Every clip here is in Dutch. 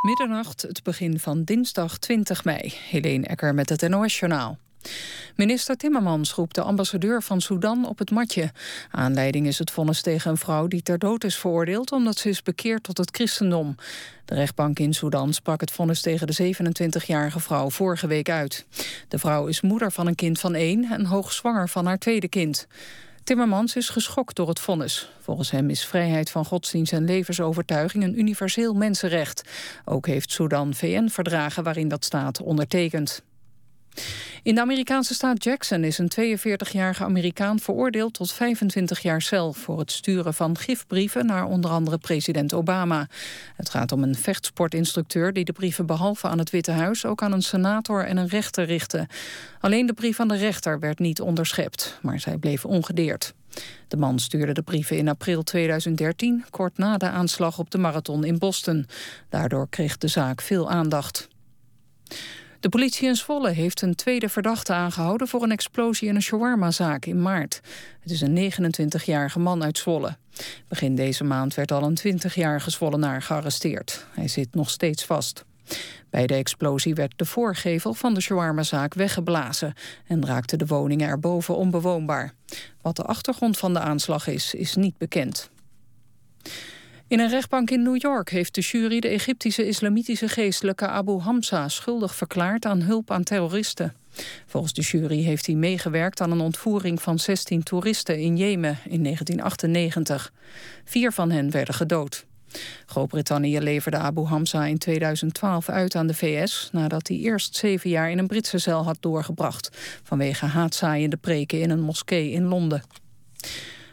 Middernacht, het begin van dinsdag 20 mei. Helene Ecker met het NOS-journaal. Minister Timmermans roept de ambassadeur van Sudan op het matje. Aanleiding is het vonnis tegen een vrouw die ter dood is veroordeeld... omdat ze is bekeerd tot het christendom. De rechtbank in Sudan sprak het vonnis tegen de 27-jarige vrouw vorige week uit. De vrouw is moeder van een kind van één en hoogzwanger van haar tweede kind. Timmermans is geschokt door het vonnis. Volgens hem is vrijheid van godsdienst en levensovertuiging een universeel mensenrecht. Ook heeft Sudan VN-verdragen waarin dat staat ondertekend. In de Amerikaanse staat Jackson is een 42-jarige Amerikaan veroordeeld tot 25 jaar cel voor het sturen van gifbrieven naar onder andere president Obama. Het gaat om een vechtsportinstructeur die de brieven behalve aan het Witte Huis ook aan een senator en een rechter richtte. Alleen de brief aan de rechter werd niet onderschept, maar zij bleef ongedeerd. De man stuurde de brieven in april 2013, kort na de aanslag op de marathon in Boston. Daardoor kreeg de zaak veel aandacht. De politie in Zwolle heeft een tweede verdachte aangehouden... voor een explosie in een shawarmazaak in maart. Het is een 29-jarige man uit Zwolle. Begin deze maand werd al een 20-jarige Zwollenaar gearresteerd. Hij zit nog steeds vast. Bij de explosie werd de voorgevel van de shawarmazaak weggeblazen... en raakte de woningen erboven onbewoonbaar. Wat de achtergrond van de aanslag is, is niet bekend. In een rechtbank in New York heeft de jury de Egyptische islamitische geestelijke Abu Hamza schuldig verklaard aan hulp aan terroristen. Volgens de jury heeft hij meegewerkt aan een ontvoering van 16 toeristen in Jemen in 1998. Vier van hen werden gedood. Groot-Brittannië leverde Abu Hamza in 2012 uit aan de VS... nadat hij eerst zeven jaar in een Britse cel had doorgebracht... vanwege haatzaaiende preken in een moskee in Londen.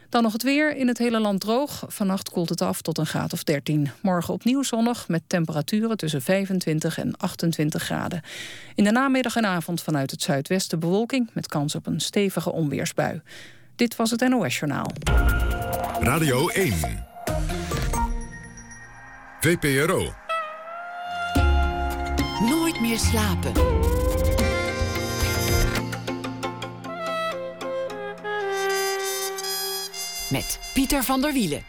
Dan nog het weer. In het hele land droog. Vannacht koelt het af tot een graad of 13. Morgen opnieuw zonnig met temperaturen tussen 25 en 28 graden. In de namiddag en avond vanuit het zuidwesten bewolking... met kans op een stevige onweersbui. Dit was het NOS Journaal. Radio 1. VPRO. Nooit meer slapen. Met Pieter van der Wielen.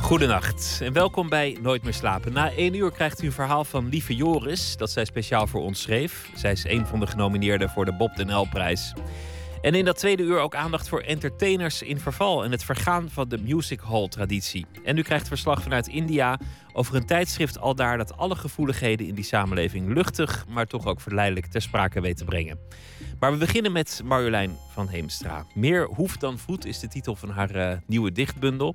Goedenacht en welkom bij Nooit meer slapen. Na één uur krijgt u een verhaal van Lieve Joris, dat zij speciaal voor ons schreef. Zij is een van de genomineerden voor de Bob den L-prijs. En in dat tweede uur ook aandacht voor entertainers in verval en het vergaan van de music hall traditie. En u krijgt verslag vanuit India over een tijdschrift al daar dat alle gevoeligheden in die samenleving luchtig, maar toch ook verleidelijk ter sprake weet te brengen. Maar we beginnen met Marjolein van Heemstra. Meer hoeft dan voet is de titel van haar uh, nieuwe dichtbundel.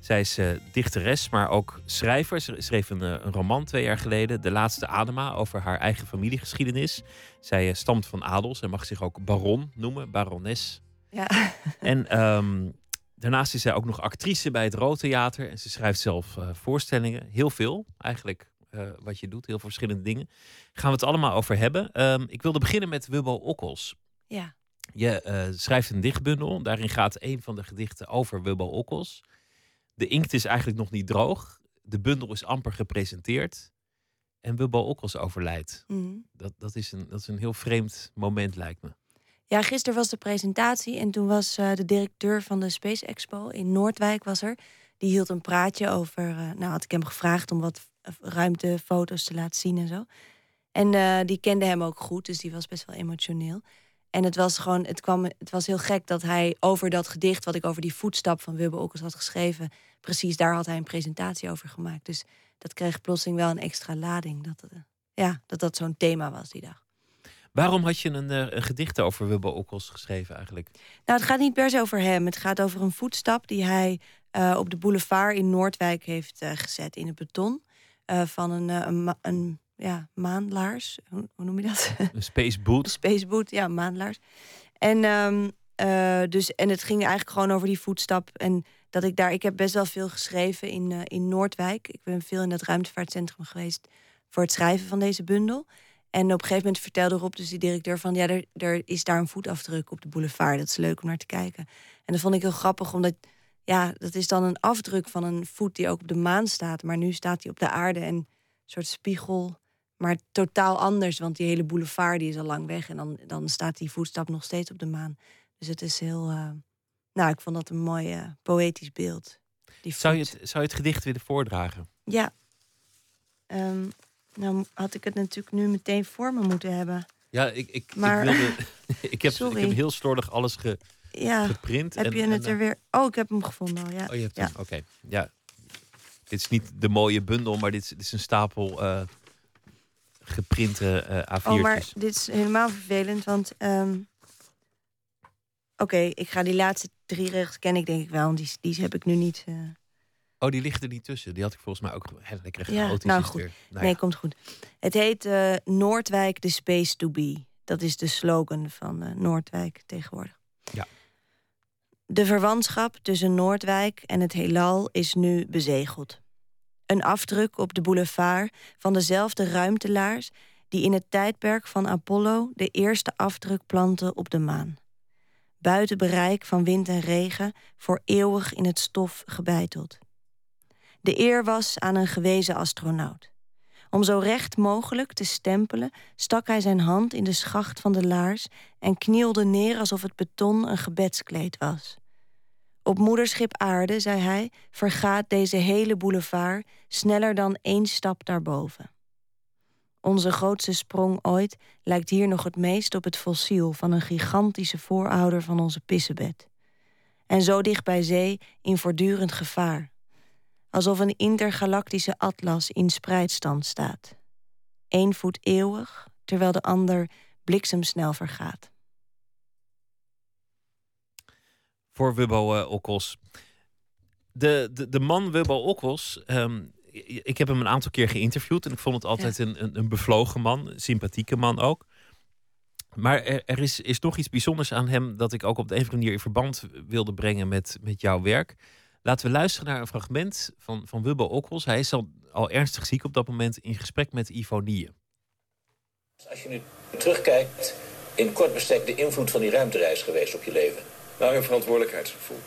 Zij is uh, dichteres, maar ook schrijver. Ze schreef een, uh, een, roman twee jaar geleden, De Laatste Adema, over haar eigen familiegeschiedenis. Zij uh, stamt van adels en mag zich ook baron noemen, barones. Ja. En um, daarnaast is zij ook nog actrice bij het Rood Theater. En ze schrijft zelf voorstellingen, heel veel eigenlijk. Wat je doet, heel veel verschillende dingen. Gaan we het allemaal over hebben. Um, ik wilde beginnen met Wubbo Okkels. Ja. Je schrijft een dichtbundel. Daarin gaat een van de gedichten over Wubbo Okkels. De inkt is eigenlijk nog niet droog. De bundel is amper gepresenteerd. En Wubbo Okkels overlijdt. Mm. Dat, dat, is een, dat is een heel vreemd moment, lijkt me. Ja, gisteren was de presentatie en toen was uh, de directeur van de Space Expo in Noordwijk was er. Die hield een praatje over. Uh, nou, had ik hem gevraagd om wat ruimtefoto's te laten zien en zo. En uh, die kende hem ook goed, dus die was best wel emotioneel. En het was gewoon, het kwam, het was heel gek dat hij over dat gedicht, wat ik over die voetstap van Wubbe Okkels had geschreven, precies daar had hij een presentatie over gemaakt. Dus dat kreeg plotseling wel een extra lading. Dat uh, ja, dat, dat zo'n thema was die dag. Waarom had je een, een gedicht over Wubbe Okkels geschreven eigenlijk? Nou, het gaat niet per se over hem. Het gaat over een voetstap die hij uh, op de boulevard in Noordwijk heeft gezet in het beton. Van een, een, een ja, maanlaars. Hoe, hoe, noem je dat? Een space boot. Space boot, ja, maanlaars. En, um, uh, dus, en het ging eigenlijk gewoon over die voetstap. En dat ik daar, ik heb best wel veel geschreven in, in Noordwijk. Ik ben veel in dat ruimtevaartcentrum geweest voor het schrijven van deze bundel. En op een gegeven moment vertelde Rob, dus die directeur, van ja, er, er is daar een voetafdruk op de boulevard. Dat is leuk om naar te kijken. En dat vond ik heel grappig, omdat ja, dat is dan een afdruk van een voet die ook op de maan staat. Maar nu staat hij op de aarde en een soort spiegel maar totaal anders, want die hele boulevard die is al lang weg. En dan, dan staat die voetstap nog steeds op de maan. Dus het is heel. Uh, nou, ik vond dat een mooi uh, poëtisch beeld. Die Zou je, het, zou je het gedicht willen voordragen? Ja. Ehm, nou had ik het natuurlijk nu meteen voor me moeten hebben. Ja, ik, ik, Maar- ik wilde. ik, heb, ik heb heel slordig alles ge- Ja, geprint. heb en- je en, het eh, er weer... Oh, ik heb hem gevonden al, ja. Oh, je hebt ja. Oké. Ja. Dit is niet de mooie bundel, maar dit is, dit is een stapel eh, geprinte eh A4'tjes. Oh, maar dit is helemaal vervelend, want... ehm, Oké, ik ga die laatste drie regels ken ik denk ik wel, want die, die heb ik nu niet... eh, Oh, die liggen er niet tussen. Die had ik volgens mij ook hè, lekker Ja, nou goed. weer. Nou nee, ja. komt goed. Het heet eh, Noordwijk, the space to be. Dat is de slogan van eh, Noordwijk tegenwoordig. Ja. De verwantschap tussen Noordwijk en het heelal is nu bezegeld. Een afdruk op de boulevard van dezelfde ruimtelaars... die in het tijdperk van Apollo de eerste afdruk planten op de maan. Buiten bereik van wind en regen, voor eeuwig in het stof gebeiteld. De eer was aan een gewezen astronaut. Om zo recht mogelijk te stempelen, stak hij zijn hand in de schacht van de laars en knielde neer alsof het beton een gebedskleed was. Op moederschip aarde, zei hij, vergaat deze hele boulevard sneller dan één stap daarboven. Onze grootste sprong ooit lijkt hier nog het meest op het fossiel van een gigantische voorouder van onze pissebed. En zo dicht bij zee in voortdurend gevaar alsof een intergalactische atlas in spreidstand staat. Eén voet eeuwig, terwijl de ander bliksemsnel vergaat. Voor Wubbo Okkels. De, de, de man Wubbo Okkels, ehm, ik heb hem een aantal keer geïnterviewd en ik vond het altijd een, een, een bevlogen man, sympathieke man ook. Maar er, er is, is nog iets bijzonders aan hem dat ik ook op de een of andere manier in verband wilde brengen met, met jouw werk. Laten we luisteren naar een fragment van, van Wubbo Okkels. Hij is al, al ernstig ziek op dat moment in gesprek met Ivonie. Als je nu terugkijkt, in kort bestek de invloed van die ruimtereis geweest op je leven. Nou, een verantwoordelijkheidsgevoel.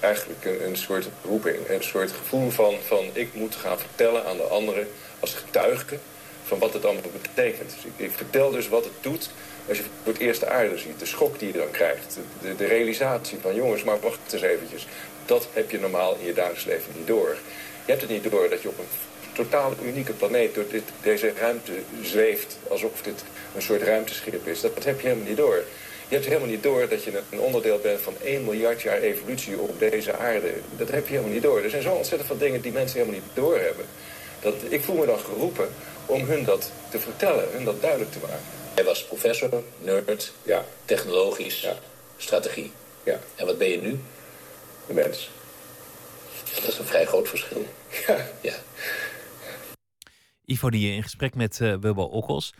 Eigenlijk een, een soort roeping, een soort gevoel van, van ik moet gaan vertellen aan de anderen als getuige van wat het allemaal betekent. Dus ik, ik vertel dus wat het doet als je voor het eerst de aarde ziet, de schok die je dan krijgt, de, de realisatie van jongens, maar wacht eens eventjes. Dat heb je normaal in je dagelijks leven niet door. Je hebt het niet door dat je op een totaal unieke planeet door dit, deze ruimte zweeft alsof dit een soort ruimteschip is. Dat, dat heb je helemaal niet door. Je hebt helemaal niet door dat je een onderdeel bent van 1 miljard jaar evolutie op deze aarde. Dat heb je helemaal niet door. Er zijn zo ontzettend veel dingen die mensen helemaal niet doorhebben. Dat, ik voel me dan geroepen om hun dat te vertellen, hun dat duidelijk te maken. Hij was professor, nerd, Ja, technologisch, Ja. strategie. ja, En wat ben je nu? De mens. Dat is een vrij groot verschil. Ja. Ja. Ivonie in gesprek met eh Wubbo Okkels.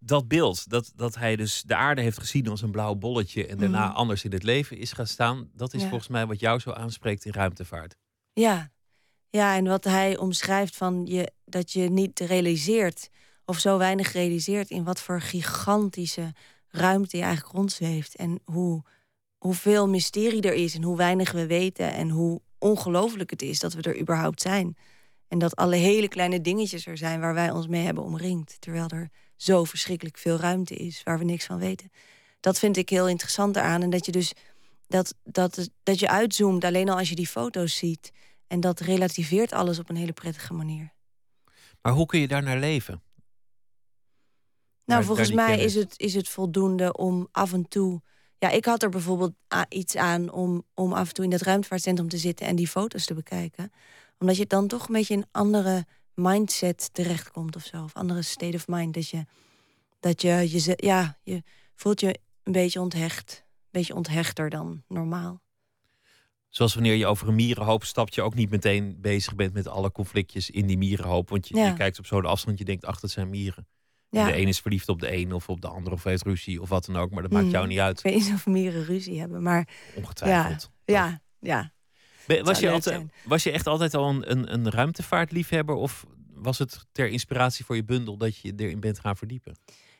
Dat beeld, dat, dat hij dus de aarde heeft gezien als een blauw bolletje en daarna Mhm. anders in het leven is gaan staan, dat is Ja. volgens mij wat jou zo aanspreekt in ruimtevaart. Ja. ja, en wat hij omschrijft van je, dat je niet realiseert, of zo weinig realiseert, in wat voor gigantische ruimte je eigenlijk rondzweeft. En hoe, hoeveel mysterie er is en hoe weinig we weten en hoe ongelooflijk het is dat we er überhaupt zijn. En dat alle hele kleine dingetjes er zijn waar wij ons mee hebben omringd. Terwijl er zo verschrikkelijk veel ruimte is waar we niks van weten. Dat vind ik heel interessant eraan. En dat je dus dat, dat, dat je uitzoomt alleen al als je die foto's ziet. En dat relativeert alles op een hele prettige manier. Maar hoe kun je daar naar leven? Nou, Daar- volgens daar mij kennis. is het, is het voldoende om af en toe. Ja, ik had er bijvoorbeeld a- iets aan om, om af en toe in dat ruimtevaartcentrum te zitten en die foto's te bekijken. Omdat je dan toch een beetje in een andere mindset terechtkomt of zo. Of andere state of mind. Dat je, dat je, je, ja, je voelt je een beetje onthecht. Een beetje onthechter dan normaal. Zoals wanneer je over een mierenhoop stapt, je ook niet meteen bezig bent met alle conflictjes in die mierenhoop. Want je, Ja. je kijkt op zo'n afstand, je denkt, ach, dat zijn mieren. Ja, de een is verliefd op de een of op de ander of heeft ruzie of wat dan ook. Maar dat maakt jou niet uit, ik weet niet of mieren ruzie hebben, maar ongetwijfeld. ja, ja. Ben- Was, je leuk altijd, zijn. was je echt altijd al een, een, een ruimtevaartliefhebber? Of was het ter inspiratie voor je bundel dat je erin bent gaan verdiepen?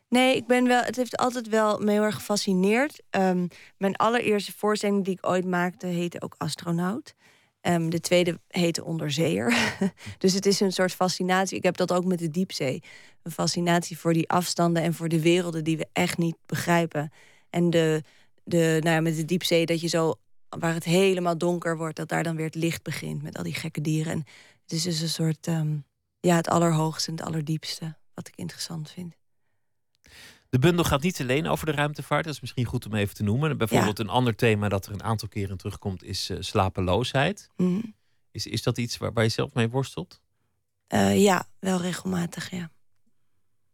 Nee, ik ben wel. Het heeft altijd wel me heel erg gefascineerd. Ehm, mijn allereerste voorstelling die ik ooit maakte heette ook Astronaut. Ehm, de tweede heette Onderzeeër. dus het is een soort fascinatie. Ik heb dat ook met de diepzee. Een fascinatie voor die afstanden en voor de werelden die we echt niet begrijpen. En de, de, nou ja, met de diepzee dat je zo waar het helemaal donker wordt, dat daar dan weer het licht begint met al die gekke dieren. En het is dus een soort, ehm, ja, het allerhoogste en het allerdiepste, wat ik interessant vind. De bundel gaat niet alleen over de ruimtevaart. Dat is misschien goed om even te noemen. Bijvoorbeeld een ander thema dat er een aantal keren terugkomt is uh, slapeloosheid. Mhm. Is, is dat iets waar, waar je zelf mee worstelt? Uh, ja, wel regelmatig, ja.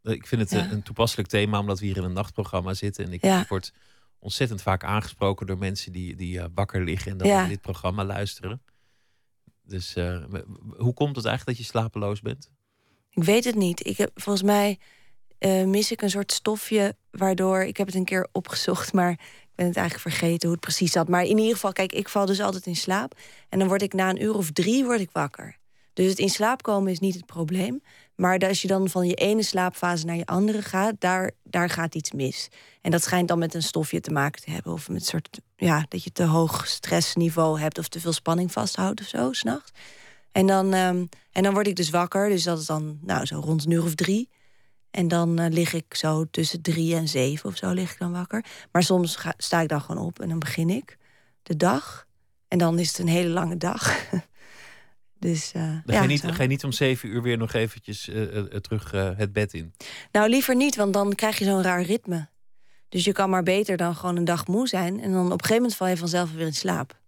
Ik vind het Ja. een toepasselijk thema, omdat we hier in een nachtprogramma zitten. En ik Ja. word ontzettend vaak aangesproken door mensen die, die eh, wakker liggen en dan dit programma luisteren. Dus eh, hoe komt het eigenlijk dat je slapeloos bent? Ik weet het niet. Ik heb, volgens mij eh, mis ik een soort stofje waardoor... Ik heb het een keer opgezocht, maar ik ben het eigenlijk vergeten hoe het precies zat. Maar in ieder geval, kijk, ik val dus altijd in slaap. En dan word ik na een uur of drie word ik wakker. Dus het in slaap komen is niet het probleem. Maar als je dan van je ene slaapfase naar je andere gaat... daar, daar gaat iets mis. En dat schijnt dan met een stofje te maken te hebben. Of met een soort, ja, dat je te hoog stressniveau hebt... of te veel spanning vasthoudt of zo, s'nachts. En dan, ehm, en dan word ik dus wakker. Dus dat is dan nou, zo rond een uur of drie. En dan eh, lig ik zo tussen drie en zeven of zo lig ik dan wakker. Maar soms ga- sta ik dan gewoon op en dan begin ik de dag. En dan is het een hele lange dag. dus eh, Dan ja, ga, je niet, zo. ga je niet om zeven uur weer nog eventjes eh, terug het bed in? Nou, liever niet, want dan krijg je zo'n raar ritme. Dus je kan maar beter dan gewoon een dag moe zijn. En dan op een gegeven moment val je vanzelf weer in slaap.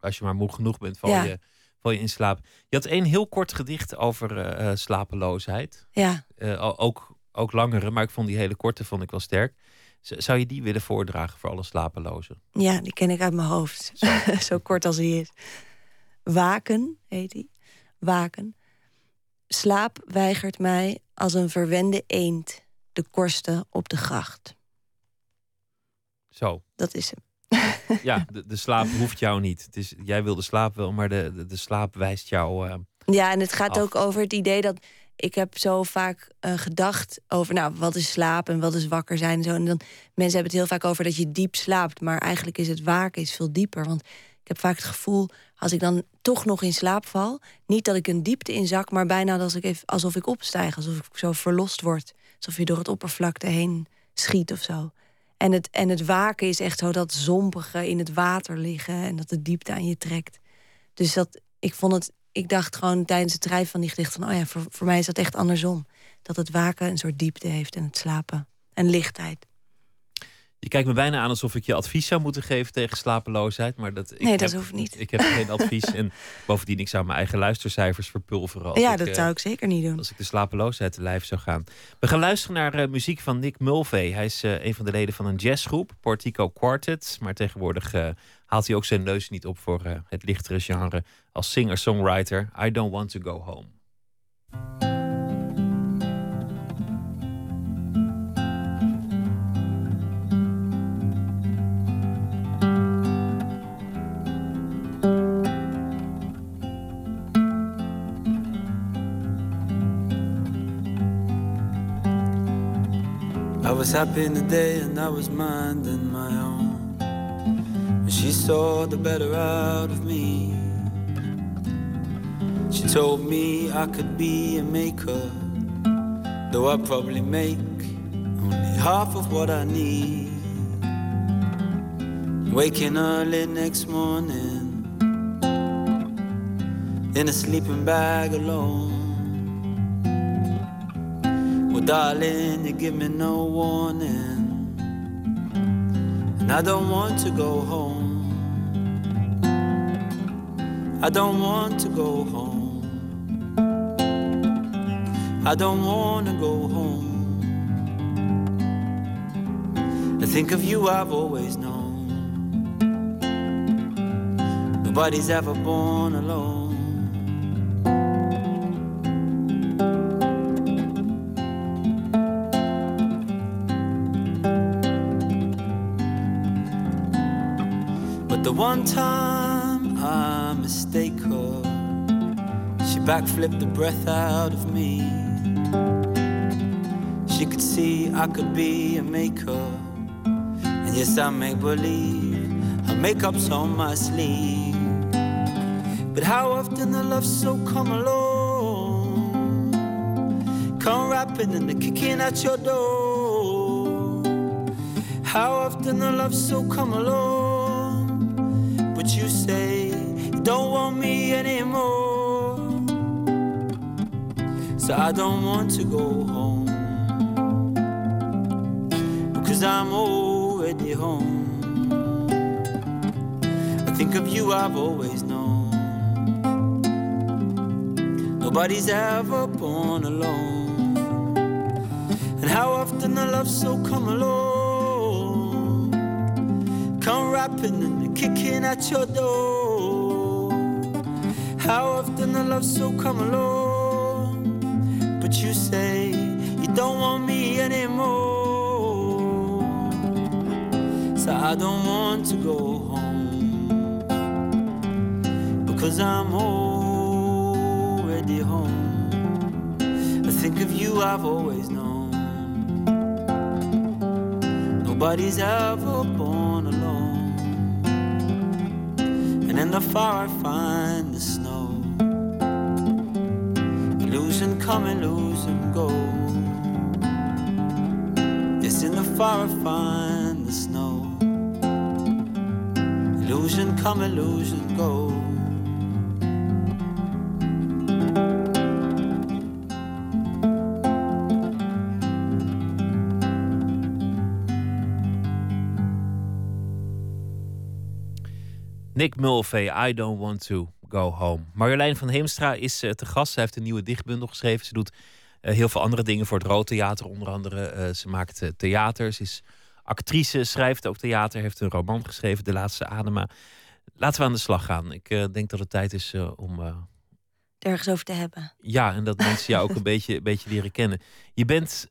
Als je maar moe genoeg bent, val, Ja. je, val je in slaap. Je had één heel kort gedicht over eh, eh, slapeloosheid. Ja, Eh, ook, ook langere, maar ik vond die hele korte vond ik wel sterk. Z- Zou je die willen voordragen voor alle slapelozen? ja die ken ik uit mijn hoofd. Zo kort als hij is. Waken heet hij. Waken. Slaap weigert mij als een verwende eend de korsten op de gracht. Zo, Dat is hem. Ja, de, de slaap hoeft jou niet. Het is, jij wil de slaap wel, maar de, de, de slaap wijst jou. eh, Ja, en het gaat Af. ook over het idee dat ik heb zo vaak eh, gedacht over, nou, wat is slaap en wat is wakker zijn en zo. En dan mensen hebben het heel vaak over dat je diep slaapt, maar eigenlijk is het waken is veel dieper. Want ik heb vaak het gevoel, als ik dan toch nog in slaap val, niet dat ik een diepte inzak, maar bijna als ik even, alsof ik opstijg, alsof ik zo verlost word, alsof je door het oppervlakte heen schiet of zo. En het, en het waken is echt zo dat zompige in het water liggen en dat de diepte aan je trekt. Dus dat, ik vond het, ik dacht gewoon tijdens het schrijven van die gedicht van, oh ja, voor, voor mij is dat echt andersom. Dat het waken een soort diepte heeft en het slapen en lichtheid. Je kijkt me bijna aan alsof ik je advies zou moeten geven tegen slapeloosheid. Maar dat, ik Nee, dat heb- hoeft niet. Ik heb geen advies. En bovendien, ik zou mijn eigen luistercijfers verpulveren. Als ja, ik, dat eh, zou ik zeker niet doen. Als ik de slapeloosheid te lijf zou gaan. We gaan luisteren naar eh, muziek van Nick Mulvey. Hij is eh, een van de leden van een jazzgroep, Portico Quartet. Maar tegenwoordig haalt hij ook zijn neus niet op voor het lichtere genre. Als singer-songwriter, I Don't Want to Go Home. Was happy in the day and I was minding my own. But she saw the better out of me. She told me I could be a maker, though I probably make only half of what I need. Waking early next morning in a sleeping bag alone. Well, darling, you give me no warning, and I don't want to go home. I don't want to go home. I don't want to go home. I think of you, I've always known. Nobody's ever born alone. One time I mistake her, she backflipped the breath out of me. She could see I could be a maker, and yes, I make believe her makeup's on my sleeve. But how often the love so come along, come rapping and the kicking at your door. How often the love so come along So I don't want to go home. Because I'm already home. I think of you, I've always known. Nobody's ever born alone. And how often the love so come along, come rapping and kicking at your door. How often the love so come along, but you say you don't want me anymore. So I don't want to go home because I'm already home. I think of you, I've always known. Nobody's ever born alone. And in the far I find Illusion lose and go. Yes, in the far I find the snow. Illusion come, illusion go. Nick Mulvey, I Don't Want To Go Home. Marjolein van Heemstra is uh, te gast. Zij heeft een nieuwe dichtbundel geschreven. Ze doet uh, heel veel andere dingen voor het Rood Theater. Onder andere, uh, ze maakt theater. Ze is actrice, schrijft ook theater. Heeft een roman geschreven, De Laatste Adema. Laten we aan de slag gaan. Ik denk dat het tijd is om... Ergens over te hebben. Ja, en dat mensen jou ook een beetje, beetje leren kennen. Je bent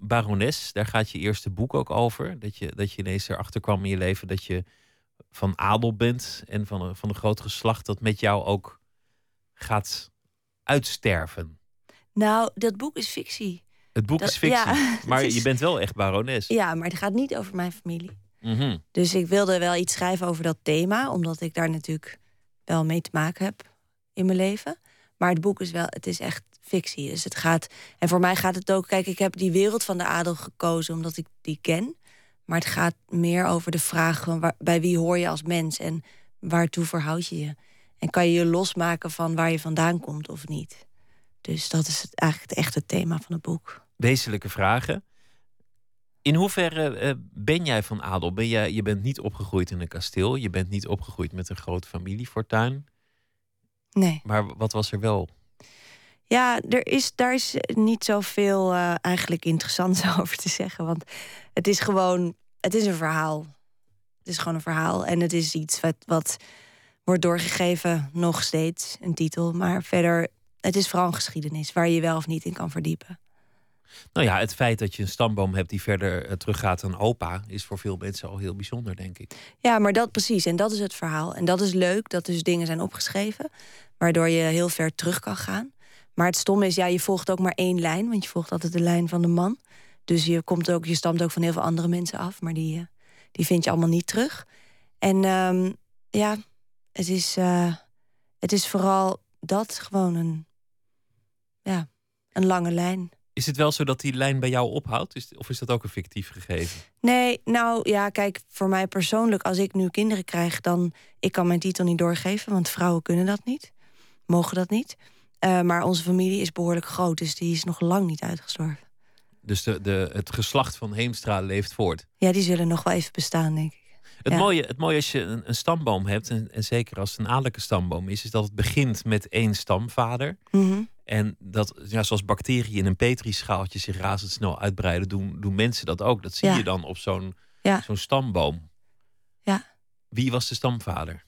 barones, daar gaat je eerste boek ook over. Dat je, dat je ineens erachter kwam in je leven dat je van adel bent en van een, van een groot geslacht dat met jou ook gaat uitsterven. Nou, dat boek is fictie. Het boek Dat- is fictie, ja, maar is- je bent wel echt barones. Ja, maar het gaat niet over mijn familie. Mhm. Dus ik wilde wel iets schrijven over dat thema, omdat ik daar natuurlijk wel mee te maken heb in mijn leven. Maar het boek is wel, het is echt fictie. Dus het gaat, en voor mij gaat het ook, kijk, ik heb die wereld van de adel gekozen omdat ik die ken. Maar het gaat meer over de vraag van waar, bij wie hoor je als mens en waartoe verhoud je je? En kan je je losmaken van waar je vandaan komt of niet? Dus dat is het, eigenlijk het echte thema van het boek. Wezenlijke vragen. In hoeverre eh, ben jij van adel? Ben jij, je bent niet opgegroeid in een kasteel. Je bent niet opgegroeid met een groot familiefortuin. Nee. Maar wat was er wel? Ja, er is, daar is niet zoveel eh eigenlijk interessants over te zeggen. Want het is gewoon, het is een verhaal. Het is gewoon een verhaal. En het is iets wat, wat wordt doorgegeven, nog steeds, een titel. Maar verder, het is vooral een geschiedenis waar je je wel of niet in kan verdiepen. Nou ja, het feit dat je een stamboom hebt die verder eh, teruggaat aan opa... is voor veel mensen al heel bijzonder, denk ik. Ja, maar dat precies. En dat is het verhaal. En dat is leuk, dat dus dingen zijn opgeschreven... waardoor je heel ver terug kan gaan. Maar het stomme is, ja, je volgt ook maar één lijn... want je volgt altijd de lijn van de man. Dus je, komt ook, je stamt ook van heel veel andere mensen af... maar die, eh, die vind je allemaal niet terug. En ehm, ja, het is, eh, het is vooral dat, gewoon een, ja, een lange lijn. Is het wel zo dat die lijn bij jou ophoudt? Is, of is dat ook een fictief gegeven? Nee, nou ja, kijk, voor mij persoonlijk, als ik nu kinderen krijg, dan ik kan mijn titel niet doorgeven, want vrouwen kunnen dat niet, mogen dat niet. Eh, maar onze familie is behoorlijk groot, dus die is nog lang niet uitgestorven. Dus de, de, het geslacht van Heemstra leeft voort. Ja, die zullen nog wel even bestaan, denk ik. Het, Ja. mooie, het mooie als je een, een stamboom hebt, en, en zeker als het een adellijke stamboom is, is dat het begint met één stamvader. Mhm. En dat, ja, zoals bacteriën in een petrischaaltje zich razendsnel uitbreiden, doen, doen mensen dat ook. Dat zie Ja. je dan op zo'n Ja. zo'n stamboom. Ja. Wie was de stamvader?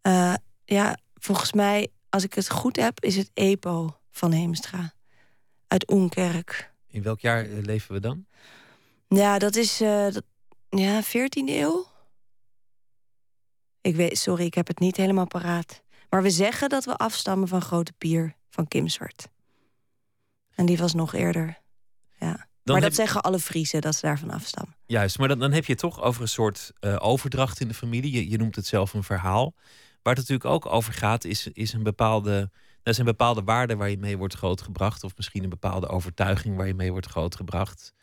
Eh, ja, volgens mij, als ik het goed heb, is het EPO van Heemstra. Uit Oenkerk. In welk jaar eh, leven we dan? Ja, dat is eh, dat, ja, 14e eeuw. Ik weet, sorry, ik heb het niet helemaal paraat. Maar we zeggen dat we afstammen van Grote Pier van Kimswert. En die was nog eerder. Ja. Dan maar dat zeggen alle Friesen, dat ze daarvan afstammen. Juist, maar dan, dan heb je het toch over een soort eh, overdracht in de familie. Je, je noemt het zelf een verhaal. Waar het natuurlijk ook over gaat, is, is een bepaalde. Er zijn bepaalde waarden waar je mee wordt grootgebracht. Of misschien een bepaalde overtuiging waar je mee wordt grootgebracht.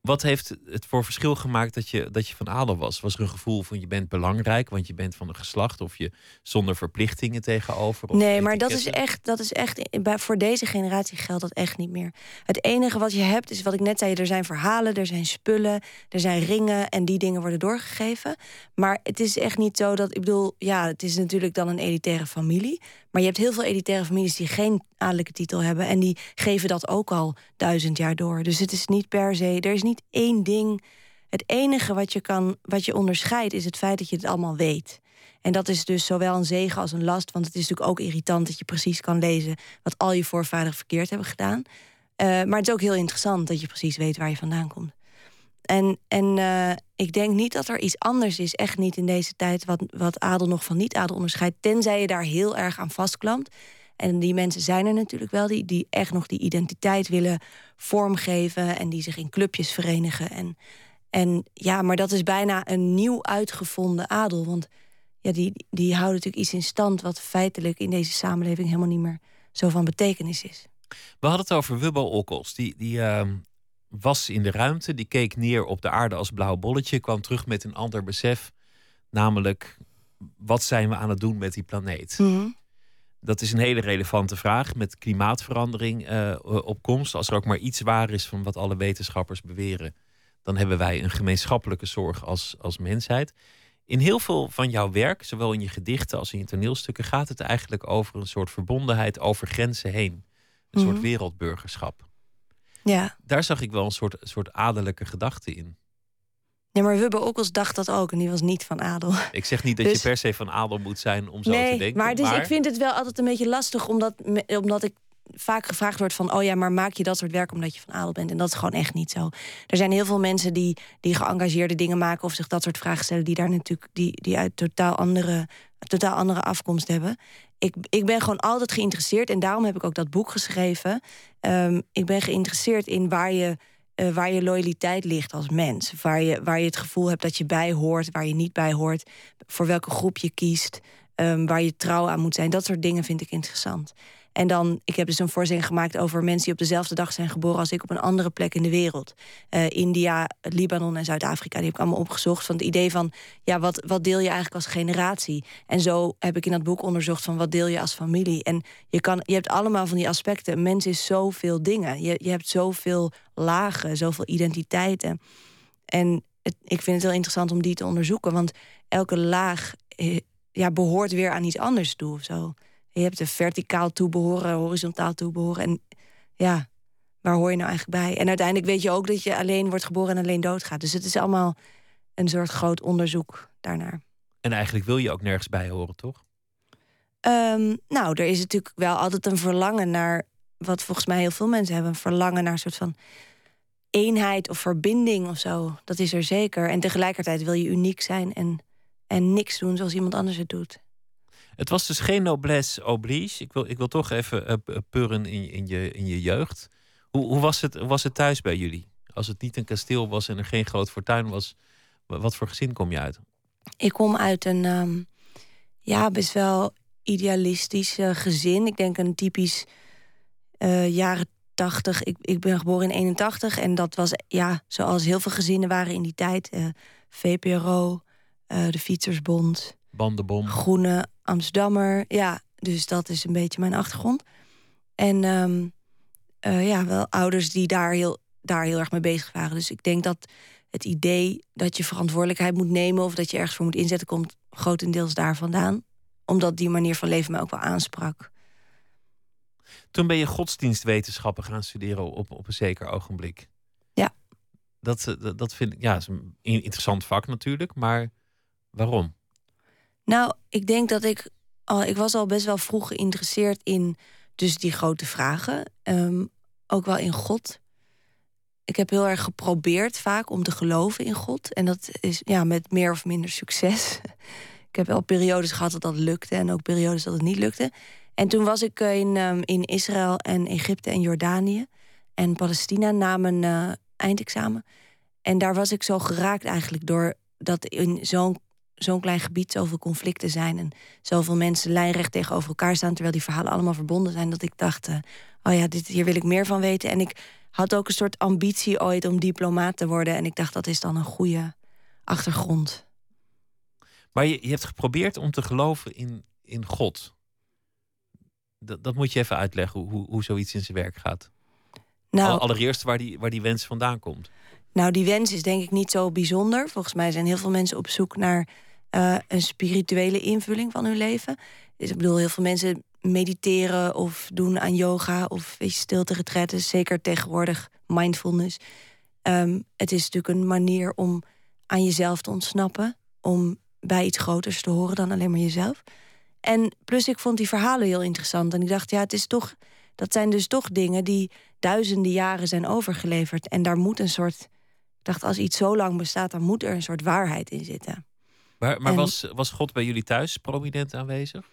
Wat heeft het voor verschil gemaakt dat je, dat je van adel was? Was er een gevoel van je bent belangrijk, want je bent van een geslacht, of je zonder verplichtingen tegenover? Of nee, maar dat is echt, dat is echt, voor deze generatie geldt dat echt niet meer. Het enige wat je hebt is wat ik net zei: er zijn verhalen, er zijn spullen, er zijn ringen en die dingen worden doorgegeven. Maar het is echt niet zo dat, ik bedoel, ja, het is natuurlijk dan een elitaire familie. Maar je hebt heel veel elitaire families die geen adellijke titel hebben. En die geven dat ook al duizend jaar door. Dus het is niet per se, er is niet één ding. Het enige wat je, kan, wat je onderscheidt is het feit dat je het allemaal weet. En dat is dus zowel een zegen als een last. Want het is natuurlijk ook irritant dat je precies kan lezen wat al je voorvaderen verkeerd hebben gedaan. Uh, maar het is ook heel interessant dat je precies weet waar je vandaan komt. En, en uh, ik denk niet dat er iets anders is, echt niet in deze tijd, wat, wat adel nog van niet-adel onderscheidt. Tenzij je daar heel erg aan vastklampt. En die mensen zijn er natuurlijk wel, die, die echt nog die identiteit willen vormgeven en die zich in clubjes verenigen. En, en ja, maar dat is bijna een nieuw uitgevonden adel. Want ja, die, die houden natuurlijk iets in stand wat feitelijk in deze samenleving helemaal niet meer zo van betekenis is. We hadden het over Wubbo Okkels. Die, die uh, was in de ruimte, die keek neer op de aarde als blauw bolletje, kwam terug met een ander besef, namelijk wat zijn we aan het doen met die planeet? Mm Dat is een hele relevante vraag met klimaatverandering uh, op komst. Als er ook maar iets waar is van wat alle wetenschappers beweren, dan hebben wij een gemeenschappelijke zorg als, als mensheid. In heel veel van jouw werk, zowel in je gedichten als in je toneelstukken, gaat het eigenlijk over een soort verbondenheid over grenzen heen. Een soort mhm. wereldburgerschap. Ja. Daar zag ik wel een soort, soort adellijke gedachte in. Ja, maar Wubbe Okkels dacht dat ook en die was niet van adel. Ik zeg niet dat je dus- per se van adel moet zijn om zo te denken. Maar, dus ik vind het wel altijd een beetje lastig, omdat, omdat ik vaak gevraagd wordt van... oh ja, maar maak je dat soort werk omdat je van adel bent? En dat is gewoon echt niet zo. Er zijn heel veel mensen die, die geëngageerde dingen maken... of zich dat soort vragen stellen... die daar natuurlijk die, die uit totaal andere, totaal andere afkomst hebben. Ik, ik ben gewoon altijd geïnteresseerd... en daarom heb ik ook dat boek geschreven. Um, ik ben geïnteresseerd in waar je... Uh, waar je loyaliteit ligt als mens. Waar je, waar je het gevoel hebt dat je bij hoort, waar je niet bij hoort. Voor welke groep je kiest. Um, waar je trouw aan moet zijn. Dat soort dingen vind ik interessant. En dan, ik heb dus een voorziening gemaakt over mensen die op dezelfde dag zijn geboren als ik op een andere plek in de wereld. Uh, India, Libanon en Zuid-Afrika, die heb ik allemaal opgezocht. Van het idee van, ja, wat, wat deel je eigenlijk als generatie? En zo heb ik in dat boek onderzocht van wat deel je als familie. En je, kan, je hebt allemaal van die aspecten. Een mens is zoveel dingen. Je, je hebt zoveel lagen, zoveel identiteiten. En het, ik vind het heel interessant om die te onderzoeken. Want elke laag eh, ja, behoort weer aan iets anders toe of zo. Je hebt er verticaal toebehoren, horizontaal toebehoren. En ja, waar hoor je nou eigenlijk bij? En uiteindelijk weet je ook dat je alleen wordt geboren en alleen doodgaat. Dus het is allemaal een soort groot onderzoek daarnaar. En eigenlijk wil je ook nergens bij horen, toch? Um, nou, er is natuurlijk wel altijd een verlangen naar, wat volgens mij heel veel mensen hebben, een verlangen naar een soort van eenheid of verbinding of zo. Dat is er zeker. En tegelijkertijd wil je uniek zijn en, en niks doen zoals iemand anders het doet. Het was dus geen noblesse oblige. Ik wil, ik wil toch even uh, purren in, in, je, in je jeugd. Hoe, hoe was, het, was het thuis bij jullie? Als het niet een kasteel was en er geen groot fortuin was, wat voor gezin kom je uit? Ik kom uit een um, ja, best wel idealistisch gezin. Ik denk een typisch uh, jaren 80. Ik, ik ben geboren in 81 en dat was ja, zoals heel veel gezinnen waren in die tijd. Uh, VPRO, de Fietsersbond. Bandenbom. Groene Amsterdammer. Ja, dus dat is een beetje mijn achtergrond. En um, uh, ja, wel ouders die daar heel, daar heel erg mee bezig waren. Dus ik denk dat het idee dat je verantwoordelijkheid moet nemen of dat je ergens voor moet inzetten, komt grotendeels daar vandaan. Omdat die manier van leven mij ook wel aansprak. Toen ben je godsdienstwetenschappen gaan studeren op, op een zeker ogenblik. Ja. Dat, eh, dat, dat vind ik ja, is een interessant vak natuurlijk, maar waarom? Nou, ik denk dat ik al, ik was al best wel vroeg geïnteresseerd in dus die grote vragen. Um, ook wel in God. Ik heb heel erg geprobeerd vaak om te geloven in God. En dat is ja, met meer of minder succes. ik heb wel periodes gehad dat dat lukte en ook periodes dat het niet lukte. En toen was ik in, um, in Israël en Egypte en Jordanië en Palestina na mijn uh, eindexamen. En daar was ik zo geraakt eigenlijk door dat in zo'n zo'n klein gebied zoveel conflicten zijn en zoveel mensen lijnrecht tegenover elkaar staan, terwijl die verhalen allemaal verbonden zijn, dat ik dacht, uh, oh ja, dit, hier wil ik meer van weten. En ik had ook een soort ambitie ooit om diplomaat te worden. En ik dacht, dat is dan een goede achtergrond. Maar je, je hebt geprobeerd om te geloven in, in God. Dat, dat moet je even uitleggen, hoe, hoe zoiets in zijn werk gaat. Nou, Allereerst waar die, waar die wens vandaan komt. Nou, die wens is denk ik niet zo bijzonder. Volgens mij zijn heel veel mensen op zoek naar uh, een spirituele invulling van hun leven. Dus ik bedoel, heel veel mensen mediteren of doen aan yoga of stilte retretes. Zeker tegenwoordig mindfulness. Um, het is natuurlijk een manier om aan jezelf te ontsnappen. Om bij iets groters te horen dan alleen maar jezelf. En plus ik vond die verhalen heel interessant. En ik dacht, ja, het is toch, dat zijn dus toch dingen die duizenden jaren zijn overgeleverd. En daar moet een soort. Dacht, als iets zo lang bestaat, dan moet er een soort waarheid in zitten. Maar, maar was, was God bij jullie thuis prominent aanwezig?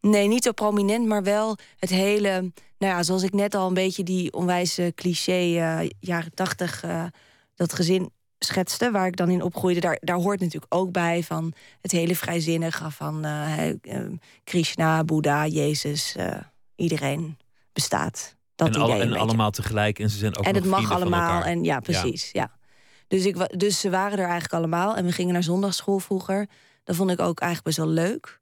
Nee, niet zo prominent, maar wel het hele. Nou ja, zoals ik net al een beetje die onwijze cliché uh, jaren tachtig. Uh, dat gezin schetste, waar ik dan in opgroeide, daar, daar hoort natuurlijk ook bij van het hele vrijzinnige van uh, Krishna, Boeddha, Jezus, iedereen bestaat. Dat en, en allemaal tegelijk en ze zijn ook En het mag allemaal en ja, precies, ja. Dus, ik, dus ze waren er eigenlijk allemaal en we gingen naar zondagschool vroeger. Dat vond ik ook eigenlijk best wel leuk.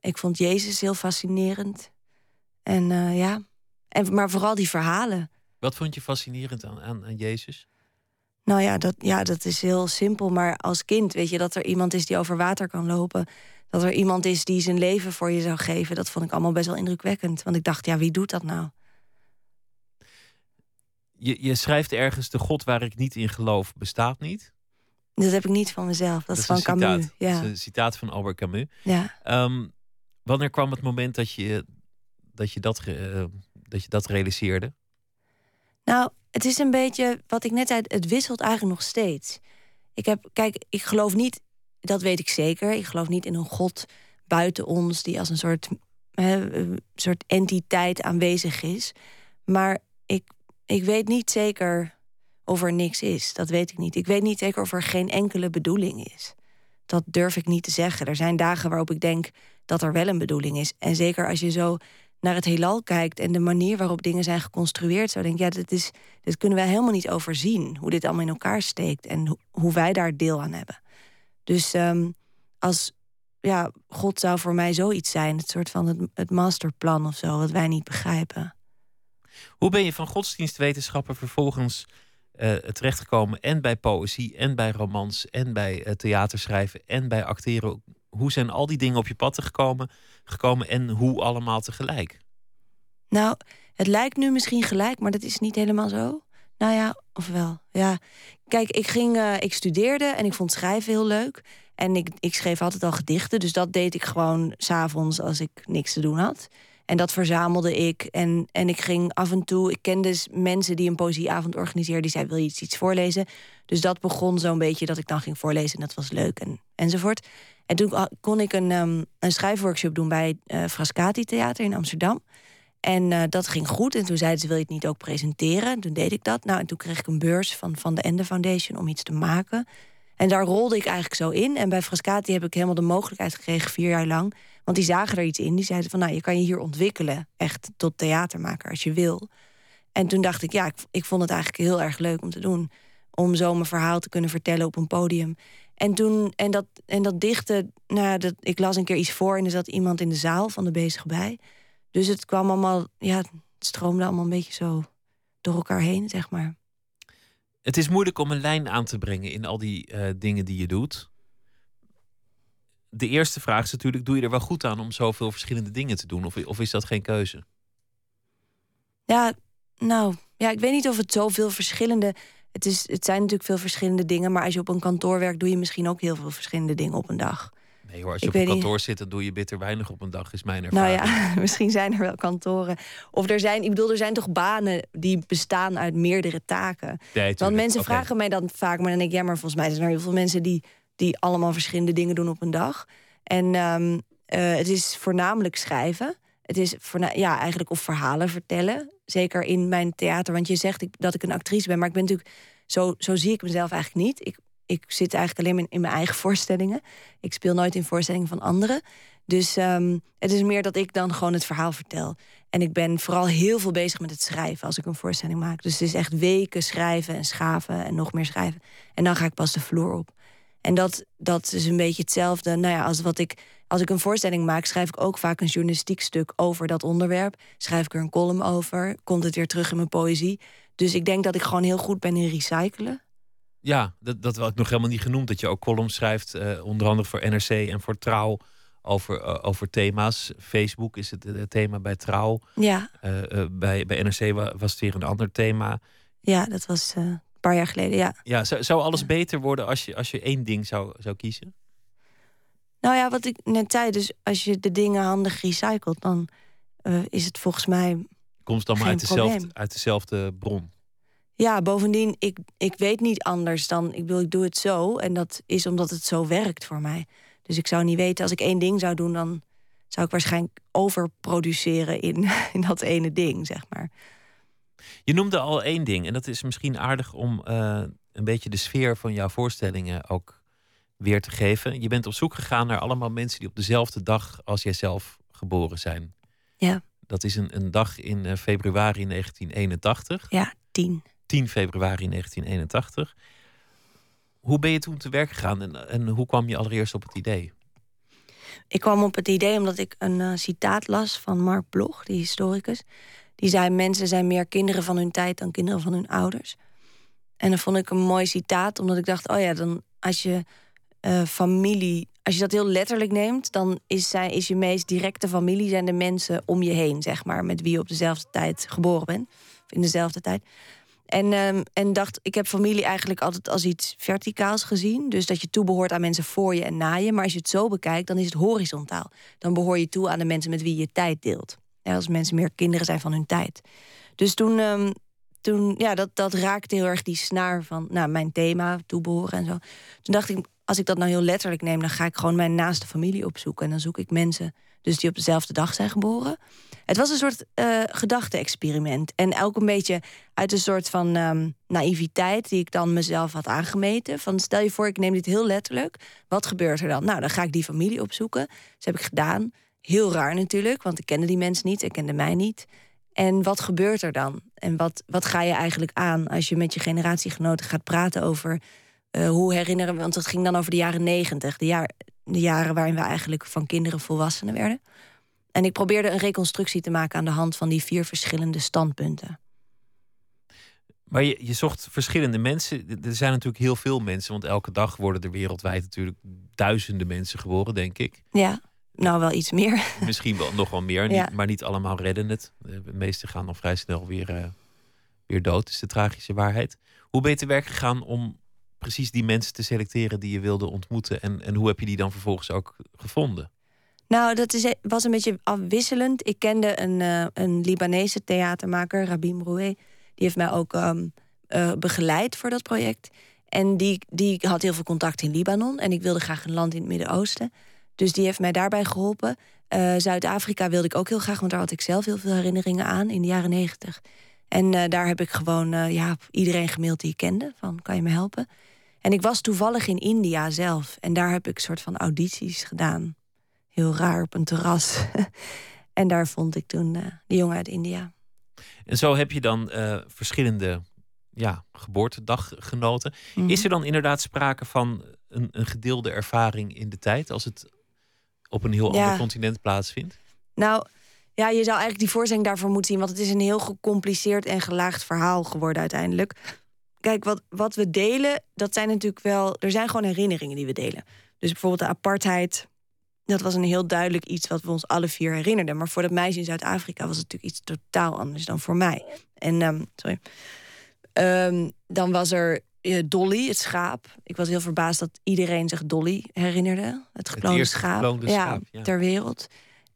Ik vond Jezus heel fascinerend. En uh, ja, en, maar vooral die verhalen. Wat vond je fascinerend aan, aan, aan Jezus? Nou ja dat, ja, dat is heel simpel. Maar als kind weet je dat er iemand is die over water kan lopen. Dat er iemand is die zijn leven voor je zou geven. Dat vond ik allemaal best wel indrukwekkend. Want ik dacht, ja, wie doet dat nou? Je, je schrijft ergens: De God waar ik niet in geloof bestaat niet. Dat heb ik niet van mezelf. Dat, is van Camus. Ja. Dat is een citaat van Albert Camus. Ja. Um, wanneer kwam het moment dat je dat, je dat, uh, dat, je dat realiseerde? Nou, het is een beetje wat ik net zei. Het wisselt eigenlijk nog steeds. Ik heb, kijk, ik geloof niet, dat weet ik zeker. Ik geloof niet in een God buiten ons die als een soort, hè, een soort entiteit aanwezig is. Maar ik ik weet niet zeker of er niks is. Dat weet ik niet. Ik weet niet zeker of er geen enkele bedoeling is. Dat durf ik niet te zeggen. Er zijn dagen waarop ik denk dat er wel een bedoeling is. En zeker als je zo naar het heelal kijkt en de manier waarop dingen zijn geconstrueerd, zo denk ik, ja, dit, is, dit kunnen wij helemaal niet overzien. Hoe dit allemaal in elkaar steekt en hoe wij daar deel aan hebben. Dus um, als ja, God zou voor mij zoiets zijn, het soort van het, het masterplan of zo, wat wij niet begrijpen. Hoe ben je van godsdienstwetenschappen vervolgens uh, terechtgekomen en bij poëzie en bij romans en bij uh, theaterschrijven en bij acteren? Hoe zijn al die dingen op je pad gekomen, gekomen en hoe allemaal tegelijk? Nou, het lijkt nu misschien gelijk, maar dat is niet helemaal zo. Nou ja, of wel. Ja. Kijk, ik, ging, uh, ik studeerde en ik vond schrijven heel leuk. En ik, ik schreef altijd al gedichten, dus dat deed ik gewoon s'avonds als ik niks te doen had. En dat verzamelde ik. En, en ik ging af en toe. Ik kende dus mensen die een poëzieavond organiseerden. Die zeiden: Wil je iets, iets voorlezen? Dus dat begon zo'n beetje dat ik dan ging voorlezen. En dat was leuk en, enzovoort. En toen kon ik een, um, een schrijfworkshop doen bij uh, Frascati Theater in Amsterdam. En uh, dat ging goed. En toen zeiden ze: Wil je het niet ook presenteren? toen deed ik dat. Nou, en toen kreeg ik een beurs van, van de Ende Foundation om iets te maken. En daar rolde ik eigenlijk zo in. En bij Frascati heb ik helemaal de mogelijkheid gekregen, vier jaar lang want die zagen er iets in. Die zeiden van, nou, je kan je hier ontwikkelen. Echt tot theatermaker als je wil. En toen dacht ik, ja, ik, ik vond het eigenlijk heel erg leuk om te doen. Om zo mijn verhaal te kunnen vertellen op een podium. En toen, en dat, en dat dichte, nou, dat, ik las een keer iets voor en er zat iemand in de zaal van de bezig bij. Dus het kwam allemaal, ja, het stroomde allemaal een beetje zo door elkaar heen, zeg maar. Het is moeilijk om een lijn aan te brengen in al die uh, dingen die je doet de eerste vraag is natuurlijk: doe je er wel goed aan om zoveel verschillende dingen te doen? Of, of is dat geen keuze? Ja, nou, ja, ik weet niet of het zoveel verschillende. Het, is, het zijn natuurlijk veel verschillende dingen, maar als je op een kantoor werkt, doe je misschien ook heel veel verschillende dingen op een dag. Nee hoor, als je op een kantoor zit, dan doe je bitter weinig op een dag, is mijn ervaring. Nou ja, misschien zijn er wel kantoren. Of er zijn, ik bedoel, er zijn toch banen die bestaan uit meerdere taken. Want mensen vragen mij dan vaak, maar dan denk ik, ja, maar volgens mij zijn er heel veel mensen die die allemaal verschillende dingen doen op een dag. En um, uh, het is voornamelijk schrijven. Het is ja, eigenlijk of verhalen vertellen. Zeker in mijn theater. Want je zegt dat ik een actrice ben, maar ik ben natuurlijk. Zo, zo zie ik mezelf eigenlijk niet. Ik, ik zit eigenlijk alleen in, in mijn eigen voorstellingen. Ik speel nooit in voorstellingen van anderen. Dus ehm, het is meer dat ik dan gewoon het verhaal vertel. En ik ben vooral heel veel bezig met het schrijven als ik een voorstelling maak. Dus het is echt weken schrijven en schaven en nog meer schrijven. En dan ga ik pas de vloer op. En dat, dat is een beetje hetzelfde nou ja, als wat ik. Als ik een voorstelling maak, schrijf ik ook vaak een journalistiek stuk over dat onderwerp. Schrijf ik er een column over, komt het weer terug in mijn poëzie. Dus ik denk dat ik gewoon heel goed ben in recyclen. Ja, dat, dat had ik nog helemaal niet genoemd. Dat je ook columns schrijft, uh, onder andere voor NRC en voor Trouw over, uh, over thema's. Facebook is het, het thema bij Trouw. Ja. Uh, bij, bij NRC was het weer een ander thema. Ja, dat was paar jaar geleden, ja. ja zou, zou alles beter worden als je, als je één ding zou, zou kiezen? Nou ja, wat ik net zei, dus als je de dingen handig recycelt, dan is het volgens mij. Komt dan maar uit dezelfde, uit dezelfde bron? Ja, bovendien, ik, ik weet niet anders dan. Ik wil, ik doe het zo. En dat is omdat het zo werkt voor mij. Dus ik zou niet weten, als ik één ding zou doen, dan zou ik waarschijnlijk overproduceren in, in dat ene ding, zeg maar. Je noemde al één ding, en dat is misschien aardig om uh, een beetje de sfeer van jouw voorstellingen ook weer te geven. Je bent op zoek gegaan naar allemaal mensen die op dezelfde dag als jijzelf geboren zijn. Ja. Dat is een, een dag in uh, februari 1981. Ja, tien. 10 februari 1981. Hoe ben je toen te werk gegaan en, en hoe kwam je allereerst op het idee? Ik kwam op het idee omdat ik een uh, citaat las van Mark Bloch, die historicus. Die zei: Mensen zijn meer kinderen van hun tijd dan kinderen van hun ouders. En dat vond ik een mooi citaat, omdat ik dacht: oh ja, dan als je uh, familie, als je dat heel letterlijk neemt, dan is, zij, is je meest directe familie zijn de mensen om je heen, zeg maar, met wie je op dezelfde tijd geboren bent, of in dezelfde tijd. En, um, en dacht, ik heb familie eigenlijk altijd als iets verticaals gezien. Dus dat je toebehoort aan mensen voor je en na je. Maar als je het zo bekijkt, dan is het horizontaal. Dan behoor je toe aan de mensen met wie je tijd deelt. Als mensen meer kinderen zijn van hun tijd. Dus toen, um, toen ja, dat, dat raakte heel erg die snaar van nou, mijn thema, toebehoren en zo. Toen dacht ik, als ik dat nou heel letterlijk neem, dan ga ik gewoon mijn naaste familie opzoeken. En dan zoek ik mensen dus die op dezelfde dag zijn geboren. Het was een soort uh, gedachte-experiment. En ook een beetje uit een soort van um, naïviteit die ik dan mezelf had aangemeten. Van stel je voor, ik neem dit heel letterlijk. Wat gebeurt er dan? Nou, dan ga ik die familie opzoeken. Dat heb ik gedaan. Heel raar natuurlijk, want ik kende die mensen niet, ik kende mij niet. En wat gebeurt er dan? En wat, wat ga je eigenlijk aan als je met je generatiegenoten gaat praten over uh, hoe herinneren we? Want het ging dan over de jaren negentig, de, jaar, de jaren waarin we eigenlijk van kinderen volwassenen werden. En ik probeerde een reconstructie te maken aan de hand van die vier verschillende standpunten. Maar je, je zocht verschillende mensen. Er zijn natuurlijk heel veel mensen, want elke dag worden er wereldwijd natuurlijk duizenden mensen geboren, denk ik. Ja, nou wel iets meer. Misschien wel nog wel meer, ja. niet, maar niet allemaal redden het. De meesten gaan dan vrij snel weer, uh, weer dood, is de tragische waarheid. Hoe ben je te werk gegaan om precies die mensen te selecteren die je wilde ontmoeten? En, en hoe heb je die dan vervolgens ook gevonden? Nou, dat is, was een beetje afwisselend. Ik kende een, uh, een Libanese theatermaker, Rabim Roué. Die heeft mij ook um, uh, begeleid voor dat project. En die, die had heel veel contact in Libanon. En ik wilde graag een land in het Midden-Oosten. Dus die heeft mij daarbij geholpen. Uh, Zuid-Afrika wilde ik ook heel graag, want daar had ik zelf heel veel herinneringen aan in de jaren negentig. En daar heb ik gewoon ja, iedereen gemaild die ik kende. Van, kan je me helpen? En ik was toevallig in India zelf. En daar heb ik soort van audities gedaan. Heel raar op een terras. en daar vond ik toen die jongen uit India. En zo heb je dan verschillende ja, geboortedaggenoten. Mm -hmm. Is er dan inderdaad sprake van een, een, gedeelde ervaring in de tijd... als het op een heel ja. ander continent plaatsvindt? Nou, ja, je zou eigenlijk die voorstelling daarvoor moeten zien... want het is een heel gecompliceerd en gelaagd verhaal geworden uiteindelijk kijk, wat, wat we delen, dat zijn natuurlijk wel. Er zijn gewoon herinneringen die we delen. Dus bijvoorbeeld de apartheid. Dat was een heel duidelijk iets wat we ons alle vier herinnerden. Maar voor dat meisje in Zuid-Afrika was het natuurlijk iets totaal anders dan voor mij. En um, sorry. Um, dan was er Dolly, het schaap. Ik was heel verbaasd dat iedereen zich Dolly herinnerde. Het gekloonde het schaap. Gekloonde ja, schaap ja. ter wereld.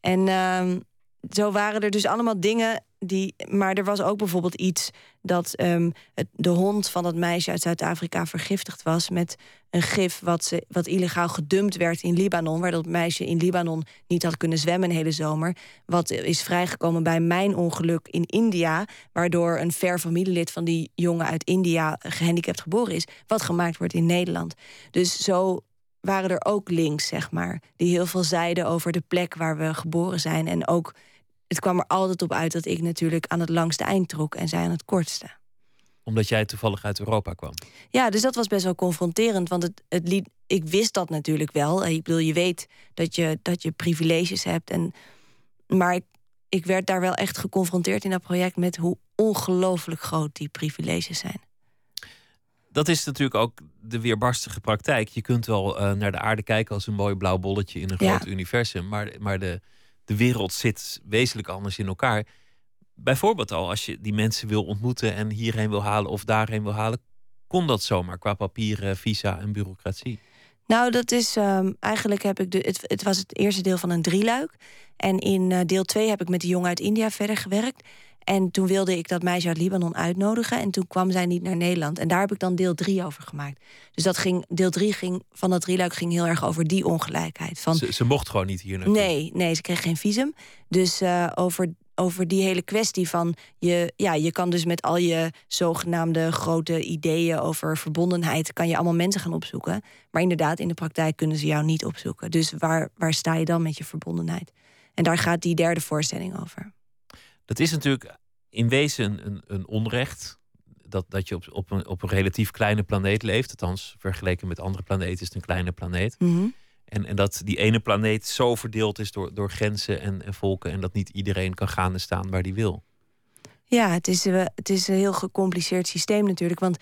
En um, zo waren er dus allemaal dingen die, maar er was ook bijvoorbeeld iets dat ehm, de hond van dat meisje uit Zuid-Afrika vergiftigd was met een gif wat, ze, wat illegaal gedumpt werd in Libanon, waar dat meisje in Libanon niet had kunnen zwemmen een hele zomer. Wat is vrijgekomen bij mijn ongeluk in India, waardoor een ver familielid van die jongen uit India gehandicapt geboren is, wat gemaakt wordt in Nederland. Dus zo waren er ook links, zeg maar, die heel veel zeiden over de plek waar we geboren zijn. En ook, het kwam er altijd op uit dat ik natuurlijk aan het langste eind trok en zij aan het kortste. Omdat jij toevallig uit Europa kwam. Ja, dus dat was best wel confronterend, want het, het liet, ik wist dat natuurlijk wel. Ik bedoel, je weet dat je, dat je privileges hebt. En, maar ik, ik werd daar wel echt geconfronteerd in dat project met hoe ongelooflijk groot die privileges zijn dat is natuurlijk ook de weerbarstige praktijk. Je kunt wel uh, naar de aarde kijken als een mooi blauw bolletje in een groot universum. Maar, maar de, de wereld zit wezenlijk anders in elkaar. Bijvoorbeeld al als je die mensen wil ontmoeten en hierheen wil halen of daarheen wil halen, kon dat zomaar qua papieren, visa en bureaucratie. Nou, dat is um, eigenlijk heb ik de, het, was het eerste deel van een drieluik. En in uh, deel 2 heb ik met de jongen uit India verder gewerkt. En toen wilde ik dat meisje uit Libanon uitnodigen. En toen kwam zij niet naar Nederland. En daar heb ik dan deel 3 over gemaakt. Dus dat ging, deel 3 ging, van dat drieluik ging heel erg over die ongelijkheid. Van, ze, ze mocht gewoon niet hier naartoe? Nee, nee, ze kreeg geen visum. Dus uh, over, over die hele kwestie van... Je, ja, je kan dus met al je zogenaamde grote ideeën over verbondenheid... kan je allemaal mensen gaan opzoeken. Maar inderdaad, in de praktijk kunnen ze jou niet opzoeken. Dus waar, waar sta je dan met je verbondenheid? En daar gaat die derde voorstelling over. Dat is natuurlijk in wezen een, een onrecht. Dat, dat je op, op, een, op een relatief kleine planeet leeft. Althans, vergeleken met andere planeten is het een kleine planeet. Mhm. en, en dat die ene planeet zo verdeeld is door, door grenzen en, en volken. En dat niet iedereen kan gaan en staan waar die wil. Ja, het is, uh, het is een heel gecompliceerd systeem natuurlijk. Want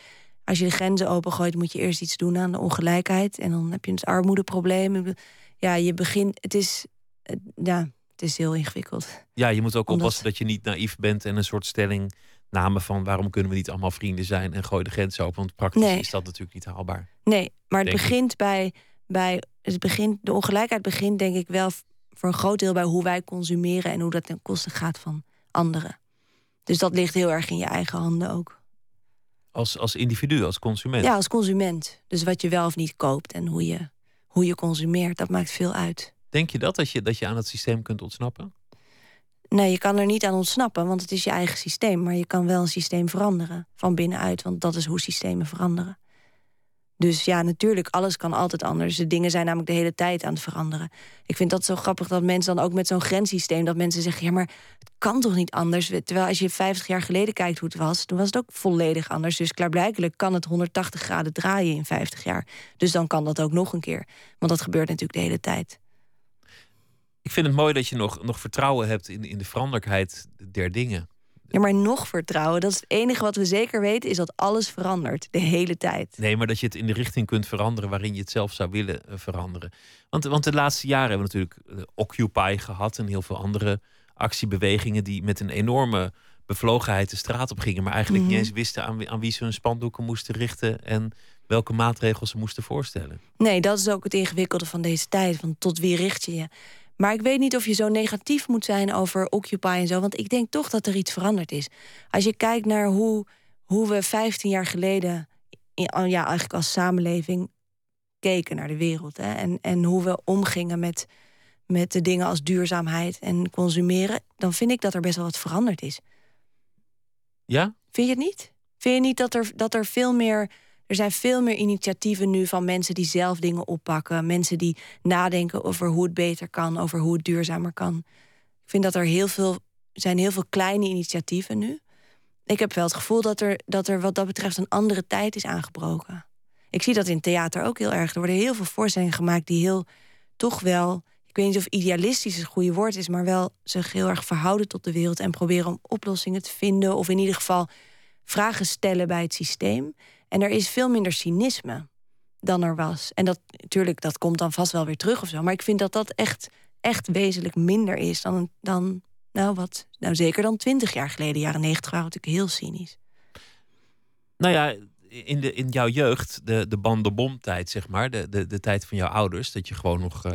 als je de grenzen opengooit, moet je eerst iets doen aan de ongelijkheid. En dan heb je het armoedeprobleem. Ja, je begint. Het is. Uh, ja, is heel ingewikkeld. Ja, je moet ook oppassen dat je niet naïef bent en een soort stelling namen van waarom kunnen we niet allemaal vrienden zijn en gooi de grens open. Want praktisch is dat natuurlijk niet haalbaar. Nee, maar het begint bij, bij het begint, de ongelijkheid begint denk ik wel voor een groot deel bij hoe wij consumeren en hoe dat ten koste gaat van anderen. Dus dat ligt heel erg in je eigen handen ook. Als, als individu, als consument? Ja, als consument. Dus wat je wel of niet koopt en hoe je, hoe je consumeert, dat maakt veel uit. Denk je dat, dat je, dat je aan het systeem kunt ontsnappen? Nee, je kan er niet aan ontsnappen, want het is je eigen systeem. Maar je kan wel een systeem veranderen van binnenuit, want dat is hoe systemen veranderen. Dus ja, natuurlijk, alles kan altijd anders. De dingen zijn namelijk de hele tijd aan het veranderen. Ik vind dat zo grappig dat mensen dan ook met zo'n grenssysteem... dat mensen zeggen, ja, maar het kan toch niet anders? Terwijl als je 50 jaar geleden kijkt hoe het was... toen was het ook volledig anders. Dus klaarblijkelijk kan het 180 graden draaien in 50 jaar. Dus dan kan dat ook nog een keer. Want dat gebeurt natuurlijk de hele tijd. Ik vind het mooi dat je nog, nog vertrouwen hebt in, in de veranderlijkheid der dingen. Ja, maar nog vertrouwen. Dat is het enige wat we zeker weten, is dat alles verandert. De hele tijd. Nee, maar dat je het in de richting kunt veranderen waarin je het zelf zou willen eh, veranderen. Want, want de laatste jaren hebben we natuurlijk eh, Occupy gehad en heel veel andere actiebewegingen die met een enorme bevlogenheid de straat op gingen, maar eigenlijk niet mhm. eens wisten aan wie, aan wie ze hun spandoeken moesten richten en welke maatregels ze moesten voorstellen. Nee, dat is ook het ingewikkelde van deze tijd. Van tot wie richt je je? Maar ik weet niet of je zo negatief moet zijn over Occupy en zo. Want ik denk toch dat er iets veranderd is. Als je kijkt naar hoe, hoe we 15 jaar geleden, ja, eigenlijk als samenleving, keken naar de wereld. Hè, en, en hoe we omgingen met, met de dingen als duurzaamheid en consumeren. Dan vind ik dat er best wel wat veranderd is. Ja? Vind je het niet? Vind je niet dat er, dat er veel meer er zijn veel meer initiatieven nu van mensen die zelf dingen oppakken. Mensen die nadenken over hoe het beter kan, over hoe het duurzamer kan. Ik vind dat er heel veel zijn heel veel kleine initiatieven nu. Ik heb wel het gevoel dat er, dat er wat dat betreft een andere tijd is aangebroken. Ik zie dat in theater ook heel erg. Er worden heel veel voorstellingen gemaakt die heel toch wel. Ik weet niet of idealistisch het goede woord is, maar wel zich heel erg verhouden tot de wereld en proberen om oplossingen te vinden. Of in ieder geval vragen stellen bij het systeem. En er is veel minder cynisme dan er was. En dat natuurlijk, dat komt dan vast wel weer terug of zo. Maar ik vind dat dat echt, echt wezenlijk minder is dan, dan nou wat, nou zeker dan twintig jaar geleden. Jaren negentig waren natuurlijk heel cynisch. Nou ja, in, de, in jouw jeugd, de, de bandobomtijd, zeg maar, de, de, de tijd van jouw ouders, dat je gewoon nog uh,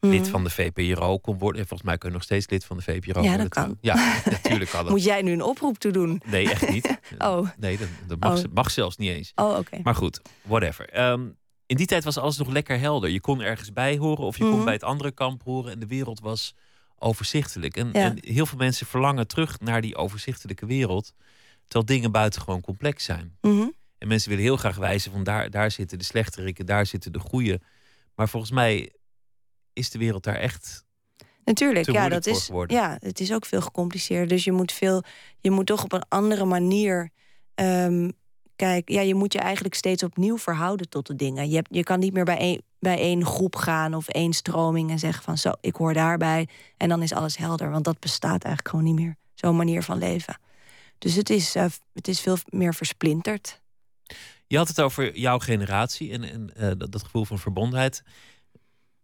lid Mhm. van de VPRO kon worden. En volgens mij kun je nog steeds lid van de VPRO Ja, worden. dat kan. Ja, natuurlijk kan dat. Moet jij nu een oproep toe doen? Nee, echt niet. Oh. Nee, dat, dat mag, Oh. mag zelfs niet eens. Oh, oké. Maar goed, whatever. Ehm, in die tijd was alles nog lekker helder. Je kon ergens bij horen of je kon Mhm. bij het andere kamp horen. En de wereld was overzichtelijk. En, Ja. en heel veel mensen verlangen terug naar die overzichtelijke wereld. Terwijl dingen buitengewoon complex zijn. Mhm. En mensen willen heel graag wijzen van daar, daar zitten de slechteriken, daar zitten de goeie. Maar volgens mij is de wereld daar echt Natuurlijk, ja, dat is, geworden. ja, het is ook veel gecompliceerder. Dus je moet, veel, je moet toch op een andere manier. ehm kijk, ja, je moet je eigenlijk steeds opnieuw verhouden tot de dingen. Je, hebt, je kan niet meer bij één, bij één groep gaan of één stroming en zeggen van zo, ik hoor daarbij. En dan is alles helder. Want dat bestaat eigenlijk gewoon niet meer. Zo'n manier van leven. Dus het is, eh, het is veel meer versplinterd. Je had het over jouw generatie en, en eh, dat, dat gevoel van verbondenheid.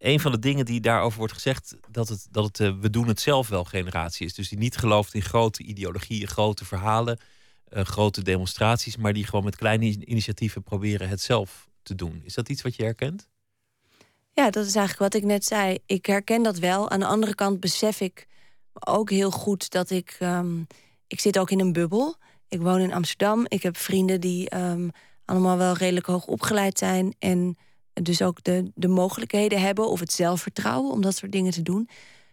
Een van de dingen die daarover wordt gezegd, dat het, dat het eh, we doen het zelf wel generatie is. Dus die niet gelooft in grote ideologieën, grote verhalen, eh, grote demonstraties, maar die gewoon met kleine in- initiatieven proberen het zelf te doen. Is dat iets wat je herkent? Ja, dat is eigenlijk wat ik net zei. Ik herken dat wel. Aan de andere kant besef ik ook heel goed dat ik. ehm, ik zit ook in een bubbel. Ik woon in Amsterdam. Ik heb vrienden die ehm, allemaal wel redelijk hoog opgeleid zijn. En dus ook de, de mogelijkheden hebben of het zelfvertrouwen om dat soort dingen te doen.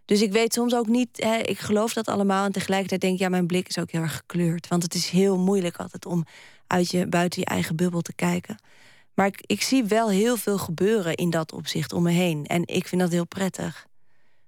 Dus ik weet soms ook niet, hè, ik geloof dat allemaal. En tegelijkertijd denk ik, ja, mijn blik is ook heel erg gekleurd. Want het is heel moeilijk altijd om uit je, buiten je eigen bubbel te kijken. Maar ik, ik zie wel heel veel gebeuren in dat opzicht om me heen. En ik vind dat heel prettig.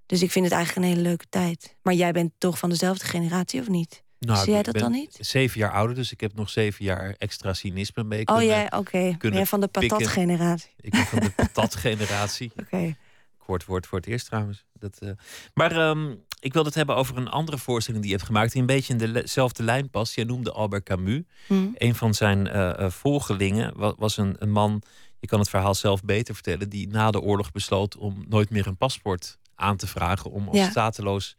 Dus ik vind het eigenlijk een hele leuke tijd. Maar jij bent toch van dezelfde generatie, of niet? Nou, zie jij dat ben dan niet? Zeven jaar ouder, dus ik heb nog zeven jaar extra cynisme mee Oh, kunnen- jij, oké. Ben kunnen jij van de patatgeneratie? Ik ben van de patatgeneratie. Oké. Kort woord voor het eerst trouwens. Dat, eh, Maar ehm, ik wil het hebben over een andere voorstelling die je hebt gemaakt. Die een beetje in dezelfde lijn past. Jij noemde Albert Camus. Hm. Een van zijn eh, volgelingen wa- was een, een man, je kan het verhaal zelf beter vertellen, die na de oorlog besloot om nooit meer een paspoort aan te vragen. Om als Ja. stateloos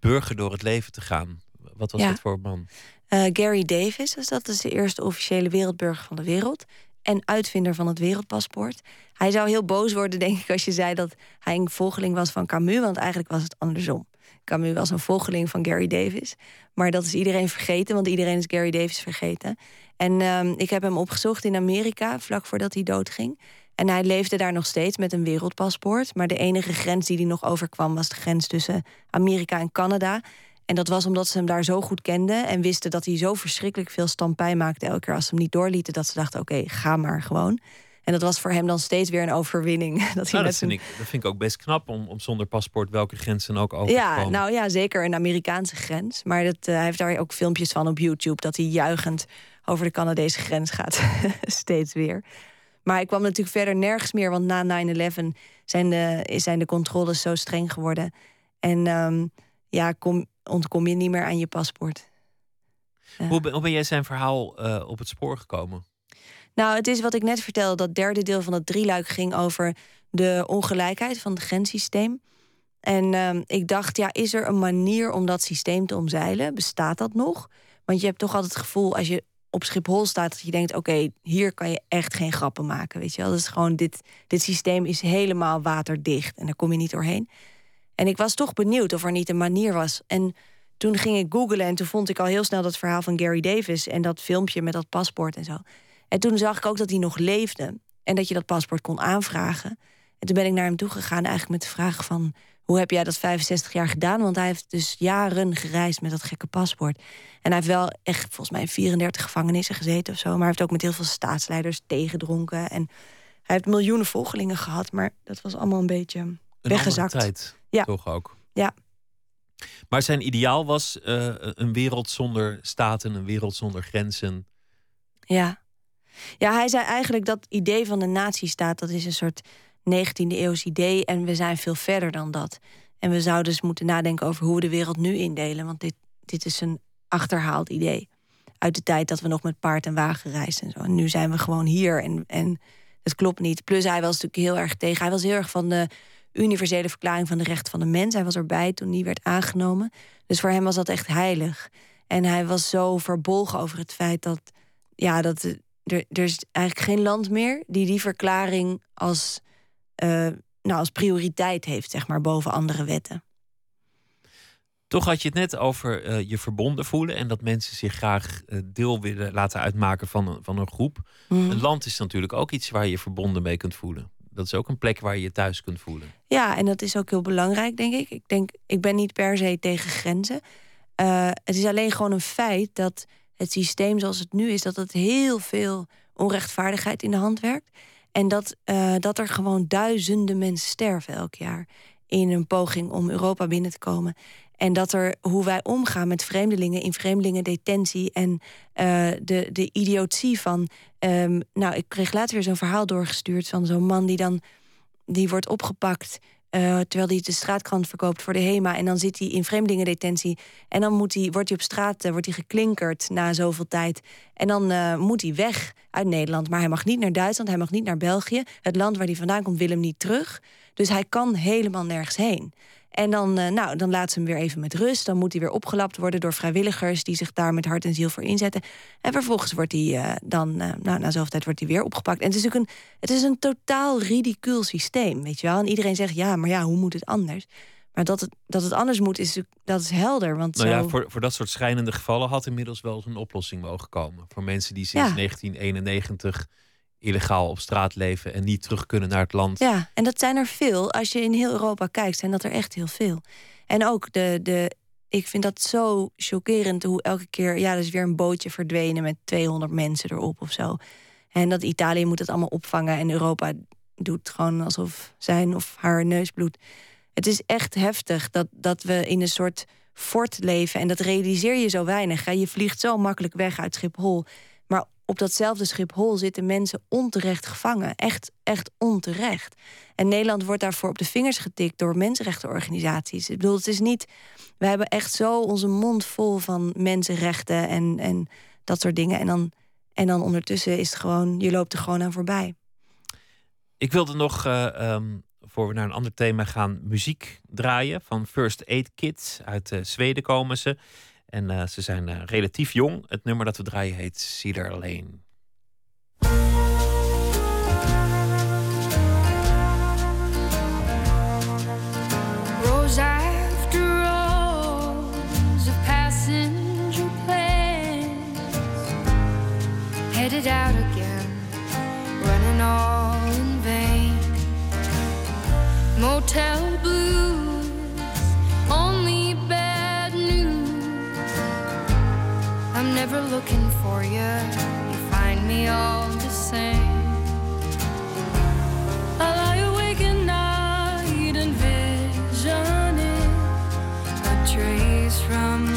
burger door het leven te gaan. Wat was Ja. dat voor man? Eh, Gary Davis, dus dat is de eerste officiële wereldburger van de wereld. En uitvinder van het wereldpaspoort. Hij zou heel boos worden, denk ik, als je zei dat hij een volgeling was van Camus. Want eigenlijk was het andersom. Camus was een volgeling van Gary Davis. Maar dat is iedereen vergeten, want iedereen is Gary Davis vergeten. En ehm, ik heb hem opgezocht in Amerika, vlak voordat hij doodging. En hij leefde daar nog steeds met een wereldpaspoort. Maar de enige grens die hij nog overkwam was de grens tussen Amerika en Canada. En dat was omdat ze hem daar zo goed kenden en wisten dat hij zo verschrikkelijk veel stampij maakte elke keer als ze hem niet doorlieten. Dat ze dachten: oké, ga maar gewoon. En dat was voor hem dan steeds weer een overwinning. Dat hij Nou, dat, met vind ik, dat vind ik ook best knap om, om zonder paspoort welke grenzen ook over te ja, komen. nou ja, zeker een Amerikaanse grens. Maar dat, eh, hij heeft daar ook filmpjes van op YouTube dat hij juichend over de Canadese grens gaat. Steeds weer. Maar ik kwam natuurlijk verder nergens meer, want na 9-11 zijn de, zijn de controles zo streng geworden. En ehm, ja, kom, ontkom je niet meer aan je paspoort. Ja. Hoe, ben, hoe ben jij zijn verhaal eh, op het spoor gekomen? Nou, het is wat ik net vertelde. Dat derde deel van het drieluik ging over de ongelijkheid van het grenssysteem. En ehm, ik dacht, ja, is er een manier om dat systeem te omzeilen? Bestaat dat nog? Want je hebt toch altijd het gevoel als je op Schiphol staat dat je denkt: oké, hier kan je echt geen grappen maken. Weet je wel, dat is gewoon dit, dit systeem is helemaal waterdicht en daar kom je niet doorheen. En ik was toch benieuwd of er niet een manier was. En toen ging ik googlen en toen vond ik al heel snel dat verhaal van Gary Davis en dat filmpje met dat paspoort en zo. En toen zag ik ook dat hij nog leefde en dat je dat paspoort kon aanvragen. En toen ben ik naar hem toe gegaan eigenlijk met de vraag van... hoe heb jij dat 65 jaar gedaan? Want hij heeft dus jaren gereisd met dat gekke paspoort. En hij heeft wel echt volgens mij in 34 gevangenissen gezeten of zo. Maar hij heeft ook met heel veel staatsleiders tegedronken. En hij heeft miljoenen volgelingen gehad. Maar dat was allemaal een beetje weggezakt. tijd, Ja. toch ook. Ja. Maar zijn ideaal was eh, een wereld zonder staten, een wereld zonder grenzen. Ja. Ja, hij zei eigenlijk dat idee van de nazistaat... dat is een soort 19e eeuws idee en we zijn veel verder dan dat. En we zouden dus moeten nadenken over hoe we de wereld nu indelen. Want dit, dit is een achterhaald idee. Uit de tijd dat we nog met paard en wagen reisden. En, zo. en nu zijn we gewoon hier en, en het klopt niet. Plus hij was natuurlijk heel erg tegen. Hij was heel erg van de universele verklaring van de rechten van de mens. Hij was erbij toen die werd aangenomen. Dus voor hem was dat echt heilig. En hij was zo verbolgen over het feit dat... Ja, dat er, er is eigenlijk geen land meer die die verklaring als, eh, nou, als prioriteit heeft, zeg maar, boven andere wetten. Toch had je het net over uh, je verbonden voelen en dat mensen zich graag uh, deel willen laten uitmaken van een, van een groep. Mhm. Een land is natuurlijk ook iets waar je verbonden mee kunt voelen. Dat is ook een plek waar je je thuis kunt voelen. Ja, en dat is ook heel belangrijk, denk ik. Ik denk, ik ben niet per se tegen grenzen. Uh, het is alleen gewoon een feit dat het systeem zoals het nu is, dat het heel veel onrechtvaardigheid in de hand werkt. En dat, uh, dat er gewoon duizenden mensen sterven elk jaar in een poging om Europa binnen te komen. En dat er hoe wij omgaan met vreemdelingen in vreemdelingendetentie en uh, de, de idiotie van. Um, nou, ik kreeg later weer zo'n verhaal doorgestuurd van zo'n man die dan die wordt opgepakt. Uh, terwijl hij de straatkrant verkoopt voor de HEMA. En dan zit hij in vreemdelingendetentie. En dan moet wordt hij op straat uh, wordt hij geklinkerd na zoveel tijd. En dan moet hij weg uit Nederland. Maar hij mag niet naar Duitsland, hij mag niet naar België. Het land waar hij vandaan komt wil hem niet terug. Dus hij kan helemaal nergens heen. En dan, uh, nou, dan laat ze hem weer even met rust. Dan moet hij weer opgelapt worden door vrijwilligers die zich daar met hart en ziel voor inzetten. En vervolgens wordt hij uh, dan, uh, nou, na zoveel tijd wordt hij weer opgepakt. En het is natuurlijk een, het is een totaal ridicuul systeem, weet je wel. En iedereen zegt ja, maar ja, hoe moet het anders? Maar dat het, dat het anders moet, is, dat is helder. Want nou zo... ja, voor, voor dat soort schrijnende gevallen had inmiddels wel eens een oplossing mogen komen. Voor mensen die sinds Ja. 1991 illegaal op straat leven en niet terug kunnen naar het land. Ja, en dat zijn er veel. Als je in heel Europa kijkt, zijn dat er echt heel veel. En ook de. de ik vind dat zo chockerend hoe elke keer. Ja, er is weer een bootje verdwenen met 200 mensen erop of zo. En dat Italië moet het allemaal opvangen en Europa doet gewoon alsof zijn of haar neus bloedt. Het is echt heftig dat, dat we in een soort fort leven. En dat realiseer je zo weinig. Je vliegt zo makkelijk weg uit Schiphol. Op datzelfde Schiphol zitten mensen onterecht gevangen. Echt, echt onterecht. En Nederland wordt daarvoor op de vingers getikt door mensenrechtenorganisaties. Ik bedoel, het is niet. We hebben echt zo onze mond vol van mensenrechten en, en dat soort dingen. En dan, en dan ondertussen is het gewoon, je loopt er gewoon aan voorbij. Ik wilde nog, eh, ehm, voor we naar een ander thema gaan, muziek draaien van First Aid Kids. Uit eh, Zweden komen ze. En eh, ze zijn eh, relatief jong. Het nummer dat we draaien heet Cedar Lane. Rows after rows of passenger planes headed out again, running all in vain. Motel blues, Never looking for you, you find me all the same. I lie awake at night envisioning a trace from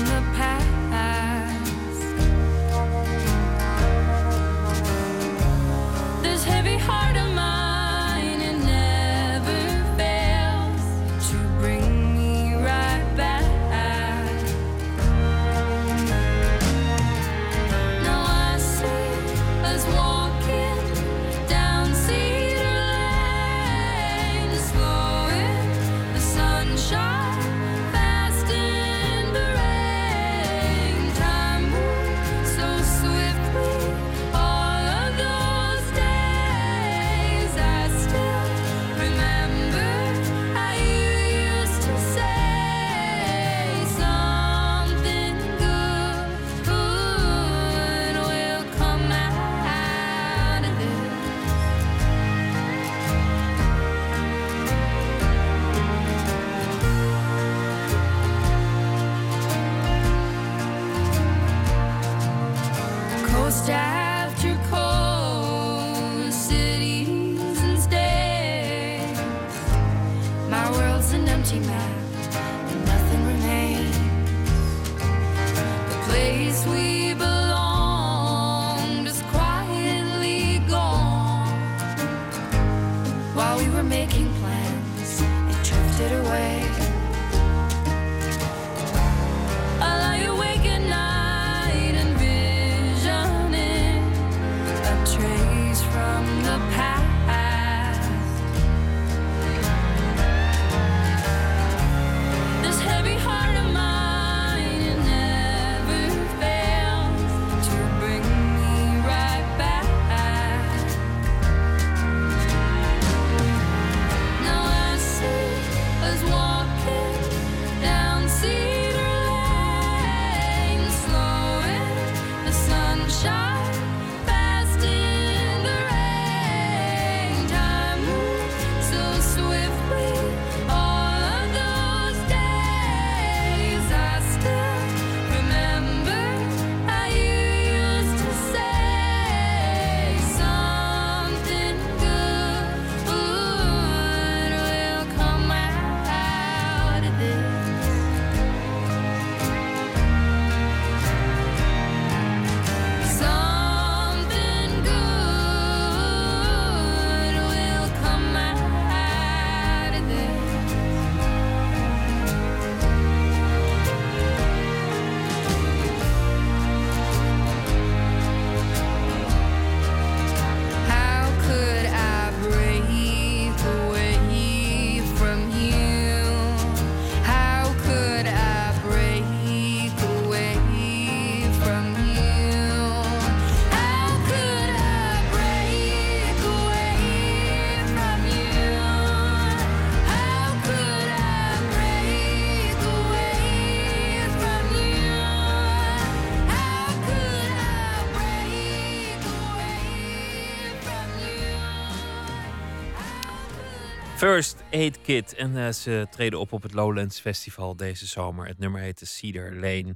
First Aid Kit. En eh, ze treden op op het Lowlands Festival deze zomer. Het nummer heet Cedar Lane.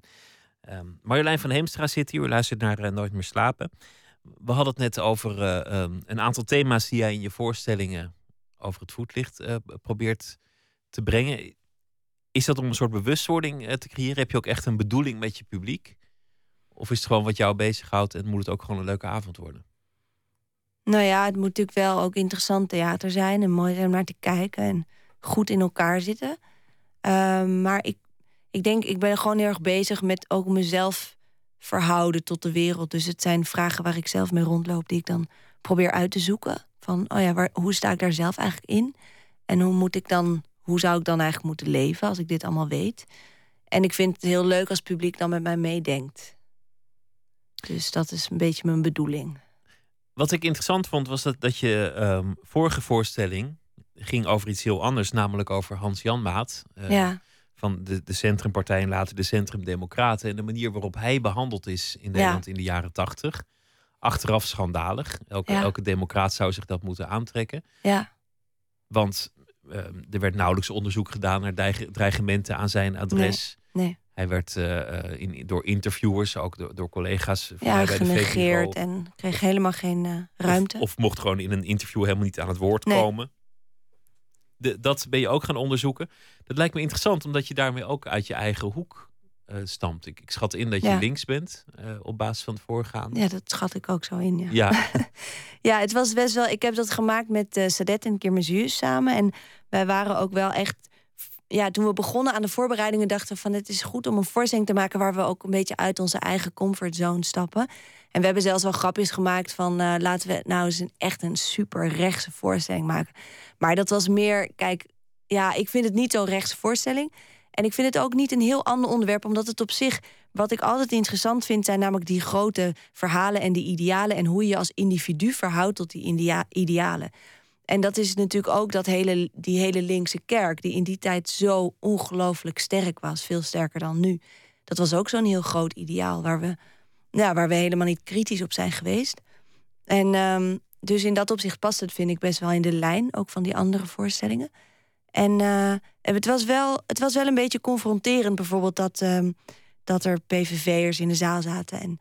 Um, Marjolein van Heemstra zit hier. Luistert naar Nooit meer slapen. We hadden het net over uh, um, een aantal thema's die jij in je voorstellingen over het voetlicht probeert te brengen. Is dat om een soort bewustwording te creëren? Heb je ook echt een bedoeling met je publiek? Of is het gewoon wat jou bezighoudt en moet het ook gewoon een leuke avond worden? Nou ja, het moet natuurlijk wel ook interessant theater zijn en mooi zijn om naar te kijken en goed in elkaar zitten. Um, maar ik, ik denk, ik ben gewoon heel erg bezig met ook mezelf verhouden tot de wereld. Dus het zijn vragen waar ik zelf mee rondloop, die ik dan probeer uit te zoeken. Van, oh ja, waar, hoe sta ik daar zelf eigenlijk in? En hoe moet ik dan, hoe zou ik dan eigenlijk moeten leven als ik dit allemaal weet? En ik vind het heel leuk als publiek dan met mij meedenkt. Dus dat is een beetje mijn bedoeling. Wat ik interessant vond was dat, dat je um, vorige voorstelling ging over iets heel anders, namelijk over Hans Jan Maat. Uh, ja. Van de, de Centrumpartij en later de Centrumdemocraten. En de manier waarop hij behandeld is in Nederland in de jaren tachtig. Achteraf schandalig. Elke, ja. elke democraat zou zich dat moeten aantrekken. Ja. Want uh, er werd nauwelijks onderzoek gedaan naar dreigementen aan zijn adres. Nee. nee. Hij werd uh, in, door interviewers, ook door, door collega's ja, bij genegeerd en kreeg helemaal geen uh, ruimte. Of, of, mocht gewoon in een interview helemaal niet aan het woord nee. komen. De, dat ben je ook gaan onderzoeken. Dat lijkt me interessant, omdat je daarmee ook uit je eigen hoek uh, stamt. Ik, ik, schat in dat je ja. links bent op basis van het voorgaande. Ja, dat schat ik ook zo in. Ja, ja. ja het was best wel. Ik heb dat gemaakt met Sadet en Kirmezuur samen. En wij waren ook wel echt ja, toen we begonnen aan de voorbereidingen, dachten we van het is goed om een voorstelling te maken waar we ook een beetje uit onze eigen comfortzone stappen. En we hebben zelfs wel grapjes gemaakt van uh, laten we nou eens een, echt een super rechtse voorstelling maken. Maar dat was meer, kijk, ja, ik vind het niet zo'n rechtse voorstelling. En ik vind het ook niet een heel ander onderwerp, omdat het op zich, wat ik altijd interessant vind, zijn namelijk die grote verhalen en die idealen en hoe je als individu verhoudt tot die idealen. En dat is natuurlijk ook dat hele, die hele linkse kerk, die in die tijd zo ongelooflijk sterk was, veel sterker dan nu. Dat was ook zo'n heel groot ideaal waar we, ja, waar we helemaal niet kritisch op zijn geweest. En um, dus in dat opzicht past het, vind ik, best wel in de lijn, ook van die andere voorstellingen. En uh, het, was wel, het was wel een beetje confronterend, bijvoorbeeld dat, um, dat er PVV'ers in de zaal zaten. En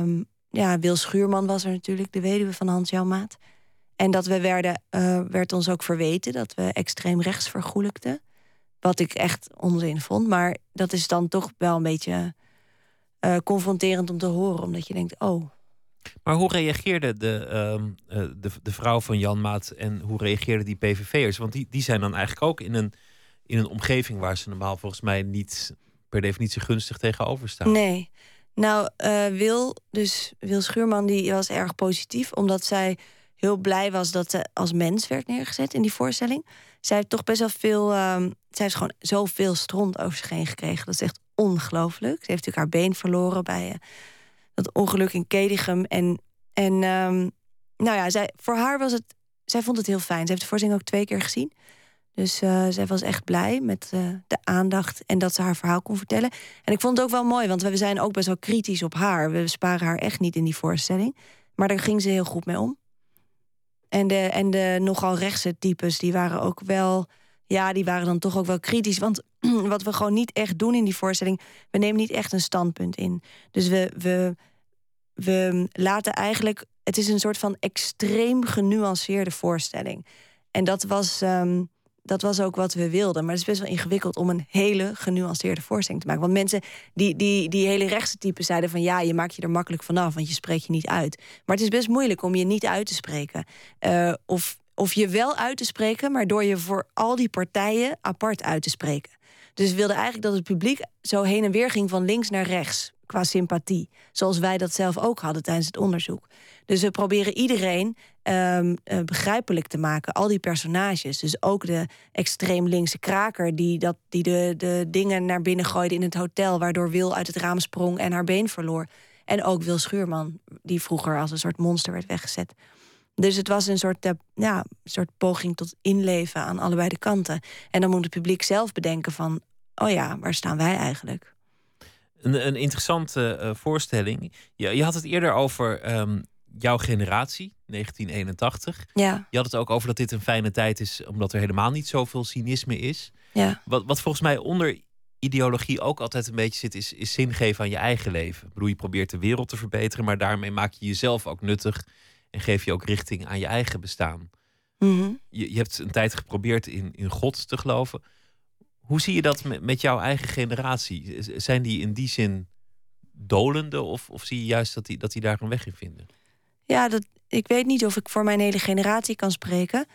um, ja, Wil Schuurman was er natuurlijk, de weduwe van Hans Jan Maat. En dat we werden, uh, werd ons ook verweten dat we extreem rechts vergoelijkten. Wat ik echt onzin vond. Maar dat is dan toch wel een beetje uh, confronterend om te horen. Omdat je denkt, oh. Maar hoe reageerde de, uh, de, de, vrouw van Jan Maat en hoe reageerden die PVV'ers? Want die, die zijn dan eigenlijk ook in een, in een omgeving waar ze normaal volgens mij niet per definitie gunstig tegenover staan. Nee. Nou, Wil, dus Wil Schuurman, die was erg positief, omdat zij heel blij was dat ze als mens werd neergezet in die voorstelling. Zij heeft toch best wel veel. Um, zij heeft gewoon zoveel stront over zich heen gekregen. Dat is echt ongelooflijk. Ze heeft natuurlijk haar been verloren bij uh, dat ongeluk in Kedigum. En, en um, nou ja, zij, voor haar was het. Zij vond het heel fijn. Ze heeft de voorstelling ook twee keer gezien. Dus uh, zij was echt blij met uh, de aandacht en dat ze haar verhaal kon vertellen. En ik vond het ook wel mooi, want we zijn ook best wel kritisch op haar. We sparen haar echt niet in die voorstelling. Maar daar ging ze heel goed mee om. En de, en de nogal rechtse types, die waren ook wel. Ja, die waren dan toch ook wel kritisch. Want wat we gewoon niet echt doen in die voorstelling, we nemen niet echt een standpunt in. Dus we, we, we laten eigenlijk. Het is een soort van extreem genuanceerde voorstelling. En dat was. Um, dat was ook wat we wilden. Maar het is best wel ingewikkeld om een hele genuanceerde voorstelling te maken. Want mensen, die, die, die hele rechtse typen zeiden van... ja, je maakt je er makkelijk vanaf, want je spreekt je niet uit. Maar het is best moeilijk om je niet uit te spreken. Uh, of, of je wel uit te spreken, maar door je voor al die partijen apart uit te spreken. Dus we wilden eigenlijk dat het publiek zo heen en weer ging van links naar rechts qua sympathie. Zoals wij dat zelf ook hadden tijdens het onderzoek. Dus we proberen iedereen um, uh, begrijpelijk te maken. Al die personages. Dus ook de extreem linkse kraker die, dat, die de, de dingen naar binnen gooide in het hotel. Waardoor Wil uit het raam sprong en haar been verloor. En ook Wil Schuurman, die vroeger als een soort monster werd weggezet. Dus het was een soort, uh, ja, soort poging tot inleven aan allebei de kanten. En dan moet het publiek zelf bedenken van... oh ja, waar staan wij eigenlijk? Een, een interessante uh, voorstelling. Je, je had het eerder over um, jouw generatie, 1981. Ja. Je had het ook over dat dit een fijne tijd is, omdat er helemaal niet zoveel cynisme is. Ja. Wat, wat volgens mij onder ideologie ook altijd een beetje zit, is, is zin geven aan je eigen leven. Ik bedoel, je probeert de wereld te verbeteren, maar daarmee maak je jezelf ook nuttig en geef je ook richting aan je eigen bestaan. Mhm. Je, je hebt een tijd geprobeerd in, in God te geloven. Hoe zie je dat met, jouw eigen generatie? Zijn die in die zin dolende of, of zie je juist dat die, dat die daar een weg in vinden? Ja, dat, ik weet niet of ik voor mijn hele generatie kan spreken.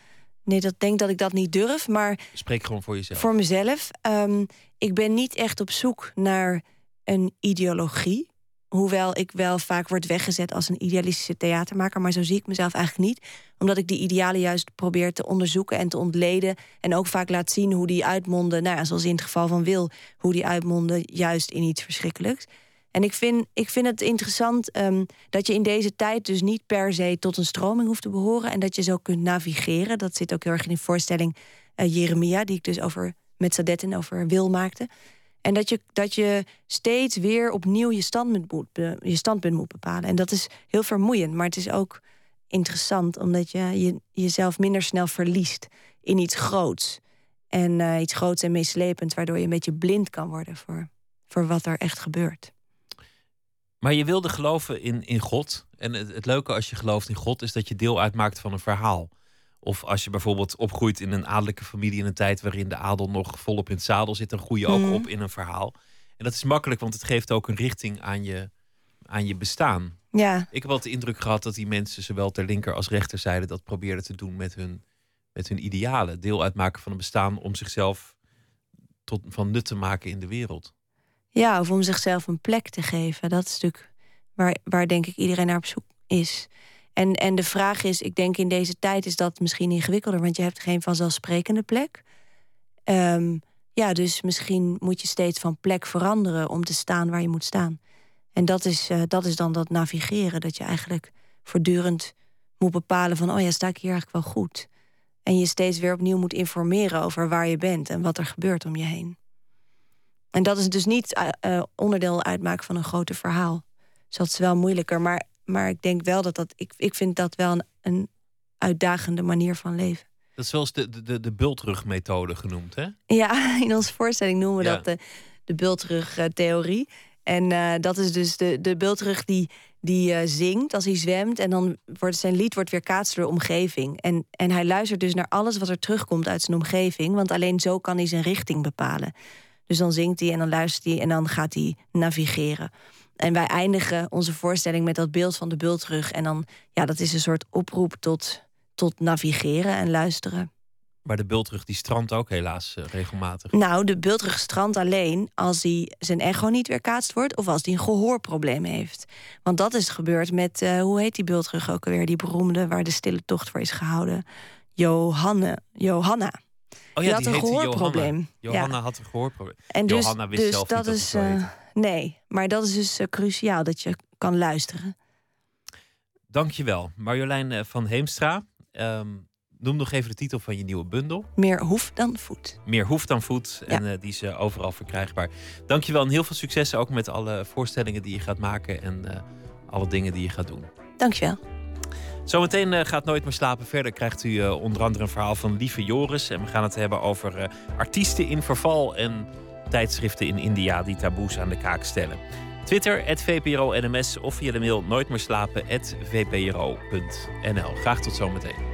Nee, dat denk dat ik dat niet durf. Maar Spreek gewoon voor jezelf. voor mezelf, ehm, ik ben niet echt op zoek naar een ideologie. Hoewel ik wel vaak word weggezet als een idealistische theatermaker. Maar zo zie ik mezelf eigenlijk niet. Omdat ik die idealen juist probeer te onderzoeken en te ontleden. En ook vaak laat zien hoe die uitmonden. Nou ja, zoals in het geval van Wil. Hoe die uitmonden juist in iets verschrikkelijks. En ik vind, ik vind het interessant ehm, dat je in deze tijd dus niet per se tot een stroming hoeft te behoren. En dat je zo kunt navigeren. Dat zit ook heel erg in de voorstelling eh, Jeremia, die ik dus over met Sadetten over wil maakte. En dat je, dat je steeds weer opnieuw je standpunt, moet, je standpunt moet bepalen. En dat is heel vermoeiend, maar het is ook interessant, omdat je, je jezelf minder snel verliest in iets groots. En eh, iets groots en meeslepend, waardoor je een beetje blind kan worden voor, voor wat er echt gebeurt. Maar je wilde geloven in, in God. En het, het leuke als je gelooft in God is dat je deel uitmaakt van een verhaal. Of als je bijvoorbeeld opgroeit in een adellijke familie in een tijd waarin de adel nog volop in het zadel zit, dan groei je ook Mhm. op in een verhaal. En dat is makkelijk, want het geeft ook een richting aan je, aan je bestaan. Ja, Ik heb wel de indruk gehad dat die mensen, zowel ter linker als rechterzijde, dat probeerden te doen met hun, met hun idealen. Deel uitmaken van een bestaan om zichzelf tot, van nut te maken in de wereld. Ja, of om zichzelf een plek te geven. Dat is natuurlijk waar, waar denk ik iedereen naar op zoek is. En, en de vraag is, ik denk in deze tijd is dat misschien ingewikkelder, want je hebt geen vanzelfsprekende plek. Ehm, ja, dus misschien moet je steeds van plek veranderen om te staan waar je moet staan. En dat is, eh, dat is dan dat navigeren, dat je eigenlijk voortdurend moet bepalen van, oh ja, sta ik hier eigenlijk wel goed? En je steeds weer opnieuw moet informeren over waar je bent en wat er gebeurt om je heen. En dat is dus niet eh, eh, onderdeel uitmaken van een groter verhaal. Dus dat is wel moeilijker. Maar, maar ik denk wel dat dat. Ik, ik vind dat wel een, een uitdagende manier van leven. Dat is wel eens de, de, de, de bultrugmethode genoemd, hè? Ja, in onze voorstelling noemen we Ja. dat de, de bultrug-theorie. En eh, dat is dus de, de bultrug die, die eh, zingt als hij zwemt. En dan wordt zijn lied wordt weer kaatst door de omgeving. En, en hij luistert dus naar alles wat er terugkomt uit zijn omgeving. Want alleen zo kan hij zijn richting bepalen. Dus dan zingt hij en dan luistert hij en dan gaat hij navigeren. En wij eindigen onze voorstelling met dat beeld van de bultrug. En dan, ja, dat is een soort oproep tot, tot navigeren en luisteren. Maar de bultrug die strandt ook helaas eh, regelmatig. Nou, de bultrug strandt alleen als hij zijn echo niet weerkaatst wordt... of als hij een gehoorprobleem heeft. Want dat is gebeurd met, eh, hoe heet die bultrug ook alweer... die beroemde waar de stille tocht voor is gehouden. Johanne, Johanna. Oh Die had een gehoorprobleem. Johanna, Ja. Had een gehoorprobleem. En dus, Johanna wist dus zelf dat niet dat is... nee, maar dat is dus eh, cruciaal dat je kan luisteren. Dankjewel. Marjolein eh, van Heemstra. Ehm, noem nog even de titel van je nieuwe bundel. Meer hoef dan voet. Meer hoeft dan voet. En eh, die is overal verkrijgbaar. Dankjewel en heel veel succes ook met alle voorstellingen die je gaat maken. En alle dingen die je gaat doen. Dankjewel. Zometeen gaat Nooit meer slapen verder. Krijgt u onder andere een verhaal van Lieve Joris. En we gaan het hebben over artiesten in verval en tijdschriften in India die taboes aan de kaak stellen. Twitter, @vpro_nms of via de mail nooitmeerslapen@vpro.nl. Graag tot zometeen.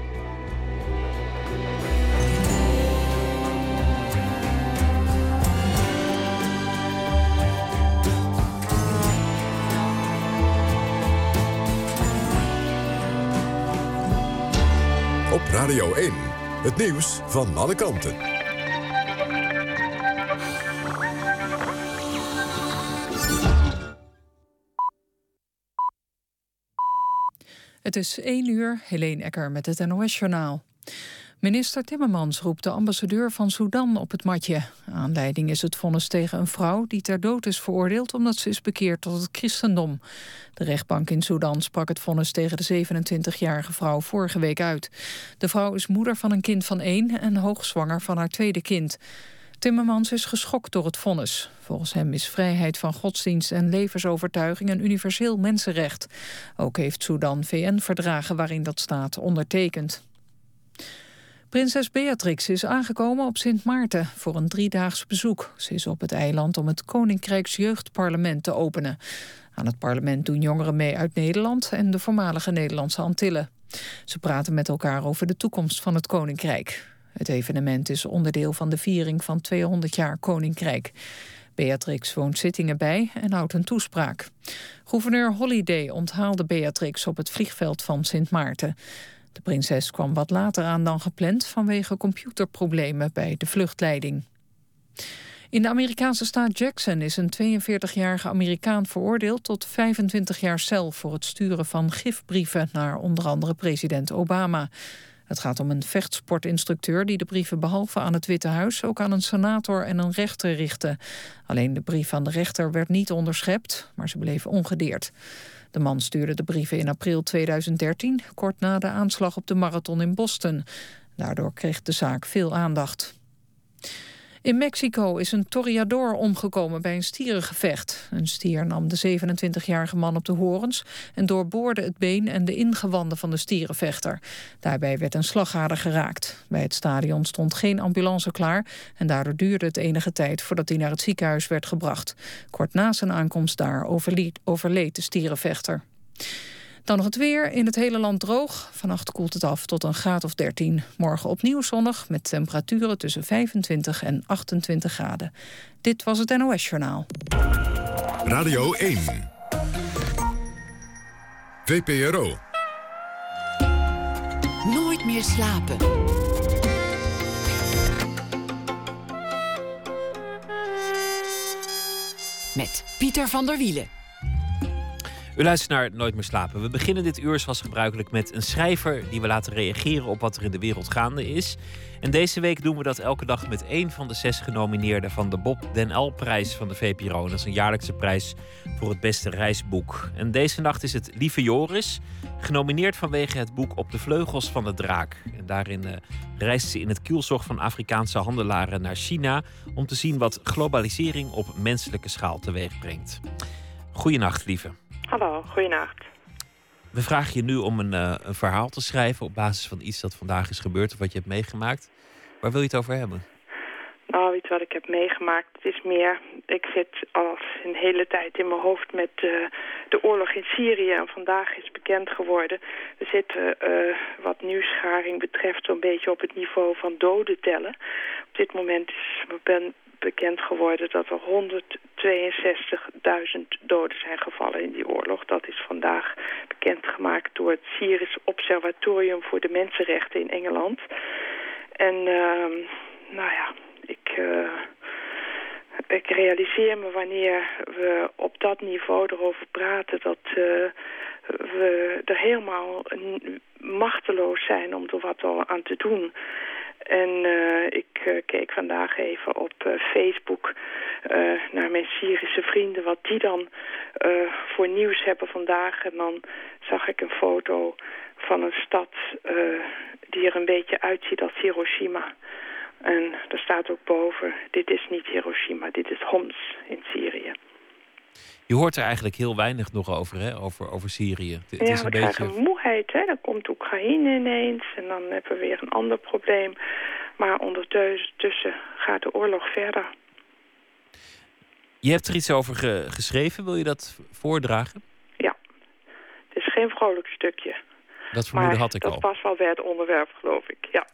Op Radio 1. Het nieuws van alle kanten. Het is 1 uur, Helene Ecker met het NOS-journaal. Minister Timmermans roept de ambassadeur van Sudan op het matje. Aanleiding is het vonnis tegen een vrouw die ter dood is veroordeeld... omdat ze is bekeerd tot het christendom. De rechtbank in Sudan sprak het vonnis tegen de 27-jarige vrouw vorige week uit. De vrouw is moeder van een kind van één en hoogzwanger van haar tweede kind. Timmermans is geschokt door het vonnis. Volgens hem is vrijheid van godsdienst en levensovertuiging een universeel mensenrecht. Ook heeft Sudan VN-verdragen waarin dat staat ondertekend. Prinses Beatrix is aangekomen op Sint Maarten voor een driedaags bezoek. Ze is op het eiland om het Koninkrijks Jeugdparlement te openen. Aan het parlement doen jongeren mee uit Nederland en de voormalige Nederlandse Antillen. Ze praten met elkaar over de toekomst van het Koninkrijk. Het evenement is onderdeel van de viering van 200 jaar Koninkrijk. Beatrix woont zittingen bij en houdt een toespraak. Gouverneur Holiday onthaalde Beatrix op het vliegveld van Sint Maarten. De prinses kwam wat later aan dan gepland vanwege computerproblemen bij de vluchtleiding. In de Amerikaanse staat Jackson is een 42-jarige Amerikaan veroordeeld tot 25 jaar cel voor het sturen van gifbrieven naar onder andere president Obama. Het gaat om een vechtsportinstructeur die de brieven behalve aan het Witte Huis ook aan een senator en een rechter richtte. Alleen de brief aan de rechter werd niet onderschept, maar ze bleef ongedeerd. De man stuurde de brieven in april 2013, kort na de aanslag op de marathon in Boston. Daardoor kreeg de zaak veel aandacht. In Mexico is een toreador omgekomen bij een stierengevecht. Een stier nam de 27-jarige man op de horens... en doorboorde het been en de ingewanden van de stierenvechter. Daarbij werd een slagader geraakt. Bij het stadion stond geen ambulance klaar... en daardoor duurde het enige tijd voordat hij naar het ziekenhuis werd gebracht. Kort na zijn aankomst daar overleed de stierenvechter. Dan nog het weer. In het hele land droog. Vannacht koelt het af tot een graad of 13. Morgen opnieuw zonnig met temperaturen tussen 25 en 28 graden. Dit was het NOS Journaal. Radio 1. VPRO. Nooit meer slapen. Met Pieter van der Wielen. U luistert naar Nooit meer slapen. We beginnen dit uur zoals gebruikelijk met een schrijver die we laten reageren op wat er in de wereld gaande is. En deze week doen we dat elke dag met één van de zes genomineerden van de Bob Den L-prijs van de VPRO. Dat is een jaarlijkse prijs voor het beste reisboek. En deze nacht is het Lieve Joris, genomineerd vanwege het boek Op de Vleugels van de Draak. En daarin uh, reist ze in het kielzog van Afrikaanse handelaren naar China om te zien wat globalisering op menselijke schaal teweeg brengt. Goedenacht, lieve. Hallo, goeienacht. We vragen je nu om een, uh, een, verhaal te schrijven op basis van iets dat vandaag is gebeurd of wat je hebt meegemaakt. Waar wil je het over hebben? Nou, iets wat ik heb meegemaakt, het is meer... Ik zit al een hele tijd in mijn hoofd met uh, de oorlog in Syrië. En vandaag is bekend geworden... We zitten uh, wat nieuwsgaring betreft zo'n beetje op het niveau van doden tellen. Op dit moment is ben, bekend geworden dat er 162.000 doden zijn gevallen in die oorlog. Dat is vandaag bekendgemaakt door het Syrisch Observatorium voor de Mensenrechten in Engeland. En uh, nou ja, ik, uh, ik realiseer me wanneer we op dat niveau erover praten... dat uh, we er helemaal machteloos zijn om er wat aan te doen... En uh, ik uh, keek vandaag even op uh, Facebook naar mijn Syrische vrienden... wat die dan voor nieuws hebben vandaag. En dan zag ik een foto van een stad die er een beetje uitziet als Hiroshima. En er staat ook boven, dit is niet Hiroshima, dit is Homs in Syrië. Je hoort er eigenlijk heel weinig nog over, hè? Over, over Syrië. Het, ja, is een we beetje... krijgen moeheid. Hè? Dan komt Oekraïne ineens en dan hebben we weer een ander probleem. Maar ondertussen gaat de oorlog verder. Je hebt er iets over geschreven. Wil je dat voordragen? Ja. Het is geen vrolijk stukje. Dat vermoeden had ik dat al. dat past wel bij het onderwerp, geloof ik. Ja.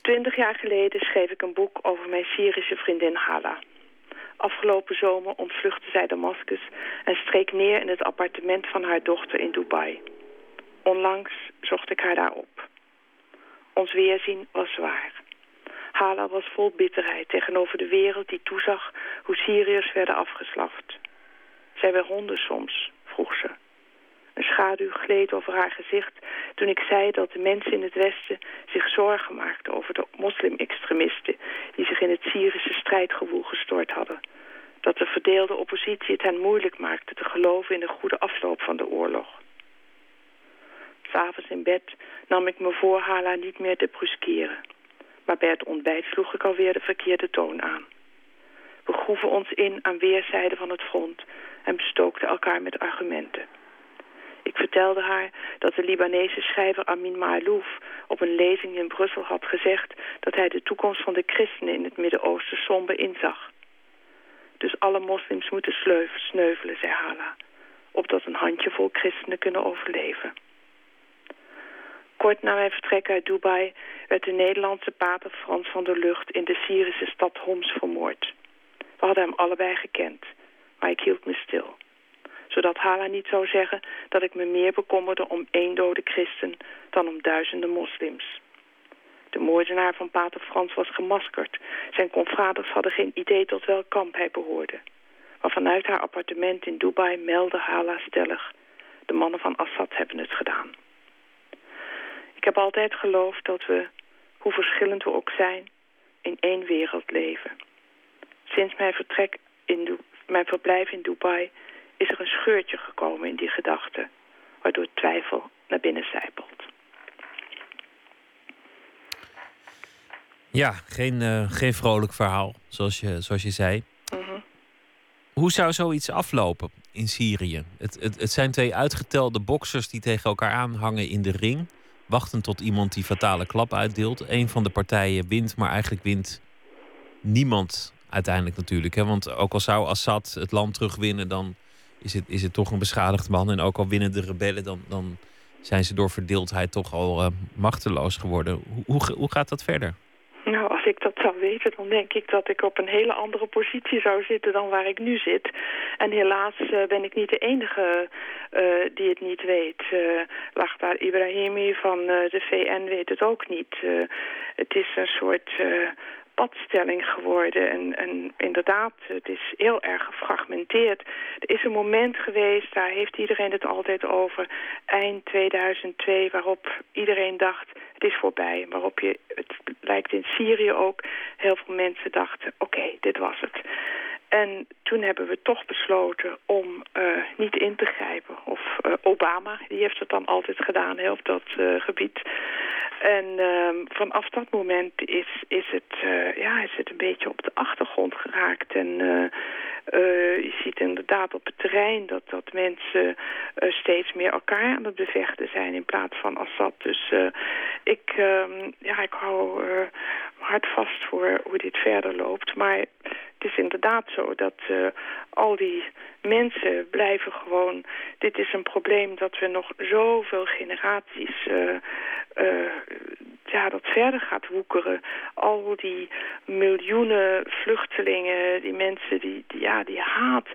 Twintig jaar geleden schreef ik een boek over mijn Syrische vriendin Hala. Afgelopen zomer ontvluchtte zij Damascus en streek neer in het appartement van haar dochter in Dubai. Onlangs zocht ik haar daar op. Ons weerzien was zwaar. Hala was vol bitterheid tegenover de wereld die toezag hoe Syriërs werden afgeslacht. Zij bij honden soms, vroeg ze. Een schaduw gleed over haar gezicht toen ik zei dat de mensen in het Westen zich zorgen maakten over de moslim-extremisten die zich in het Syrische strijdgewoel gestort hadden. Dat de verdeelde oppositie het hen moeilijk maakte te geloven in de goede afloop van de oorlog. S'avonds in bed nam ik me voor Hala niet meer te bruskeren. Maar bij het ontbijt sloeg ik alweer de verkeerde toon aan. We groeven ons in aan weerszijden van het front en bestookten elkaar met argumenten. Ik vertelde haar dat de Libanese schrijver Amin Maalouf op een lezing in Brussel had gezegd dat hij de toekomst van de christenen in het Midden-Oosten somber inzag. Dus alle moslims moeten sneuvelen, zei Hala, opdat een handjevol christenen kunnen overleven. Kort na mijn vertrek uit Dubai werd de Nederlandse pater Frans van der Lucht in de Syrische stad Homs vermoord. We hadden hem allebei gekend, maar ik hield me stil. Zodat Hala niet zou zeggen dat ik me meer bekommerde om één dode christen dan om duizenden moslims. De moordenaar van pater Frans was gemaskerd. Zijn confraders hadden geen idee tot welk kamp hij behoorde. Maar vanuit haar appartement in Dubai meldde Hala stellig... de mannen van Assad hebben het gedaan. Ik heb altijd geloofd dat we, hoe verschillend we ook zijn, in één wereld leven. Sinds mijn, vertrek in mijn verblijf in Dubai is er een scheurtje gekomen in die gedachte, waardoor twijfel naar binnen zijpelt. Ja, geen, uh, geen vrolijk verhaal, zoals je, zoals je zei. Mhm. Hoe zou zoiets aflopen in Syrië? Het, het, het zijn twee uitgetelde boksers die tegen elkaar aanhangen in de ring. Wachten tot iemand die fatale klap uitdeelt. Een van de partijen wint, maar eigenlijk wint niemand uiteindelijk natuurlijk. Hè? Want ook al zou Assad het land terugwinnen, dan is het, is het toch een beschadigd man. En ook al winnen de rebellen, dan, dan zijn ze door verdeeldheid toch al uh, machteloos geworden. Hoe, hoe, hoe gaat dat verder? Nou, als ik dat zou weten, dan denk ik dat ik op een hele andere positie zou zitten dan waar ik nu zit. En helaas uh, ben ik niet de enige uh, die het niet weet. Uh, Lachtar Ibrahimi van de VN weet het ook niet. het is een soort padstelling geworden. En, en inderdaad, het is heel erg gefragmenteerd. Er is een moment geweest, daar heeft iedereen het altijd over, eind 2002, waarop iedereen dacht, het is voorbij. Waarop je, het lijkt in Syrië ook, heel veel mensen dachten, oké, dit was het. En toen hebben we toch besloten om uh, niet in te grijpen. Of uh, Obama, die heeft het dan altijd gedaan hè, op dat uh, gebied. En uh, vanaf dat moment is, is, het, ja, is het een beetje op de achtergrond geraakt. En je ziet inderdaad op het terrein dat, dat mensen steeds meer elkaar aan het bevechten zijn in plaats van Assad. Dus ik, ehm, ja, ik hou hard vast voor hoe dit verder loopt. Maar het is inderdaad zo dat uh, al die mensen blijven gewoon... Dit is een probleem dat we nog zoveel generaties... Uh, ja, dat verder gaat woekeren. Al die miljoenen vluchtelingen, die mensen, die, die, ja, die haat.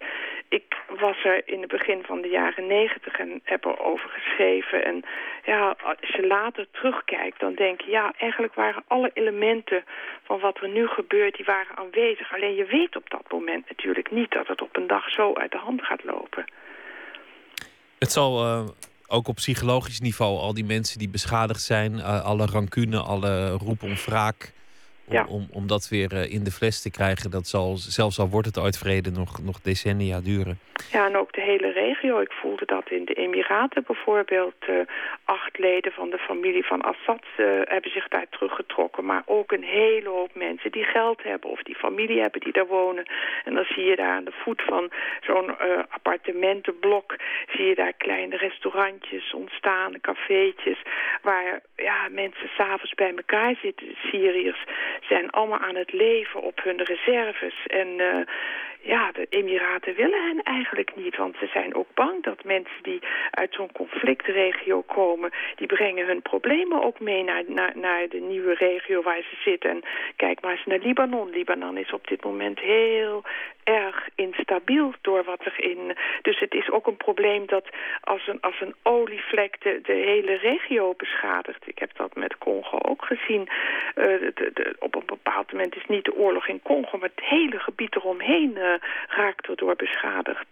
Ik was er in het begin van de jaren negentig en heb erover geschreven. En ja, als je later terugkijkt, dan denk je... ja, eigenlijk waren alle elementen van wat er nu gebeurt, die waren aanwezig. Alleen je weet op dat moment natuurlijk niet dat het op een dag zo uit de hand gaat lopen. Het zal uh, ook op psychologisch niveau, al die mensen die beschadigd zijn, uh, alle rancune, alle roep om wraak, ja. Om, om dat weer eh, in de fles te krijgen, dat zal, zelfs al wordt het ooit vrede, nog, nog decennia duren. Ja, en ook de hele regio. Ik voelde dat in de Emiraten bijvoorbeeld. Uh, acht leden van de familie van Assad uh, hebben zich daar teruggetrokken. Maar ook een hele hoop mensen die geld hebben of die familie hebben die daar wonen. En dan zie je daar aan de voet van zo'n uh, appartementenblok... zie je daar kleine restaurantjes ontstaan, cafeetjes... waar ja, mensen s'avonds bij elkaar zitten, Syriërs zijn allemaal aan het leven op hun reserves. En uh, ja, de Emiraten willen hen eigenlijk niet. Want ze zijn ook bang dat mensen die uit zo'n conflictregio komen... die brengen hun problemen ook mee naar, naar, naar de nieuwe regio waar ze zitten. En kijk maar eens naar Libanon. Libanon is op dit moment heel erg instabiel door wat er in... Dus het is ook een probleem dat als een, als een olievlek de, hele regio beschadigt. Ik heb dat met Congo ook gezien. De, op een bepaald moment is niet de oorlog in Congo... maar het hele gebied eromheen uh, raakt erdoor beschadigd.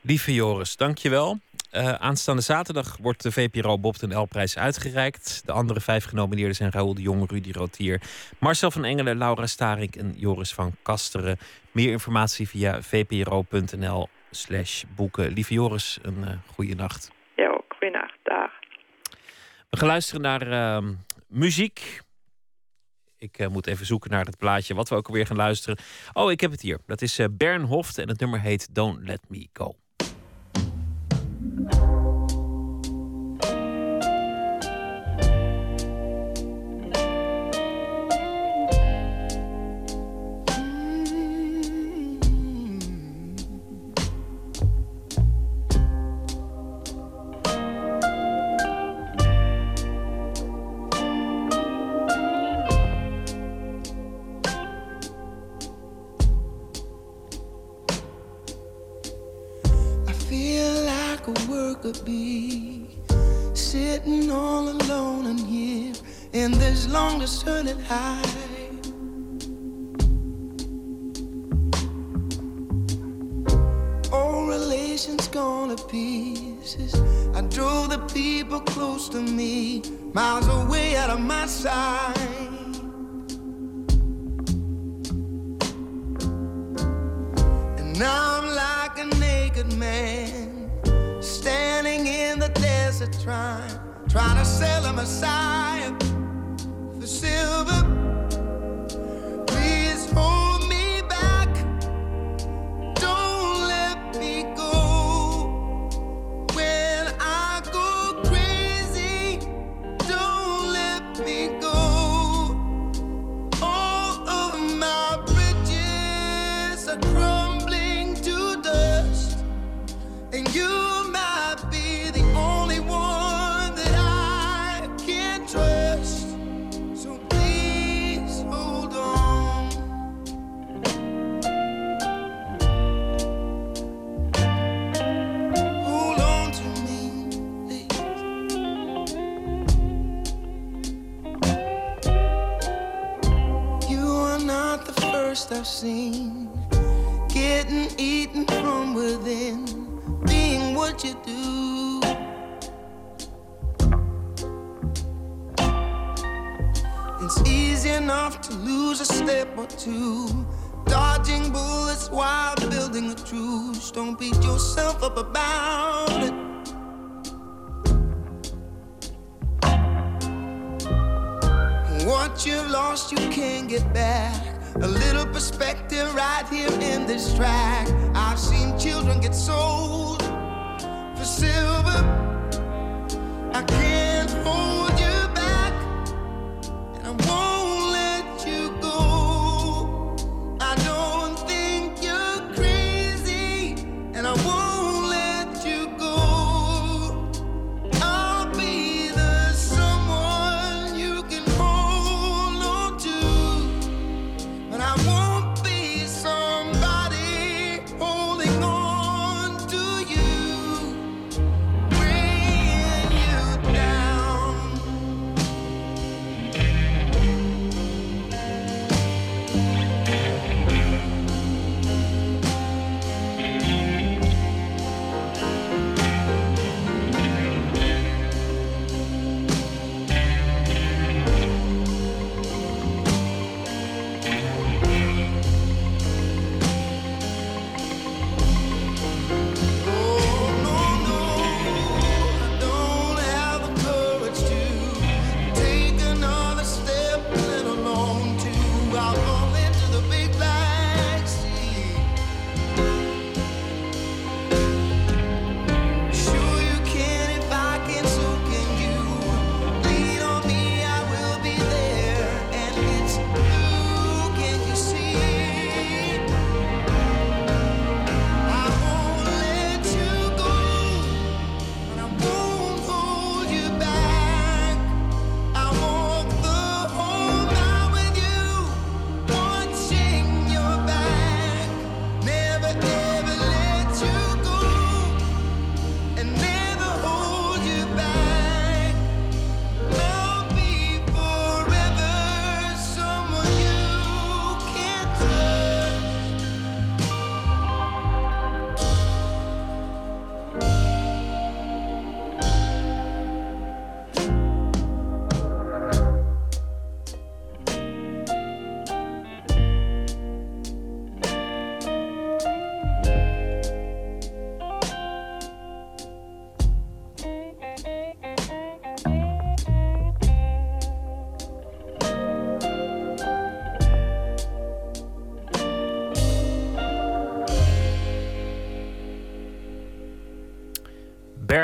Lieve Joris, dankjewel. Uh, aanstaande zaterdag wordt de VPRO Bob en L-prijs uitgereikt. De andere vijf genomineerden zijn Raoul de Jong, Rudy Rotier... Marcel van Engelen, Laura Starik en Joris van Kasteren. Meer informatie via vpro.nl slash boeken. Lieve Joris, een uh, goede nacht. Ja, ook. Goeienacht. Dag. We gaan luisteren naar uh, muziek. Ik uh, moet even zoeken naar het plaatje wat we ook alweer gaan luisteren. Oh, ik heb het hier. Dat is uh, Bern Hoft en het nummer heet Don't Let Me Go. I drove the people close to me, miles away out of my sight. And now I'm like a naked man standing in the desert trying, trying to sell a Messiah for silver. Seen. Getting eaten from within, being what you do. It's easy enough to lose a step or two. Dodging bullets while building a truce. Don't beat yourself up about it. What you've lost, you can't get back. A little perspective right here in this track. I've seen children get sold for silver. I can't hold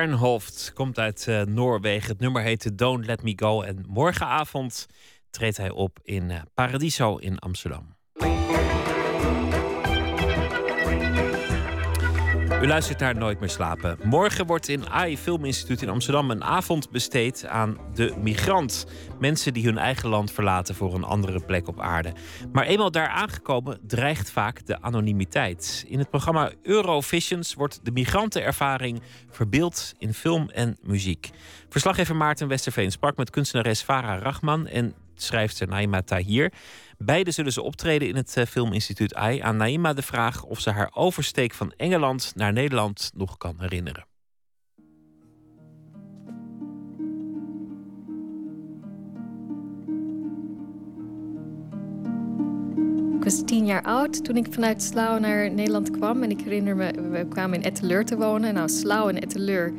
Bernhoft komt uit uh, Noorwegen. Het nummer heet Don't Let Me Go. En morgenavond treedt hij op in uh, Paradiso in Amsterdam. U luistert naar Nooit meer slapen. Morgen wordt in AI Filminstituut in Amsterdam een avond besteed aan de migrant. Mensen die hun eigen land verlaten voor een andere plek op aarde. Maar eenmaal daar aangekomen dreigt vaak de anonimiteit. In het programma Eurovisions wordt de migrantenervaring verbeeld in film en muziek. Verslaggever Maarten Westerveen sprak met kunstenares Farah Rachman en schrijfster Naima Tahir. Beide zullen ze optreden in het eh, Filminstituut AI. Aan Naima de vraag of ze haar oversteek van Engeland naar Nederland nog kan herinneren. Ik was tien jaar oud toen ik vanuit Slau naar Nederland kwam. En ik herinner me, we kwamen in Etteleur te wonen. Nou, Slau en Etteleur,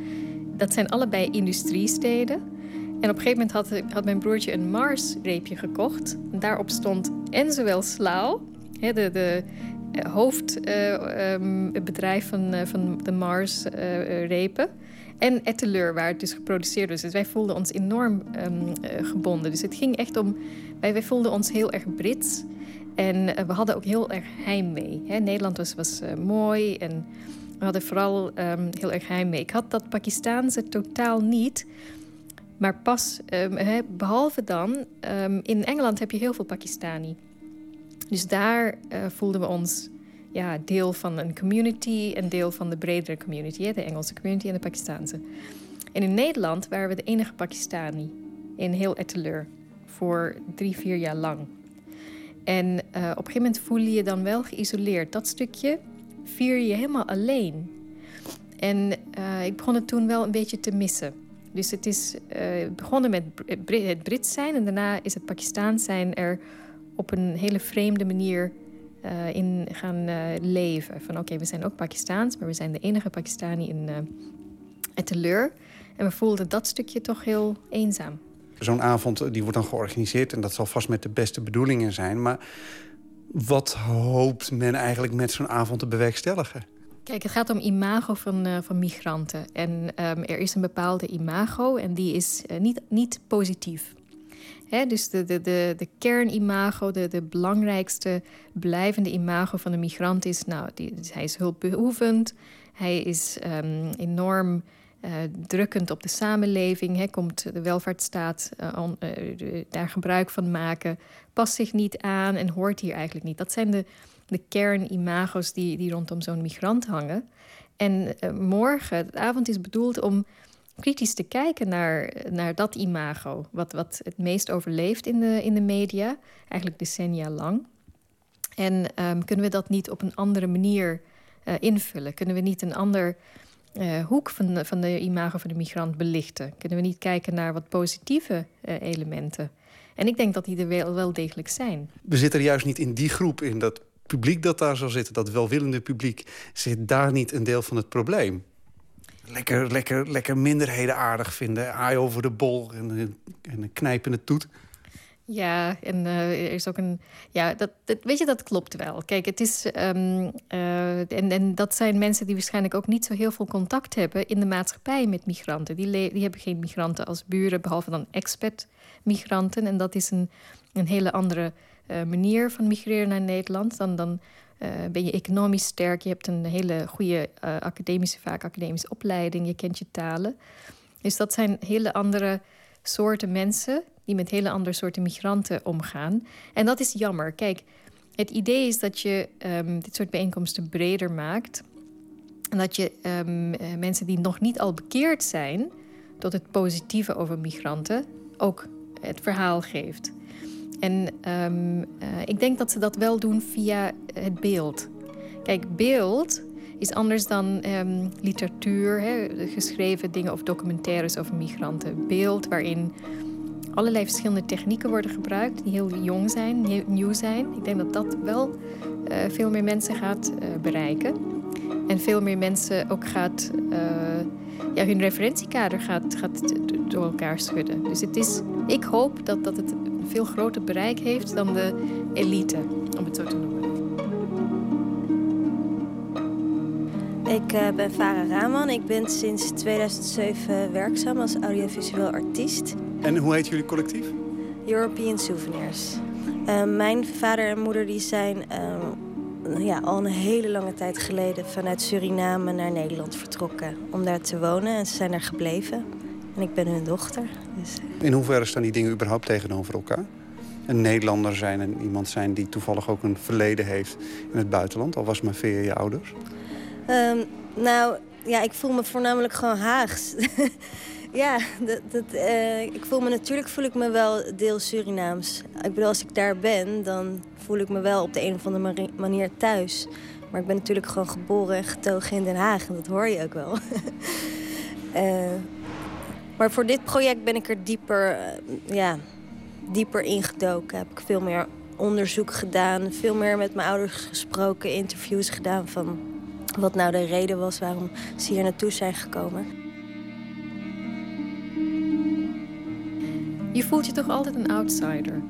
dat zijn allebei industriesteden. En op een gegeven moment had, had mijn broertje een Mars-reepje gekocht. En daarop stond en zowel Slau, de, de uh, hoofdbedrijf uh, um, van, uh, van de Mars-repen. en Etteleur, waar het dus geproduceerd was. Dus wij voelden ons enorm um, gebonden. Dus het ging echt om... Wij, wij voelden ons heel erg Brits. En we hadden ook heel erg heimwee. Hè? Nederland was, was mooi en we hadden vooral um, heel erg heimwee. Ik had dat Pakistaanse totaal niet... Maar pas, um, behalve dan, um, in Engeland heb je heel veel Pakistani. Dus daar uh, voelden we ons ja, deel van een community en deel van de bredere community, de Engelse community en de Pakistaanse. En in Nederland waren we de enige Pakistani in heel Etteleur voor drie, vier jaar lang. En uh, op een gegeven moment voel je je dan wel geïsoleerd. Dat stukje vier je helemaal alleen. En uh, ik begon het toen wel een beetje te missen. Dus het is uh, begonnen met het Brits zijn en daarna is het Pakistaans zijn er op een hele vreemde manier uh, in gaan uh, leven. Van oké, we zijn ook Pakistaans, maar we zijn de enige Pakistani in uh, Etteleur. En we voelden dat stukje toch heel eenzaam. Zo'n avond die wordt dan georganiseerd en dat zal vast met de beste bedoelingen zijn. Maar wat hoopt men eigenlijk met zo'n avond te bewerkstelligen? Kijk, het gaat om imago van, uh, van migranten. En um, er is een bepaalde imago en die is uh, niet, niet positief. Hè, dus de, de, de, kernimago, de, de belangrijkste blijvende imago van de migrant is... Nou, die, hij is hulpbehoevend, hij is um, enorm uh, drukkend op de samenleving... Hè, komt de welvaartsstaat daar gebruik van maken... past zich niet aan en hoort hier eigenlijk niet. Dat zijn de de kernimago's die, die rondom zo'n migrant hangen. En uh, morgen, de avond is bedoeld om kritisch te kijken naar, naar dat imago. Wat, wat het meest overleeft in de, in de media, eigenlijk decennia lang. En um, kunnen we dat niet op een andere manier uh, invullen? Kunnen we niet een ander uh, hoek van de, van de imago van de migrant belichten? Kunnen we niet kijken naar wat positieve elementen? En ik denk dat die er wel, wel degelijk zijn. We zitten juist niet in die groep in dat publiek dat daar zal zitten, dat welwillende publiek... zit daar niet een deel van het probleem? Lekker, lekker, lekker minderheden aardig vinden. Aai over de bol en, en een knijpende toet. Ja, en uh, er is ook een. Ja, dat, dat, weet je, dat klopt wel. Kijk, het is. Um, uh, en, en dat zijn mensen die waarschijnlijk ook niet zo heel veel contact hebben in de maatschappij met migranten. Die, die hebben geen migranten als buren, behalve dan expat-migranten. En dat is een, een hele andere uh, manier van migreren naar Nederland. Dan, dan uh, ben je economisch sterk. Je hebt een hele goede uh, academische, vaak academische opleiding. Je kent je talen. Dus dat zijn hele andere soorten mensen die met hele andere soorten migranten omgaan. En dat is jammer. Kijk, het idee is dat je um, dit soort bijeenkomsten breder maakt. En dat je um, mensen die nog niet al bekeerd zijn tot het positieve over migranten ook het verhaal geeft. En um, uh, ik denk dat ze dat wel doen via het beeld. Kijk, beeld is anders dan um, literatuur, hè, geschreven dingen of documentaires over migranten. Beeld waarin allerlei verschillende technieken worden gebruikt die heel jong zijn, nieuw zijn. Ik denk dat dat wel uh, veel meer mensen gaat uh, bereiken. En veel meer mensen ook gaat, ja, hun referentiekader gaat, gaat door elkaar schudden. Dus het is, ik hoop dat, dat het een veel groter bereik heeft dan de elite, om het zo te noemen. Ik uh, ben Farah Rahman. Ik ben sinds 2007 werkzaam als audiovisueel artiest. En hoe heet jullie collectief? European Souvenirs. Uh, mijn vader en moeder die zijn uh, ja, al een hele lange tijd geleden vanuit Suriname naar Nederland vertrokken om daar te wonen. En ze zijn daar gebleven. En ik ben hun dochter. Dus... In hoeverre staan die dingen überhaupt tegenover elkaar? Een Nederlander zijn en iemand zijn die toevallig ook een verleden heeft in het buitenland, al was maar via je ouders? Um, nou, ja, ik voel me voornamelijk gewoon Haags. ja, dat, dat, uh, ik voel me natuurlijk voel ik me wel deel Surinaams. Ik bedoel, als ik daar ben, dan voel ik me wel op de een of andere manier thuis. Maar ik ben natuurlijk gewoon geboren en getogen in Den Haag. En dat hoor je ook wel. uh, maar voor dit project ben ik er dieper, uh, ja, dieper ingedoken. Heb ik veel meer onderzoek gedaan. Veel meer met mijn ouders gesproken. Interviews gedaan van wat nou de reden was waarom ze hier naartoe zijn gekomen. Je voelt je toch altijd een outsider?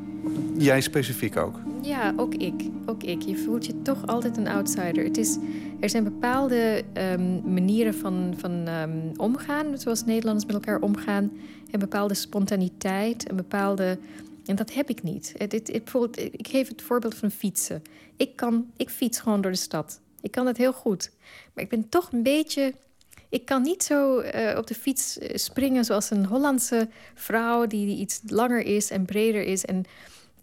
Jij specifiek ook? Ja, ook ik. Ook ik. Je voelt je toch altijd een outsider. Het is, er zijn bepaalde um, manieren van, van um, omgaan, zoals Nederlanders met elkaar omgaan. En bepaalde spontaniteit, een bepaalde. En dat heb ik niet. Het, het, het, ik geef het voorbeeld van fietsen. Ik, kan, ik fiets gewoon door de stad. Ik kan dat heel goed. Maar ik ben toch een beetje. Ik kan niet zo uh, op de fiets springen zoals een Hollandse vrouw die, die iets langer is en breder is. En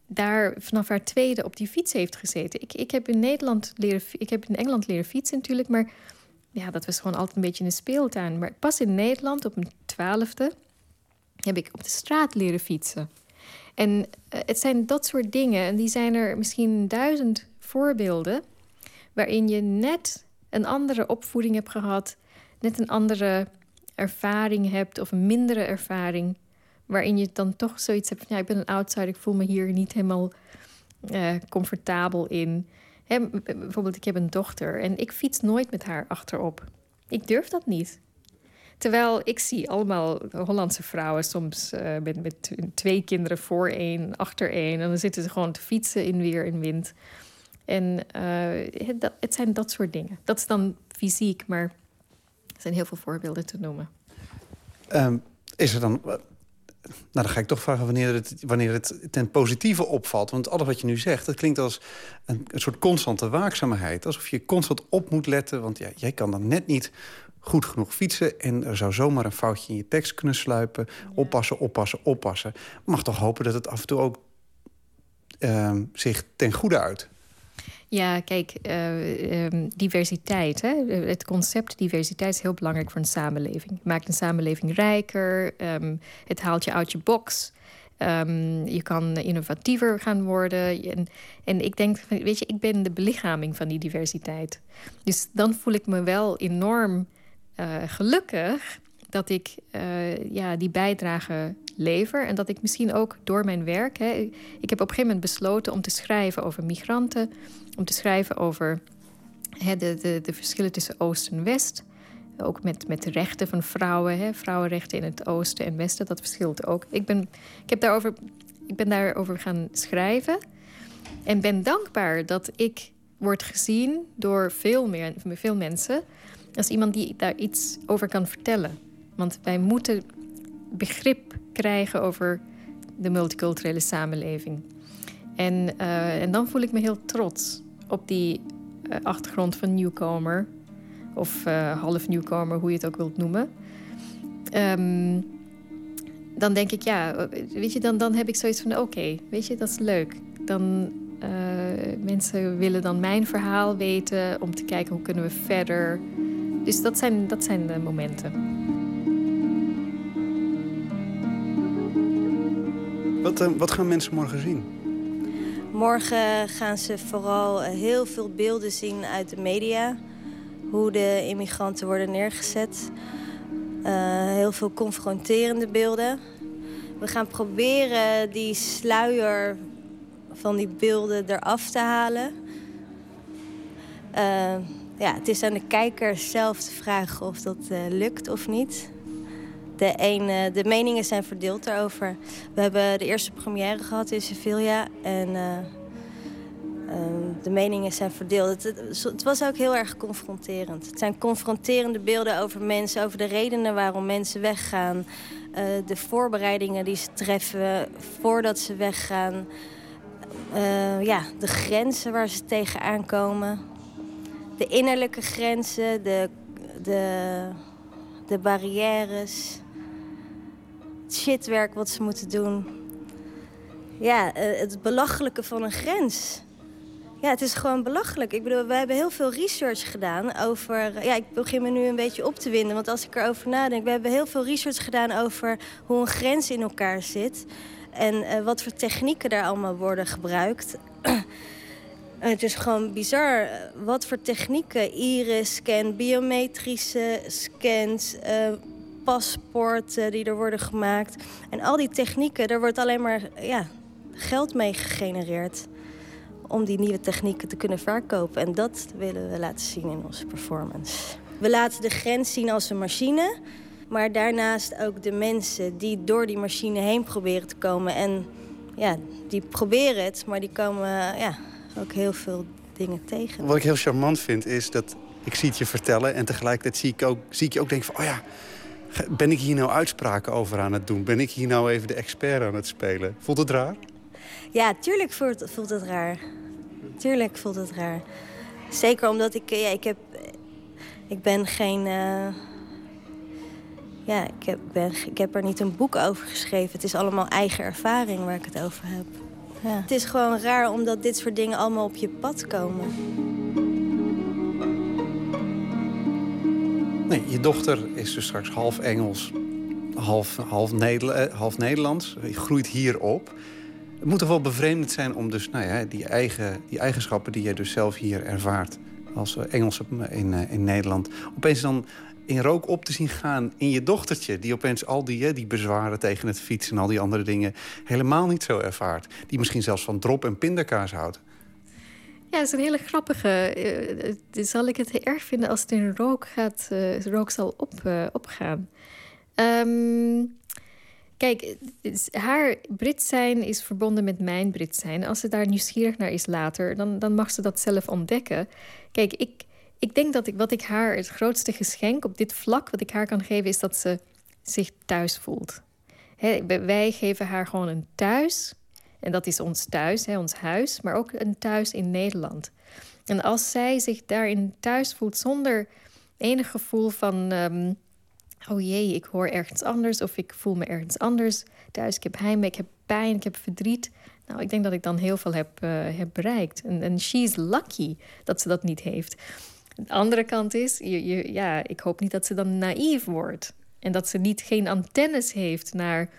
daar vanaf haar tweede op die fiets heeft gezeten. Ik, ik heb in Nederland leren, ik heb in Engeland leren fietsen natuurlijk, maar ja, dat was gewoon altijd een beetje een speeltuin. Maar pas in Nederland op mijn twaalfde heb ik op de straat leren fietsen. En uh, het zijn dat soort dingen, en die zijn er misschien duizend voorbeelden, waarin je net een andere opvoeding hebt gehad, net een andere ervaring hebt of een mindere ervaring waarin je dan toch zoiets hebt van ja, ik ben een outsider, ik voel me hier niet helemaal uh, comfortabel in. Hè, bijvoorbeeld, ik heb een dochter en ik fiets nooit met haar achterop. Ik durf dat niet. Terwijl ik zie allemaal Hollandse vrouwen soms uh, met, met twee kinderen voor één, achter één. En dan zitten ze gewoon te fietsen in weer en wind. En uh, het, zijn dat soort dingen. Dat is dan fysiek, maar er zijn heel veel voorbeelden te noemen. Um, is er dan nou, dan ga ik toch vragen wanneer het, wanneer het ten positieve opvalt. Want alles wat je nu zegt, dat klinkt als een, een soort constante waakzaamheid. Alsof je constant op moet letten, want ja, jij kan dan net niet goed genoeg fietsen... en er zou zomaar een foutje in je tekst kunnen sluipen. Oppassen, oppassen, oppassen. Mag toch hopen dat het af en toe ook uh, zich ten goede uit. Ja, kijk, uh, um, diversiteit. Hè? Het concept diversiteit is heel belangrijk voor een samenleving. Het maakt een samenleving rijker. Um, het haalt je uit je box. Um, je kan innovatiever gaan worden. En, en ik denk, weet je, ik ben de belichaming van die diversiteit. Dus dan voel ik me wel enorm uh, gelukkig dat ik uh, ja, die bijdrage lever. En dat ik misschien ook door mijn werk. Hè, ik heb op een gegeven moment besloten om te schrijven over migranten. Om te schrijven over hè, de, de, de verschillen tussen Oost en West. Ook met, met de rechten van vrouwen. Hè, vrouwenrechten in het Oosten en Westen. Dat verschilt ook. Ik ben, ik, heb daarover, ik ben daarover gaan schrijven. En ben dankbaar dat ik word gezien door veel, meer, veel mensen. Als iemand die daar iets over kan vertellen. Want wij moeten begrip krijgen over de multiculturele samenleving. En, uh, en dan voel ik me heel trots op die uh, achtergrond van nieuwkomer. Of uh, half nieuwkomer, hoe je het ook wilt noemen. Um, dan denk ik, ja, weet je, dan, dan heb ik zoiets van: oké, weet je, dat is leuk. Dan mensen willen dan mijn verhaal weten om te kijken hoe kunnen we verder. Dus dat zijn, dat zijn de momenten. Wat, uh, wat gaan mensen morgen zien? Morgen gaan ze vooral heel veel beelden zien uit de media. Hoe de immigranten worden neergezet. Uh, heel veel confronterende beelden. We gaan proberen die sluier van die beelden eraf te halen. Ja, het is aan de kijker zelf te vragen of dat lukt of niet de, een, de meningen zijn verdeeld daarover. We hebben de eerste première gehad in Sevilla. En uh, Ehm, de meningen zijn verdeeld. Het, het, was ook heel erg confronterend. Het zijn confronterende beelden over mensen, over de redenen waarom mensen weggaan. Uh, de voorbereidingen die ze treffen voordat ze weggaan. Ja, de grenzen waar ze tegenaan komen. De innerlijke grenzen, de, de, de barrières. Shitwerk wat ze moeten doen. Ja, uh, het belachelijke van een grens. Ja, het is gewoon belachelijk. Ik bedoel, we hebben heel veel research gedaan over... Ja, ik begin me nu een beetje op te winden, want als ik erover nadenk... we hebben heel veel research gedaan over hoe een grens in elkaar zit... en uh, wat voor technieken daar allemaal worden gebruikt. het is gewoon bizar wat voor technieken, iris-scan, biometrische scans... paspoorten die er worden gemaakt. En al die technieken, daar wordt alleen maar ja, geld mee gegenereerd om die nieuwe technieken te kunnen verkopen. En dat willen we laten zien in onze performance. We laten de grens zien als een machine, maar daarnaast ook de mensen die door die machine heen proberen te komen. En ja, die proberen het, maar die komen ja, ook heel veel dingen tegen. Wat ik heel charmant vind is dat ik zie het je vertellen en tegelijkertijd zie ik, ook, zie ik je ook denken van, oh ja, ben ik hier nou uitspraken over aan het doen? Ben ik hier nou even de expert aan het spelen? Voelt het raar? Ja, tuurlijk voelt, voelt het raar. Tuurlijk voelt het raar. Zeker omdat ik, ja, ik heb, ik ben geen, uh, ja, ik heb, ben, ik heb er niet een boek over geschreven. Het is allemaal eigen ervaring waar ik het over heb. Ja. Het is gewoon raar omdat dit soort dingen allemaal op je pad komen. Nee, je dochter is dus straks half Engels, half, half, Nederla half Nederlands. Je groeit hier op. Het moet toch wel bevreemdend zijn om dus, nou ja, die, eigen, die eigenschappen die je dus zelf hier ervaart als eh, Engelse in, eh, in Nederland, opeens dan in rook op te zien gaan in je dochtertje... die opeens al die, die bezwaren tegen het fietsen en al die andere dingen... helemaal niet zo ervaart. Die misschien zelfs van drop en pindakaas houdt. Ja, dat is een hele grappige. Uh, zal ik het erg vinden als het in rook, gaat, uh, rook zal op, opgaan. Um, Kijk, haar Brit zijn is verbonden met mijn Brit zijn. Als ze daar nieuwsgierig naar is later, dan, dan mag ze dat zelf ontdekken. Kijk, ik, ik denk dat ik, wat ik haar het grootste geschenk op dit vlak, wat ik haar kan geven, is dat ze zich thuis voelt. wij geven haar gewoon een thuis. En dat is ons thuis, ons huis, maar ook een thuis in Nederland. En als zij zich daarin thuis voelt zonder enig gevoel van. Ehm, oh jee, ik hoor ergens anders of ik voel me ergens anders thuis. Ik heb heimwee, ik heb pijn, ik heb verdriet. Nou, ik denk dat ik dan heel veel heb, uh, heb bereikt. En, en she's lucky dat ze dat niet heeft. De andere kant is, je, ja, ik hoop niet dat ze dan naïef wordt. En dat ze niet geen antennes heeft naar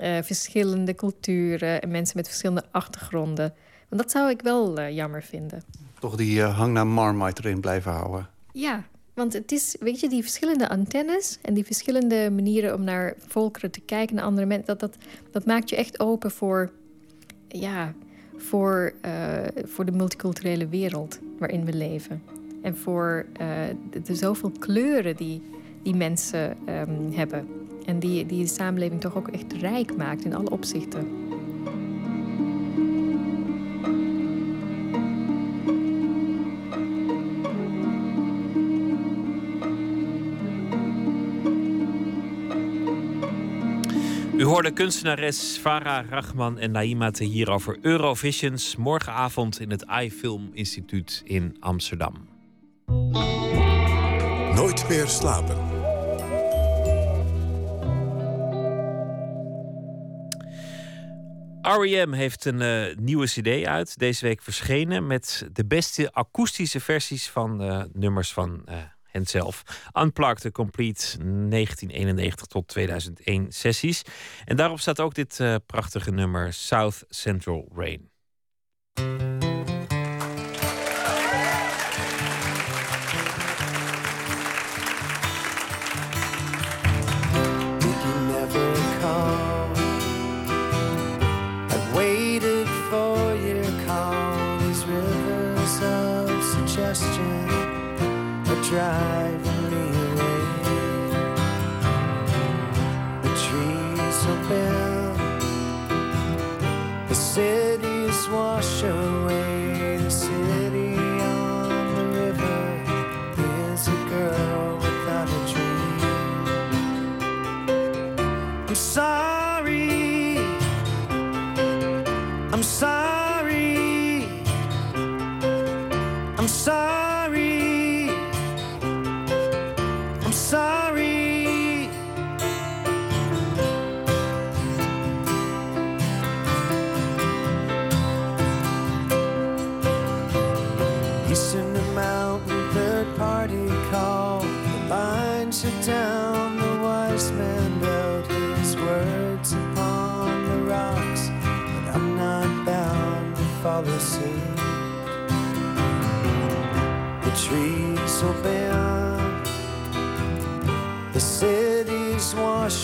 uh, verschillende culturen en mensen met verschillende achtergronden. Want dat zou ik wel uh, jammer vinden. Toch die hang naar Marmite erin blijven houden. Ja, want het is, weet je, die verschillende antennes en die verschillende manieren om naar volkeren te kijken, naar andere mensen, dat, dat, dat maakt je echt open voor, ja, voor, voor de multiculturele wereld waarin we leven. En voor de, de, zoveel kleuren die, die mensen um, hebben. En die, die de samenleving toch ook echt rijk maakt in alle opzichten. U hoorde kunstenares Farah Rachman en Naima hier over Eurovisions morgenavond in het iFilm Instituut in Amsterdam. Nooit meer slapen. R.E.M. heeft een uh, nieuwe CD uit, deze week verschenen, met de beste akoestische versies van uh, nummers van uh, hen zelf. Unplugged the Complete 1991 tot 2001 sessies. En daarop staat ook dit prachtige nummer South Central Rain.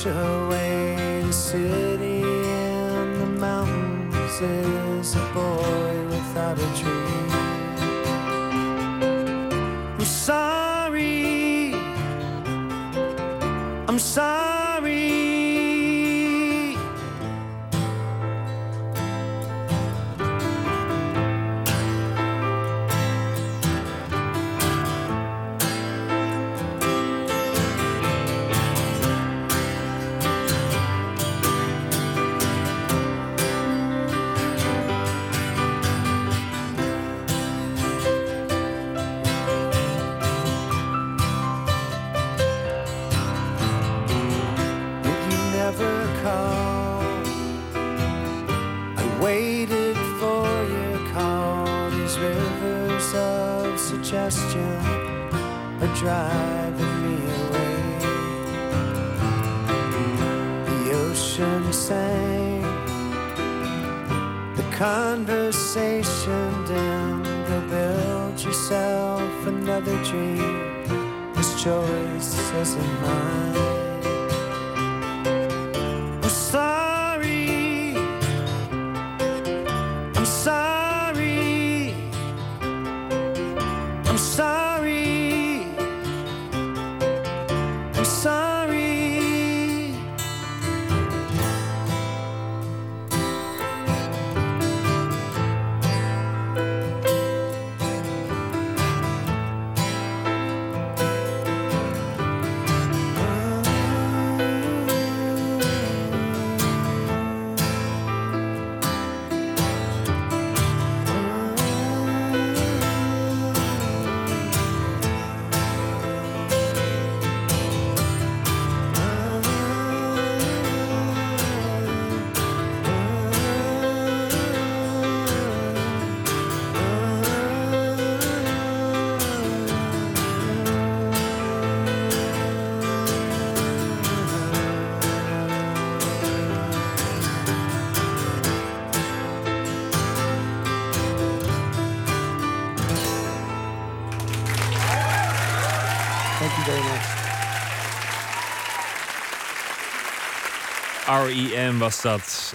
The city in the mountains is a boy without a dream. I'm sorry. I'm sorry. R.E.M. was dat.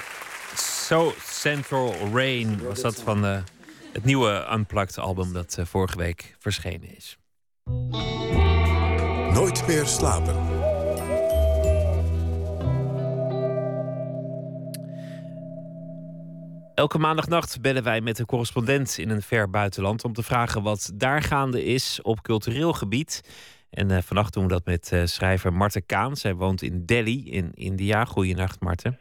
So Central Rain was dat van eh, het nieuwe Unplugged album dat eh, vorige week verschenen is. Nooit meer slapen. Elke maandagnacht bellen wij met een correspondent in een ver buitenland om te vragen wat daar gaande is op cultureel gebied. En eh, vannacht doen we dat met eh, schrijver Marten Kaan. Zij woont in Delhi in India. Goeienacht, Marten.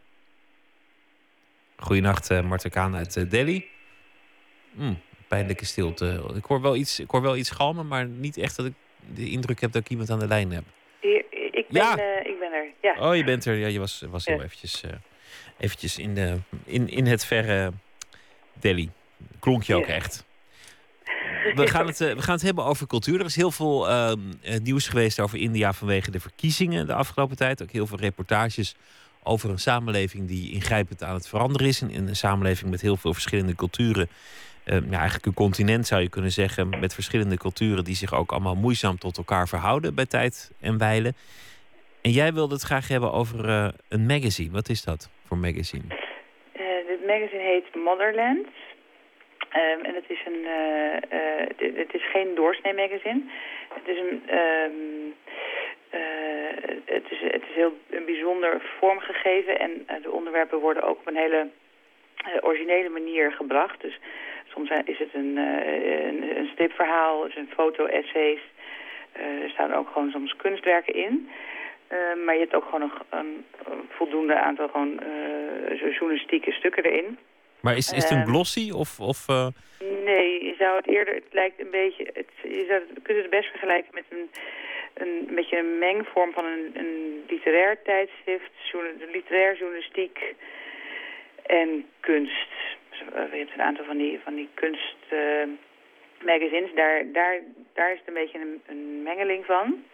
Goeienacht, Marten Kaan uit eh, Delhi. Hmm, pijnlijke stilte. Ik hoor, wel iets, ik hoor wel iets galmen, maar niet echt dat ik de indruk heb dat ik iemand aan de lijn heb. Ik, ben, Ja. eh, ik ben er, ja. Oh, je bent er. Ja, je was, was heel Ja. eventjes, eh, eventjes in, de, in, in het verre Delhi. Klonk je ook Ja. echt. We gaan, het, eh, we gaan het hebben over cultuur. Er is heel veel ehm, eh, nieuws geweest over India vanwege de verkiezingen de afgelopen tijd. Ook heel veel reportages over een samenleving die ingrijpend aan het veranderen is. In een samenleving met heel veel verschillende culturen. Ehm, ja, eigenlijk een continent zou je kunnen zeggen. Met verschillende culturen die zich ook allemaal moeizaam tot elkaar verhouden bij tijd en wijle. En jij wilde het graag hebben over eh, een magazine. Wat is dat voor magazine? Dit magazine heet Motherland. Ehm, en het is, een, eh, dit- het is geen doorsnee magazine. Het is een... ehm, eh, het, is, het is heel bijzonder vormgegeven en de onderwerpen worden ook op een hele originele manier gebracht. Dus soms zijn- is het een, een, een stripverhaal, dus een foto-essays. Er staan ook gewoon soms kunstwerken in. Eh, maar je hebt ook gewoon een, een, een voldoende aantal gewoon, uh, journalistieke stukken erin. Maar is, is het een Ehm, glossy of... of eh, Nee, je zou het eerder, het lijkt een beetje, het, je zou het, kunt het best vergelijken met een, een, een beetje een mengvorm van een, een literair tijdschrift, literair journalistiek en kunst. Dus, eh, je hebt een aantal van die, van die kunst eh, daar, daar, daar is het een beetje een, een mengeling van.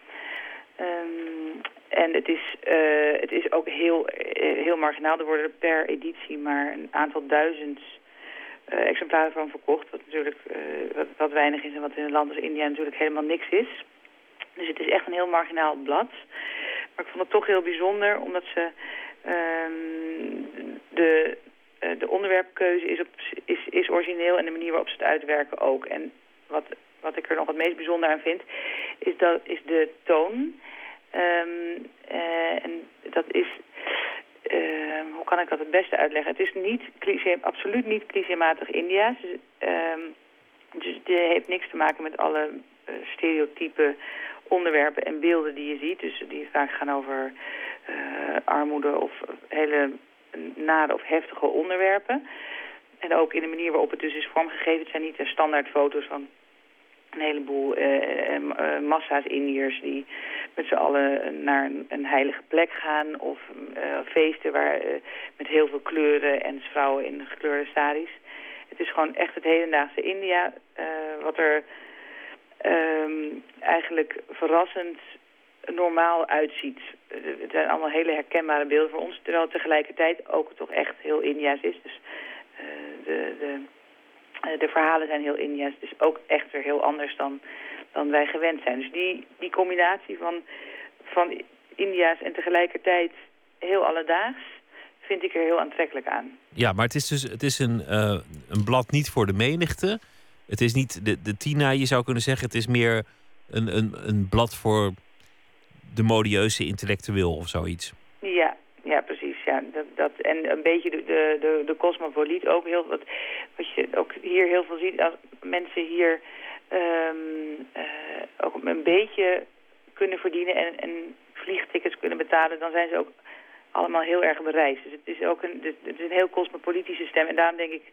Ehm, en het is, eh, het is ook heel, eh, heel marginaal. Er worden per editie maar een aantal duizend eh, exemplaren van verkocht. Wat natuurlijk wat, weinig is en wat in een land als India natuurlijk helemaal niks is. Dus het is echt een heel marginaal blad. Maar ik vond het toch heel bijzonder omdat ze ehm, de, de onderwerpkeuze is, op, is, is origineel en de manier waarop ze het uitwerken ook. En wat, wat ik er nog het meest bijzonder aan vind, is, dat, is de toon. Ehm, eh, en dat is, eh, hoe kan ik dat het beste uitleggen? Het is niet cliché, absoluut niet clichématig India's. Ehm, dus het heeft niks te maken met alle eh, stereotype onderwerpen en beelden die je ziet. Dus die vaak gaan over eh, armoede of hele nare of heftige onderwerpen. En ook in de manier waarop het dus is vormgegeven. Het zijn niet de standaard foto's van een heleboel eh, eh, eh, massa's Indiërs die met z'n allen naar een, heilige plek gaan. Of feesten waar, met heel veel kleuren en vrouwen in gekleurde saris. Het is gewoon echt het hedendaagse India. wat er ehm, eigenlijk verrassend normaal uitziet. Het zijn allemaal hele herkenbare beelden voor ons. Terwijl het tegelijkertijd ook toch echt heel India's is. Dus eh, de, de, de verhalen zijn heel India's. Is ook echt weer heel anders dan, dan wij gewend zijn. Dus die, die combinatie van, van India's en tegelijkertijd heel alledaags... vind ik er heel aantrekkelijk aan. Ja, maar het is dus het is een, eh, een blad niet voor de menigte. Het is niet de, de Tina, je zou kunnen zeggen. Het is meer een, een, een blad voor de modieuze intellectueel of zoiets. Dat, en een beetje de, de, de, de cosmopoliet ook heel wat, wat je ook hier heel veel ziet als mensen hier ehm, eh, ook een beetje kunnen verdienen en, en vliegtickets kunnen betalen, dan zijn ze ook allemaal heel erg bereisd. Dus het is ook een, het is een heel cosmopolitische stem. En daarom denk ik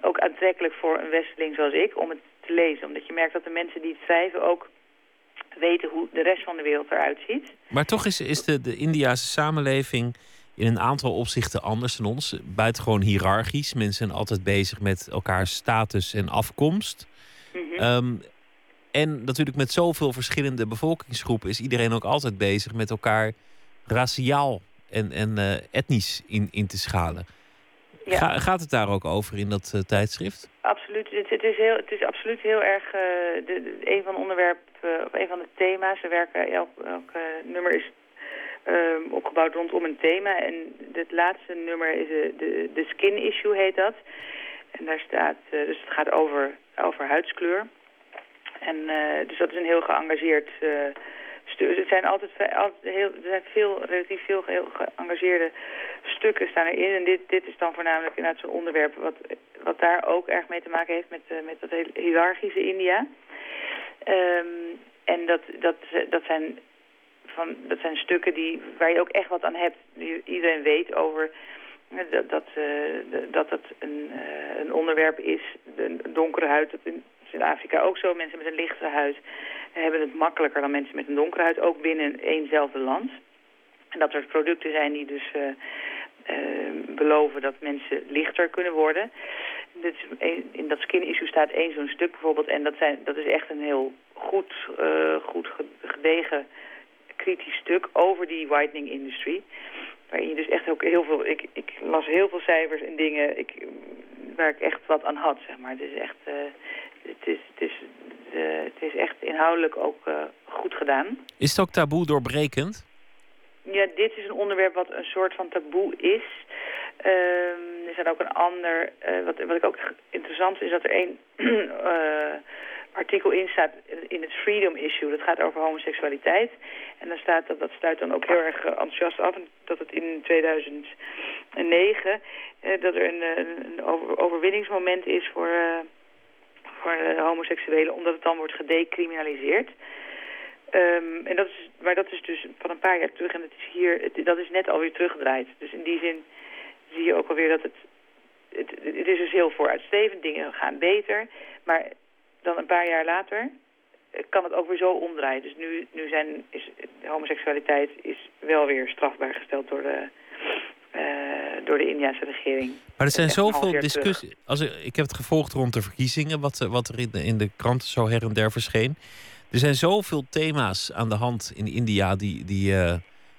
ook aantrekkelijk voor een westeling zoals ik om het te lezen. Omdat je merkt dat de mensen die het schrijven ook weten hoe de rest van de wereld eruit ziet. Maar toch is, is de, de Indiase samenleving in een aantal opzichten anders dan ons. Buitengewoon hiërarchisch. Mensen zijn altijd bezig met elkaars status en afkomst. Ehm, en natuurlijk met zoveel verschillende bevolkingsgroepen is iedereen ook altijd bezig met elkaar raciaal en, en eh, etnisch in, in te schalen. Ja. Ga- gaat het daar ook over in dat eh, tijdschrift? Absoluut. Het, het, is heel, het is absoluut heel erg eh, de, de- een van de onderwerpen, of een van de thema's. We werken, elk, elk nummer is ehm, opgebouwd rondom een thema. En het laatste nummer is eh, de, de skin issue heet dat. En daar staat, eh, dus het gaat over, over huidskleur. En eh, dus dat is een heel geëngageerd eh stuk. Het zijn altijd, altijd heel, er zijn veel, relatief veel heel geëngageerde stukken staan erin. En dit, dit is dan voornamelijk inderdaad zo'n onderwerp wat, wat daar ook erg mee te maken heeft met, met dat hele hiërarchische India. Ehm, en dat, dat, dat, zijn van, dat zijn stukken die, waar je ook echt wat aan hebt. Iedereen weet over eh, dat dat, eh, dat, dat een, eh, een onderwerp is. De donkere huid, dat in, Afrika ook zo. Mensen met een lichte huid hebben het makkelijker dan mensen met een donkere huid. Ook binnen éénzelfde land. En dat er producten zijn die dus beloven dat mensen lichter kunnen worden. Een- in dat skin issue staat één zo'n stuk bijvoorbeeld. En dat, zijn, dat is echt een heel goed, goed ge- gedegen kritisch stuk over die whitening industry. Waarin je dus echt ook heel veel... Ik, ik las heel veel cijfers en dingen ik, waar ik echt wat aan had, zeg maar. Het is echt... eh, het, is, het, is, eh, het is echt inhoudelijk ook eh, goed gedaan. Is het ook taboe doorbrekend? Ja, dit is een onderwerp wat een soort van taboe is. Ehm, er staat ook een ander... wat, wat ik ook interessant vind, is dat er één artikel in staat in het Freedom Issue. Dat gaat over homoseksualiteit. En dan staat dat, dat sluit dan ook heel erg eh, enthousiast af. Dat het in 2009, eh, dat er een, eh, een over- overwinningsmoment is voor, eh, voor homoseksuelen. Omdat het dan wordt gedecriminaliseerd. Ehm, en dat is, maar dat is dus van een paar jaar terug en het is hier, het, dat is net alweer teruggedraaid. Dus in die zin zie je ook alweer dat het, het, het is dus heel vooruitstrevend, dingen gaan beter. Maar dan een paar jaar later eh, kan het ook weer zo omdraaien. Dus nu, nu zijn, is homoseksualiteit is wel weer strafbaar gesteld door de, uh, door de Indiase regering. Maar er zijn zoveel discussies. Als ik, ik heb het gevolgd rond de verkiezingen, wat, wat er in de, in de kranten zo her en der verscheen. Er zijn zoveel thema's aan de hand in India die, die uh,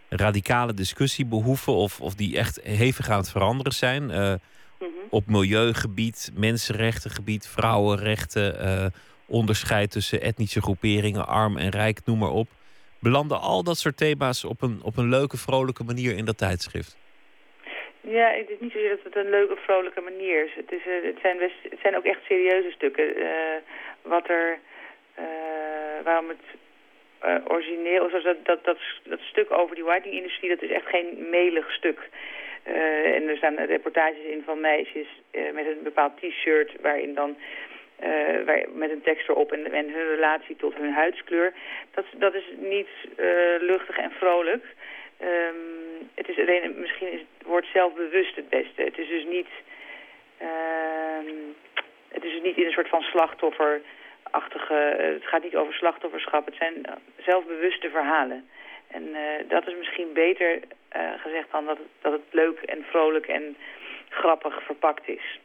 radicale discussie behoeven of, of die echt hevig aan het veranderen zijn. Uh, mm -hmm. Op milieugebied, mensenrechtengebied, vrouwenrechten, uh, onderscheid tussen etnische groeperingen, arm en rijk, noem maar op. Belanden al dat soort thema's op een, op een leuke, vrolijke manier in dat tijdschrift? Ja, het is niet zozeer dat het een leuke, vrolijke manier is. Het, is, het, zijn, best, het zijn ook echt serieuze stukken. wat er waarom het uh, origineel, zoals dat, dat, dat, dat stuk over die whitening-industrie, dat is echt geen melig stuk. Uh, en er staan reportages in van meisjes met een bepaald t-shirt waarin dan waar, met een tekst erop en, en, hun relatie tot hun huidskleur. Dat, dat is niet luchtig en vrolijk. Um, het is alleen, misschien is het woord zelfbewust het beste. Het is dus niet, uh, het is dus niet in een soort van slachtoffer achtige, eh, het gaat niet over slachtofferschap, het zijn zelfbewuste verhalen. En uh, dat is misschien beter uh, gezegd dan dat het, dat het leuk en vrolijk en grappig verpakt is.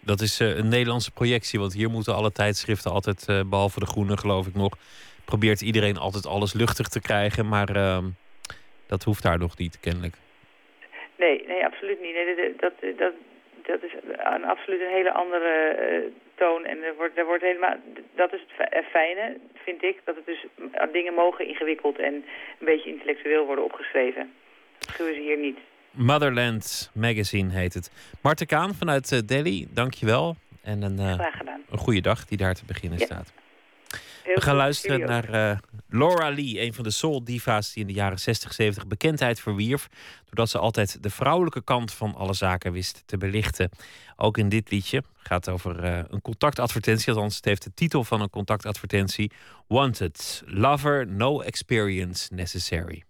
Dat is uh, een Nederlandse projectie, want hier moeten alle tijdschriften altijd, behalve de groene geloof ik nog, probeert iedereen altijd alles luchtig te krijgen, maar ehm, dat hoeft daar nog niet, kennelijk. Nee, nee, absoluut niet. Nee, dat, dat, dat is een, absoluut een hele andere toon. En er wordt, er wordt helemaal, dat is het fijne, vind ik, dat het dus dingen mogen ingewikkeld en een beetje intellectueel worden opgeschreven. Dat doen ze hier niet. Motherland Magazine heet het. Marten Kaan vanuit uh, Delhi, dankjewel. En een, uh, een goede dag die daar te beginnen ja. staat. We gaan luisteren naar uh, Laura Lee, een van de soul-diva's die in de jaren 60, 70 bekendheid verwierf. Doordat ze altijd de vrouwelijke kant van alle zaken wist te belichten. Ook in dit liedje gaat het over uh, een contactadvertentie. Althans, het heeft de titel van een contactadvertentie: Wanted, Lover, No Experience Necessary.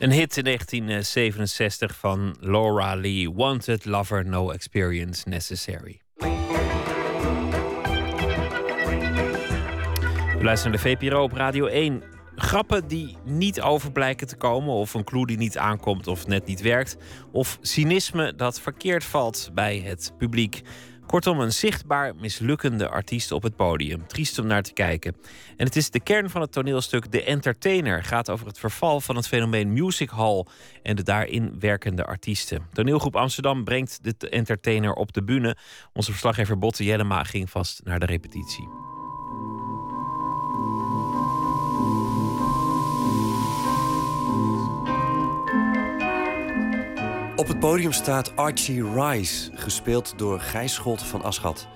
Een hit in 1967 van Laura Lee. Wanted, Lover, No Experience Necessary. We luisteren naar de VPRO op Radio 1. Grappen die niet over blijken te komen, of een clue die niet aankomt of net niet werkt, of cynisme dat verkeerd valt bij het publiek. Kortom, een zichtbaar mislukkende artiest op het podium. Triest om naar te kijken. En het is de kern van het toneelstuk De Entertainer. Gaat over het verval van het fenomeen music hall en de daarin werkende artiesten. Toneelgroep Amsterdam brengt de Entertainer op de bühne. Onze verslaggever Botte Jellema ging vast naar de repetitie. Op het podium staat Archie Rice, gespeeld door Gijs Scholte van Aschat.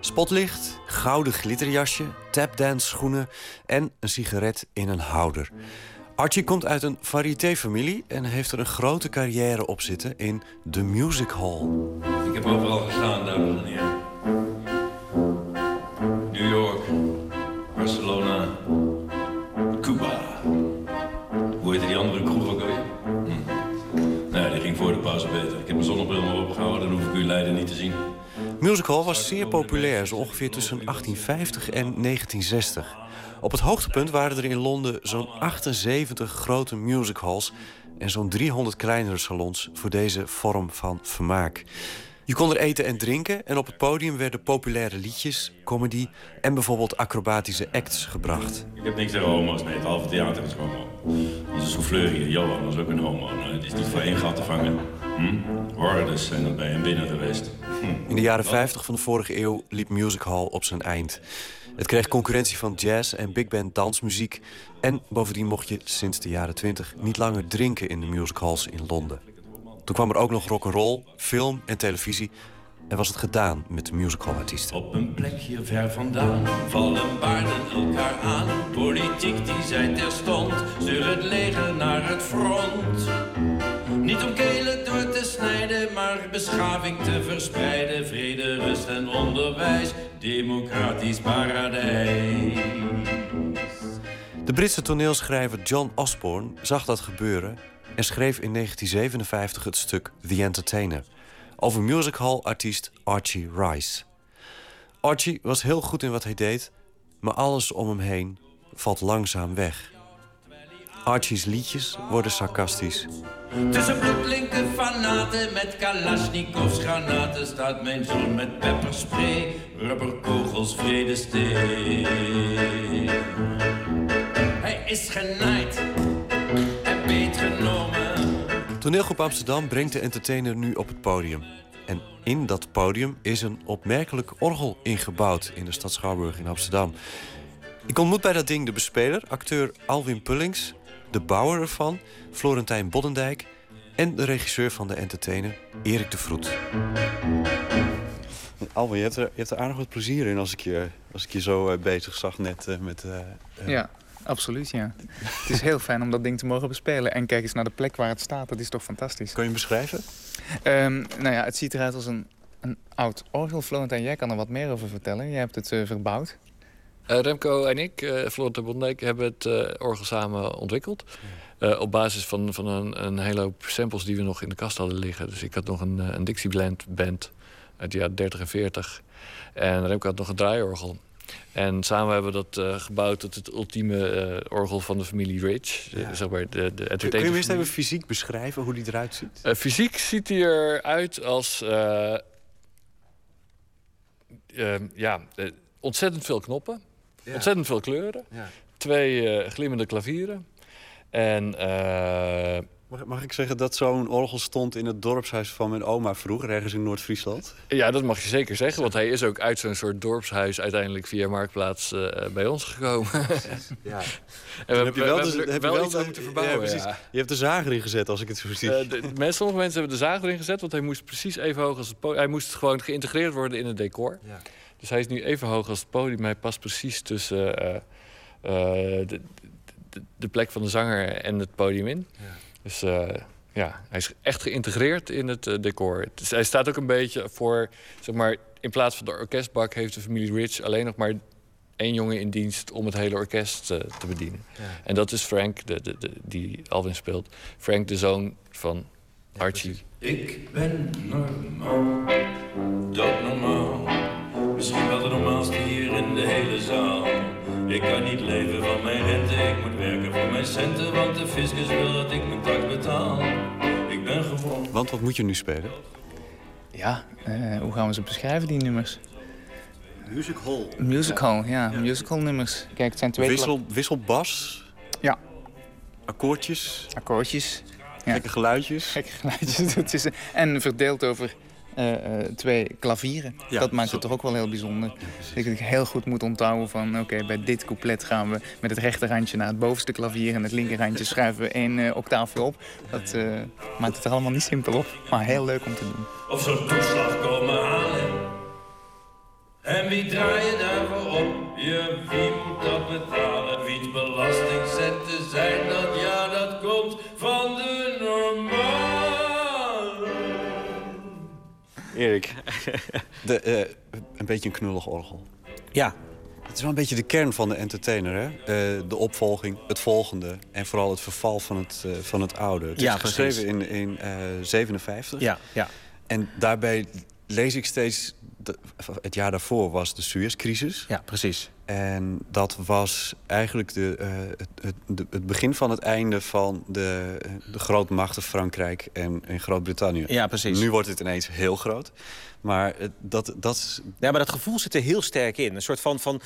Spotlicht, gouden glitterjasje, tapdance schoenen en een sigaret in een houder. Archie komt uit een variété-familie en heeft er een grote carrière op zitten in de music hall. Ik heb overal gestaan, dames en heren. New York, Barcelona, Cuba. Hoe heette die andere kroeg Leiden niet te zien. Music hall was zeer populair, zo ongeveer tussen 1850 en 1960. Op het hoogtepunt waren er in Londen zo'n 78 grote music halls en zo'n 300 kleinere salons voor deze vorm van vermaak. Je kon er eten en drinken en op het podium werden populaire liedjes, comedy en bijvoorbeeld acrobatische acts gebracht. Ik heb niks tegen homo's, nee, het halve theater is homo. Onze souffleur hier, Johan, was ook een homo. Nou, het is niet voor één gat te vangen. Hm? Hordes zijn er bij hem binnen geweest. Hm. In de jaren 50 van de vorige eeuw liep Music Hall op zijn eind. Het kreeg concurrentie van jazz en big band dansmuziek. En bovendien mocht je sinds de jaren 20 niet langer drinken in de music halls in Londen. Toen kwam er ook nog rock'n'roll, film en televisie. En was het gedaan met de musicalartiesten. Op een plekje ver vandaan vallen baarden elkaar aan. Politiek die zei terstond, stuur het leger naar het front. Niet om kelen maar beschaving te verspreiden. Vrede, rust en onderwijs, democratisch paradijs. De Britse toneelschrijver John Osborne zag dat gebeuren en schreef in 1957 het stuk The Entertainer over musichall-artiest Archie Rice. Archie was heel goed in wat hij deed, maar alles om hem heen valt langzaam weg. Archie's liedjes worden sarcastisch. Tussen bloedlinke fanaten met kalasjnikovs granaten staat mijn zoon met pepperspray, rubberkogels vredesteen. Hij is genaaid en beetgenomen. Toneelgroep Amsterdam brengt de entertainer nu op het podium. En in dat podium is een opmerkelijk orgel ingebouwd in de stad Schouwburg in Amsterdam. Ik ontmoet bij dat ding de bespeler, acteur Alwin Pullings, de bouwer ervan, Florentijn Boddendijk en de regisseur van de entertainer, Erik de Vroet. Alwin, je hebt, er, je hebt er aardig wat plezier in als ik je, als ik je zo eh, bezig zag net eh, met... eh, Ja, absoluut, ja. het is heel fijn om dat ding te mogen bespelen. En kijk eens naar de plek waar het staat. Dat is toch fantastisch. Kun je hem beschrijven? Ehm, nou ja, het ziet eruit als een, een oud orgel. Florentijn, jij kan er wat meer over vertellen. Jij hebt het eh, verbouwd. Eh, Remco en ik, uh, Floortje Bondijk, hebben het eh, orgel samen ontwikkeld. Eh, op basis van, van een, een hele hoop samples die we nog in de kast hadden liggen. Dus ik had nog een, eh, een Dixieland band uit de jaren 30 en 40. En Remco had nog een draaiorgel. En samen hebben we dat eh, gebouwd tot het ultieme eh, orgel van de familie Rich. Ja. Zeg maar de, de Kun, kun je familie. even fysiek beschrijven hoe die eruit ziet? Eh, fysiek ziet hij eruit als. eh, ja, eh, ontzettend veel knoppen. Ja. Ontzettend veel kleuren. Ja. Twee eh, glimmende klavieren. En. eh, Mag, mag ik zeggen dat zo'n orgel stond in het dorpshuis van mijn oma vroeger, ergens in Noord-Friesland? ja, dat mag je zeker zeggen. Want hij is ook uit zo'n soort dorpshuis uiteindelijk via Marktplaats eh, bij ons gekomen. Ja. En we, heb je we- wel we de- hebben er heb je wel wel iets aan moeten ja, verbouwen. precies. ja. Je hebt de zaag erin gezet, als ik het zo zie. De, mensen, sommige mensen hebben de zaag erin gezet, want hij moest precies even hoog als het. Hij moest gewoon geïntegreerd worden in het decor. Ja. Dus hij is nu even hoog als het podium. Hij past precies tussen eh, eh, de, de, de plek van de zanger en het podium in. Dus eh, ja, hij is echt geïntegreerd in het decor. Dus hij staat ook een beetje voor, zeg maar, in plaats van de orkestbak heeft de familie Rich alleen nog maar één jongen in dienst om het hele orkest te bedienen. Ja. En dat is Frank, de, de, de- die Alvin speelt. Frank, de zoon van Archie. Ik ben normaal, doodnormaal. Misschien wel de normaalste hier in de hele zaal. Ik kan niet leven van mijn rente, ik moet werken voor mijn centen. Want de fiscus wil dat ik mijn tax betaal. Ik ben gewoon... Want wat moet je nu spelen? Ja, eh, hoe gaan we ze beschrijven, die nummers? Music hall. Musical, ja, musical nummers. Kijk, het zijn twee... Wissel, wisselbas? Ja. Akkoordjes? Akkoordjes. Ja. Gekke geluidjes? Gekke geluidjes. Het is, en verdeeld over twee klavieren. Ja, dat maakt zo. het toch ook wel heel bijzonder. dat ik heel goed moet onthouden van... oké, bij dit couplet gaan we met het rechterhandje naar het bovenste klavier... en het linkerhandje schuiven we één eh, octaafje op. Dat eh, maakt het er allemaal niet simpel op, maar heel leuk om te doen. Of zo'n toeslag komen halen. En wie draai je daarvoor op? Je, wie moet dat betalen? Wiens belastingcenten zijn dat? Ja, dat komt van de Erik, de, eh, een beetje een knullig orgel. Ja. Het is wel een beetje de kern van de entertainer, hè? Eh, de opvolging, het volgende en vooral het verval van het, eh, van het oude. Het Ja, is geschreven in, in eh 57. Ja, ja. En daarbij lees ik steeds... de- het jaar daarvoor was de Suezcrisis. Ja, precies. En dat was eigenlijk de, eh, het, het, het begin van het einde van de, de grootmachten Frankrijk en, en Groot-Brittannië. Ja, precies. Nu wordt het ineens heel groot. Maar dat, dat is Ja, maar dat gevoel zit er heel sterk in. Een soort van, van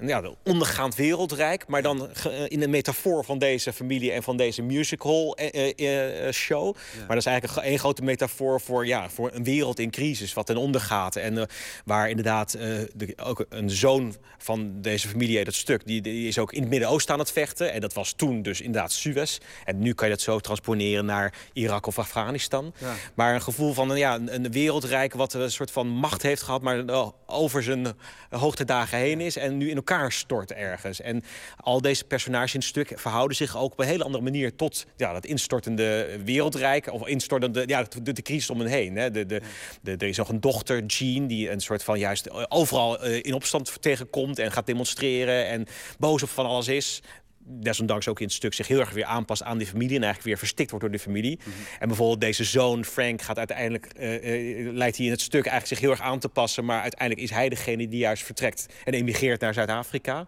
ja, de ondergaand wereldrijk. Maar dan eh, in de metafoor van deze familie en van deze musical eh, eh, eh, show. Maar dat is eigenlijk een- één grote metafoor voor, ja, voor een wereld in crisis. Wat ten onder gaat. En waar inderdaad de, ook een zoon van deze familie, dat stuk... Die, die is ook in het Midden-Oosten aan het vechten. En dat was toen dus inderdaad Suez. En nu kan je dat zo transponeren naar Irak of Afghanistan. Ja. Maar een gevoel van ja, een, wereldrijk wat een soort van macht heeft gehad... maar over zijn hoogtedagen heen is en nu in elkaar stort ergens. En al deze personages in het stuk verhouden zich ook op een hele andere manier... tot ja, dat instortende wereldrijk, of instortende ja, de, de crisis om hen heen. Hè. De, de, de, er is nog een dochter, Jean, die een soort van juist overal eh, in opstand tegenkomt... en gaat demonstreren en boos op van alles is desondanks ook in het stuk zich heel erg weer aanpast aan die familie... en eigenlijk weer verstikt wordt door de familie. En bijvoorbeeld deze zoon, Frank, gaat uiteindelijk... eh, eh, leidt hij in het stuk eigenlijk zich heel erg aan te passen... maar uiteindelijk is hij degene die juist vertrekt en emigreert naar Zuid-Afrika.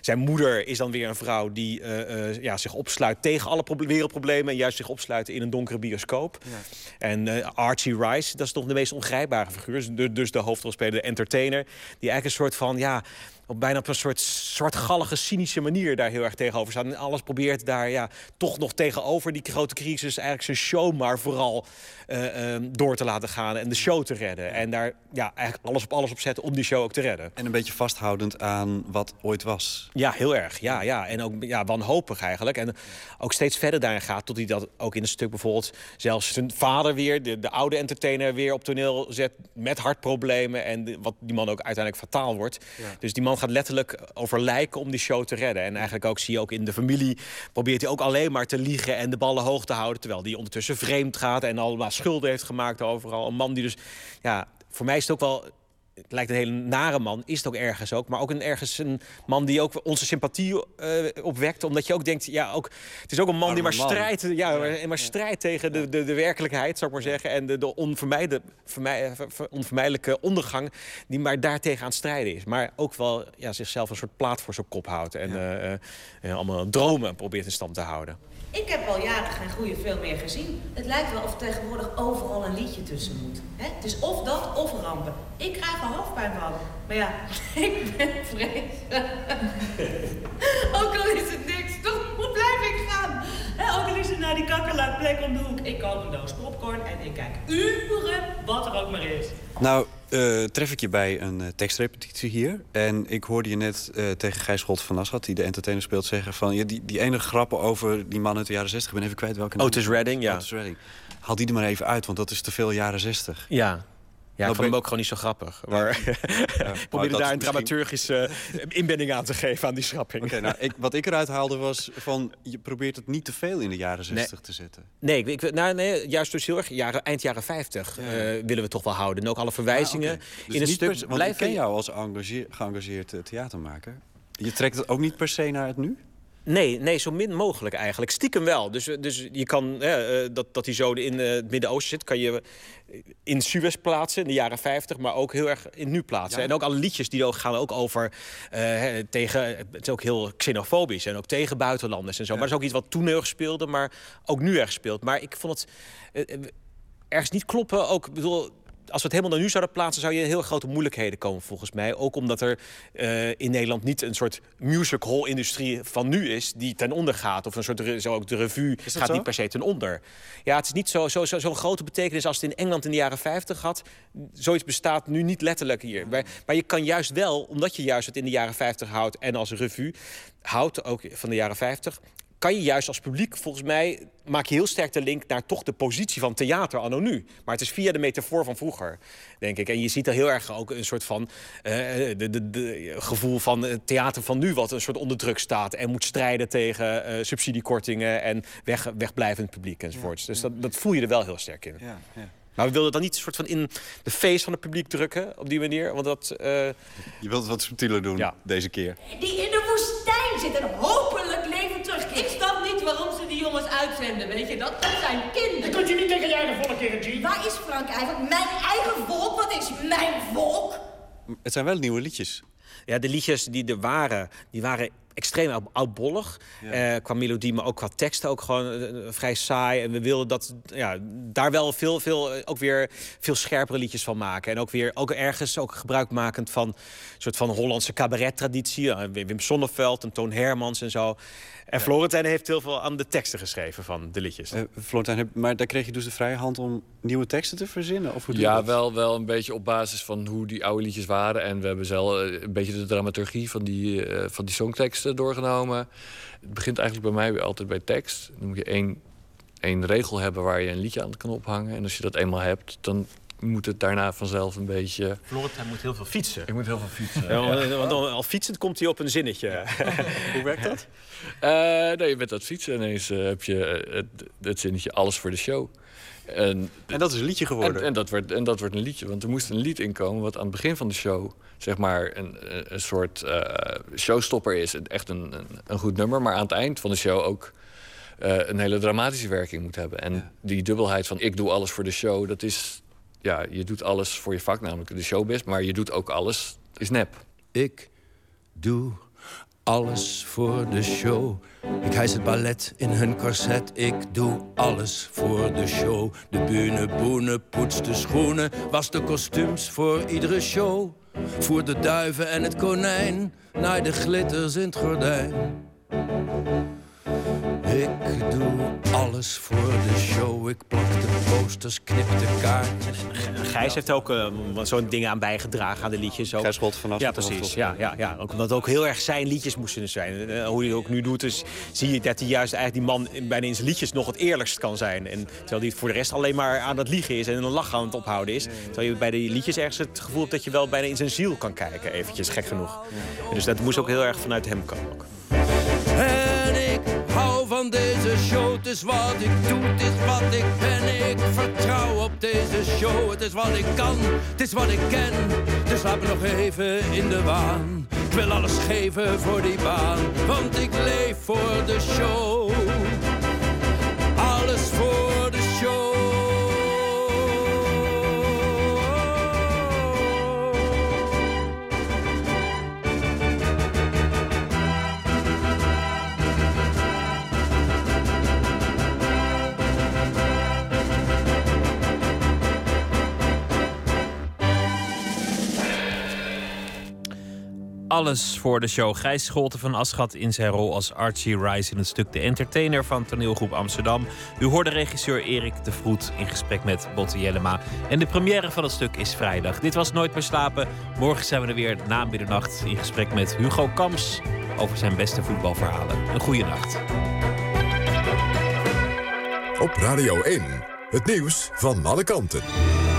Zijn moeder is dan weer een vrouw die eh, ja, zich opsluit tegen alle proble- wereldproblemen... en juist zich opsluit in een donkere bioscoop. En eh, Archie Rice, dat is toch de meest ongrijpbare figuur. Dus, dus de hoofdrolspeler, de entertainer... die eigenlijk een soort van... ja op bijna op een soort zwartgallige, cynische manier daar heel erg tegenover staat. En alles probeert daar ja, toch nog tegenover die grote crisis... eigenlijk zijn show maar vooral eh, ehm, door te laten gaan en de show te redden. En daar ja, eigenlijk alles op alles op zetten om die show ook te redden. En een beetje vasthoudend aan wat ooit was. Ja, heel erg. Ja, ja. En ook ja, wanhopig eigenlijk. En ook steeds verder daarin gaat. Tot hij dat ook in een stuk bijvoorbeeld zelfs zijn vader weer, de, de oude entertainer, weer op toneel zet met hartproblemen. En de- wat die man ook uiteindelijk fataal wordt. Ja. Dus die man gaat letterlijk over lijken om die show te redden. En eigenlijk ook zie je ook in de familie probeert hij ook alleen maar te liegen en de ballen hoog te houden. Terwijl die ondertussen vreemd gaat en allemaal schulden heeft gemaakt overal. Een man die dus, ja, voor mij is het ook wel het lijkt een hele nare man, is het ook ergens ook. Maar ook een, ergens een man die ook onze sympathie eh, opwekt. Omdat je ook denkt, ja, ook, het is ook een man die maar man. strijdt, ja, maar, maar strijdt tegen de, de, de werkelijkheid, zou ik maar zeggen. En de, de onvermijde, vermij- ver- ver- onvermijdelijke ondergang die maar daartegen aan het strijden is. Maar ook wel ja, zichzelf een soort plaat voor zijn kop houdt. En eh, eh, allemaal dromen probeert in stand te houden. Ik heb al jaren geen goede film meer gezien. Het lijkt wel of tegenwoordig overal een liedje tussen moet. Hè? Het is of dat of rampen. Ik krijg er hoofdpijn van. Maar ja, ik ben vreselijk. Ook al is het niks, toch hoe blijf ik gaan? Hè, ook al is het naar die kakkerlakplek om de hoek. Ik koop een doos popcorn en ik kijk uren wat er ook maar is. Nou, eh, tref ik je bij een eh, tekstrepetitie hier. En ik hoorde je net eh, tegen Gijs Scholt van Nassat, die de entertainer speelt, zeggen van... Ja, die, die ene grappen over die man uit de jaren 60, ik ben even kwijt welke naam. Otis Redding, ja. Otis Redding. Haal die er maar even uit, want dat is te veel jaren 60. Ja. Ja, ik vond hem ben- ook gewoon niet zo grappig. Maar ik probeerde dat daar een misschien- dramaturgische inbending aan te geven aan die schrapping. Oké, nou, ik, wat ik eruit haalde was van... je probeert het niet te veel in de jaren 60 te zetten. Nee, ik, ik- nou, nee, juist dus heel erg jaren, eind jaren 50 eh, willen we toch wel houden. En ook alle verwijzingen Ah. Dus in het niet stuk per want blijven... ik ken jou als geëngageerd eh, theatermaker. Je trekt het ook niet per se naar het nu? Nee, nee, zo min mogelijk eigenlijk. Stiekem wel. Dus, dus je kan, eh, dat, dat hij zo in eh, het Midden-Oosten zit, kan je in Suez plaatsen in de jaren 50, maar ook heel erg in nu plaatsen. En ook alle liedjes die ook gaan ook over eh, tegen. Het is ook heel xenofobisch en ook tegen buitenlanders en zo. Maar dat is ook iets wat toen heel speelde, maar ook nu erg speelt. Maar ik vond het eh, eh, ergens niet kloppen. Ook, bedoel, als we het helemaal naar nu zouden plaatsen, zou je heel grote moeilijkheden komen, volgens mij. Ook omdat er eh, in Nederland niet een soort musical-industrie van nu is die ten onder gaat. Of een soort, zo ook de revue gaat zo? niet per se ten onder. Ja, het is niet zo'n zo, zo, zo'n grote betekenis als het in Engeland in de jaren 50 had. Zoiets bestaat nu niet letterlijk hier. Maar, maar je kan juist wel, omdat je juist het in de jaren 50 houdt en als revue houdt, ook van de jaren 50 kan je juist als publiek, volgens mij, maak je heel sterk de link naar toch de positie van theater anno nu. Maar het is via de metafoor van vroeger, denk ik. En je ziet er heel erg ook een soort van eh, de, de, de gevoel van het theater van nu, wat een soort onder druk staat en moet strijden tegen eh, subsidiekortingen en weg, wegblijvend publiek enzovoorts. Dus dat, dat voel je er wel heel sterk in. Maar we wilden dan niet een soort van in de face van het publiek drukken op die manier. Want dat. eh, Je wilt het wat subtieler doen deze keer. Die in de woestijn zitten, hopelijk leven terug. Ik snap niet waarom ze die jongens uitzenden, weet je dat? Dat zijn kinderen. Dat kunt je niet tegen je eigen volk keren, G. Waar is Frank eigenlijk? Mijn eigen volk? Wat is mijn volk? Het zijn wel nieuwe liedjes. Ja, de liedjes die er waren, die waren extreem oud- oudbollig. eh, qua melodie, maar ook qua teksten ook gewoon eh, vrij saai. En we wilden dat, ja, daar wel veel, veel, eh, ook weer veel scherpere liedjes van maken. En ook weer ook ergens ook gebruikmakend van een soort van Hollandse cabaret-traditie. Eh, Wim Sonneveld en Toon Hermans en zo. En Florentijn heeft heel veel aan de teksten geschreven van de liedjes. Eh, Florentijn, maar daar kreeg je dus de vrije hand om nieuwe teksten te verzinnen? Of hoe Ja, dat? wel, wel een beetje op basis van hoe die oude liedjes waren. En we hebben zelf eh, een beetje de dramaturgie van die, eh, van die songteksten doorgenomen. Het begint eigenlijk bij mij weer altijd bij tekst. Dan moet je één, één regel hebben waar je een liedje aan kan ophangen. En als je dat eenmaal hebt, dan moet het daarna vanzelf een beetje... Florentijn moet heel veel fietsen. Ik moet heel veel fietsen. Ja, want- want dan- al fietsend komt hij op een zinnetje. Hoe werkt dat? Eh, nee, met dat fietsen ineens eh, heb je eh, het, het zinnetje alles voor de show. En, en dat is een liedje geworden? En, en, dat wordt, en dat wordt een liedje. Want er moest een lied inkomen wat aan het begin van de show... zeg maar een, een- een soort eh, showstopper is. Echt een, een, een goed nummer. Maar aan het eind van de show ook eh, een hele dramatische werking moet hebben. En die dubbelheid van ik doe alles voor de show... dat is... Ja, je doet alles voor je vak, namelijk de showbiz. Maar je doet ook alles, is nep. Ik doe alles voor de show. Ik hijs het ballet in hun corset. Ik doe alles voor de show. De bühne, boenen, poets de schoenen. Was de kostuums voor iedere show. Voer de duiven en het konijn. Naar de glitters in het gordijn. Ik doe alles voor de show. Ik plak de posters, knip de kaartjes. Gijs heeft ook eh, zo'n dingen aan bijgedragen aan de liedjes. Ook. Gijs vanaf Ja, precies. Ja, ja, ja. Ook omdat het ook heel erg zijn liedjes moesten zijn. Eh, hoe hij het ook nu doet, dus zie je dat hij juist eigenlijk die man bijna in zijn liedjes nog het eerlijkst kan zijn. En terwijl hij voor de rest alleen maar aan het liegen is en een lach aan het ophouden is. Terwijl je bij die liedjes ergens het gevoel hebt dat je wel bijna in zijn ziel kan kijken, eventjes gek genoeg. En dus dat moest ook heel erg vanuit hem komen. Ook. Van deze show. Het is wat ik doe, het is wat ik ben. Ik vertrouw op deze show. Het is wat ik kan, het is wat ik ken. Dus laat me nog even in de waan. Ik wil alles geven voor die baan. Want ik leef voor de show. Alles voor de show. Gijs Scholten van Aschat in zijn rol als Archie Rice in het stuk De Entertainer van toneelgroep Amsterdam. U hoorde regisseur Erik de Vroet in gesprek met Botte Jellema. En de première van het stuk is vrijdag. Dit was Nooit meer slapen. Morgen zijn we er weer na middernacht in gesprek met Hugo Kams over zijn beste voetbalverhalen. Een goede nacht. Op Radio 1, het nieuws van alle kanten.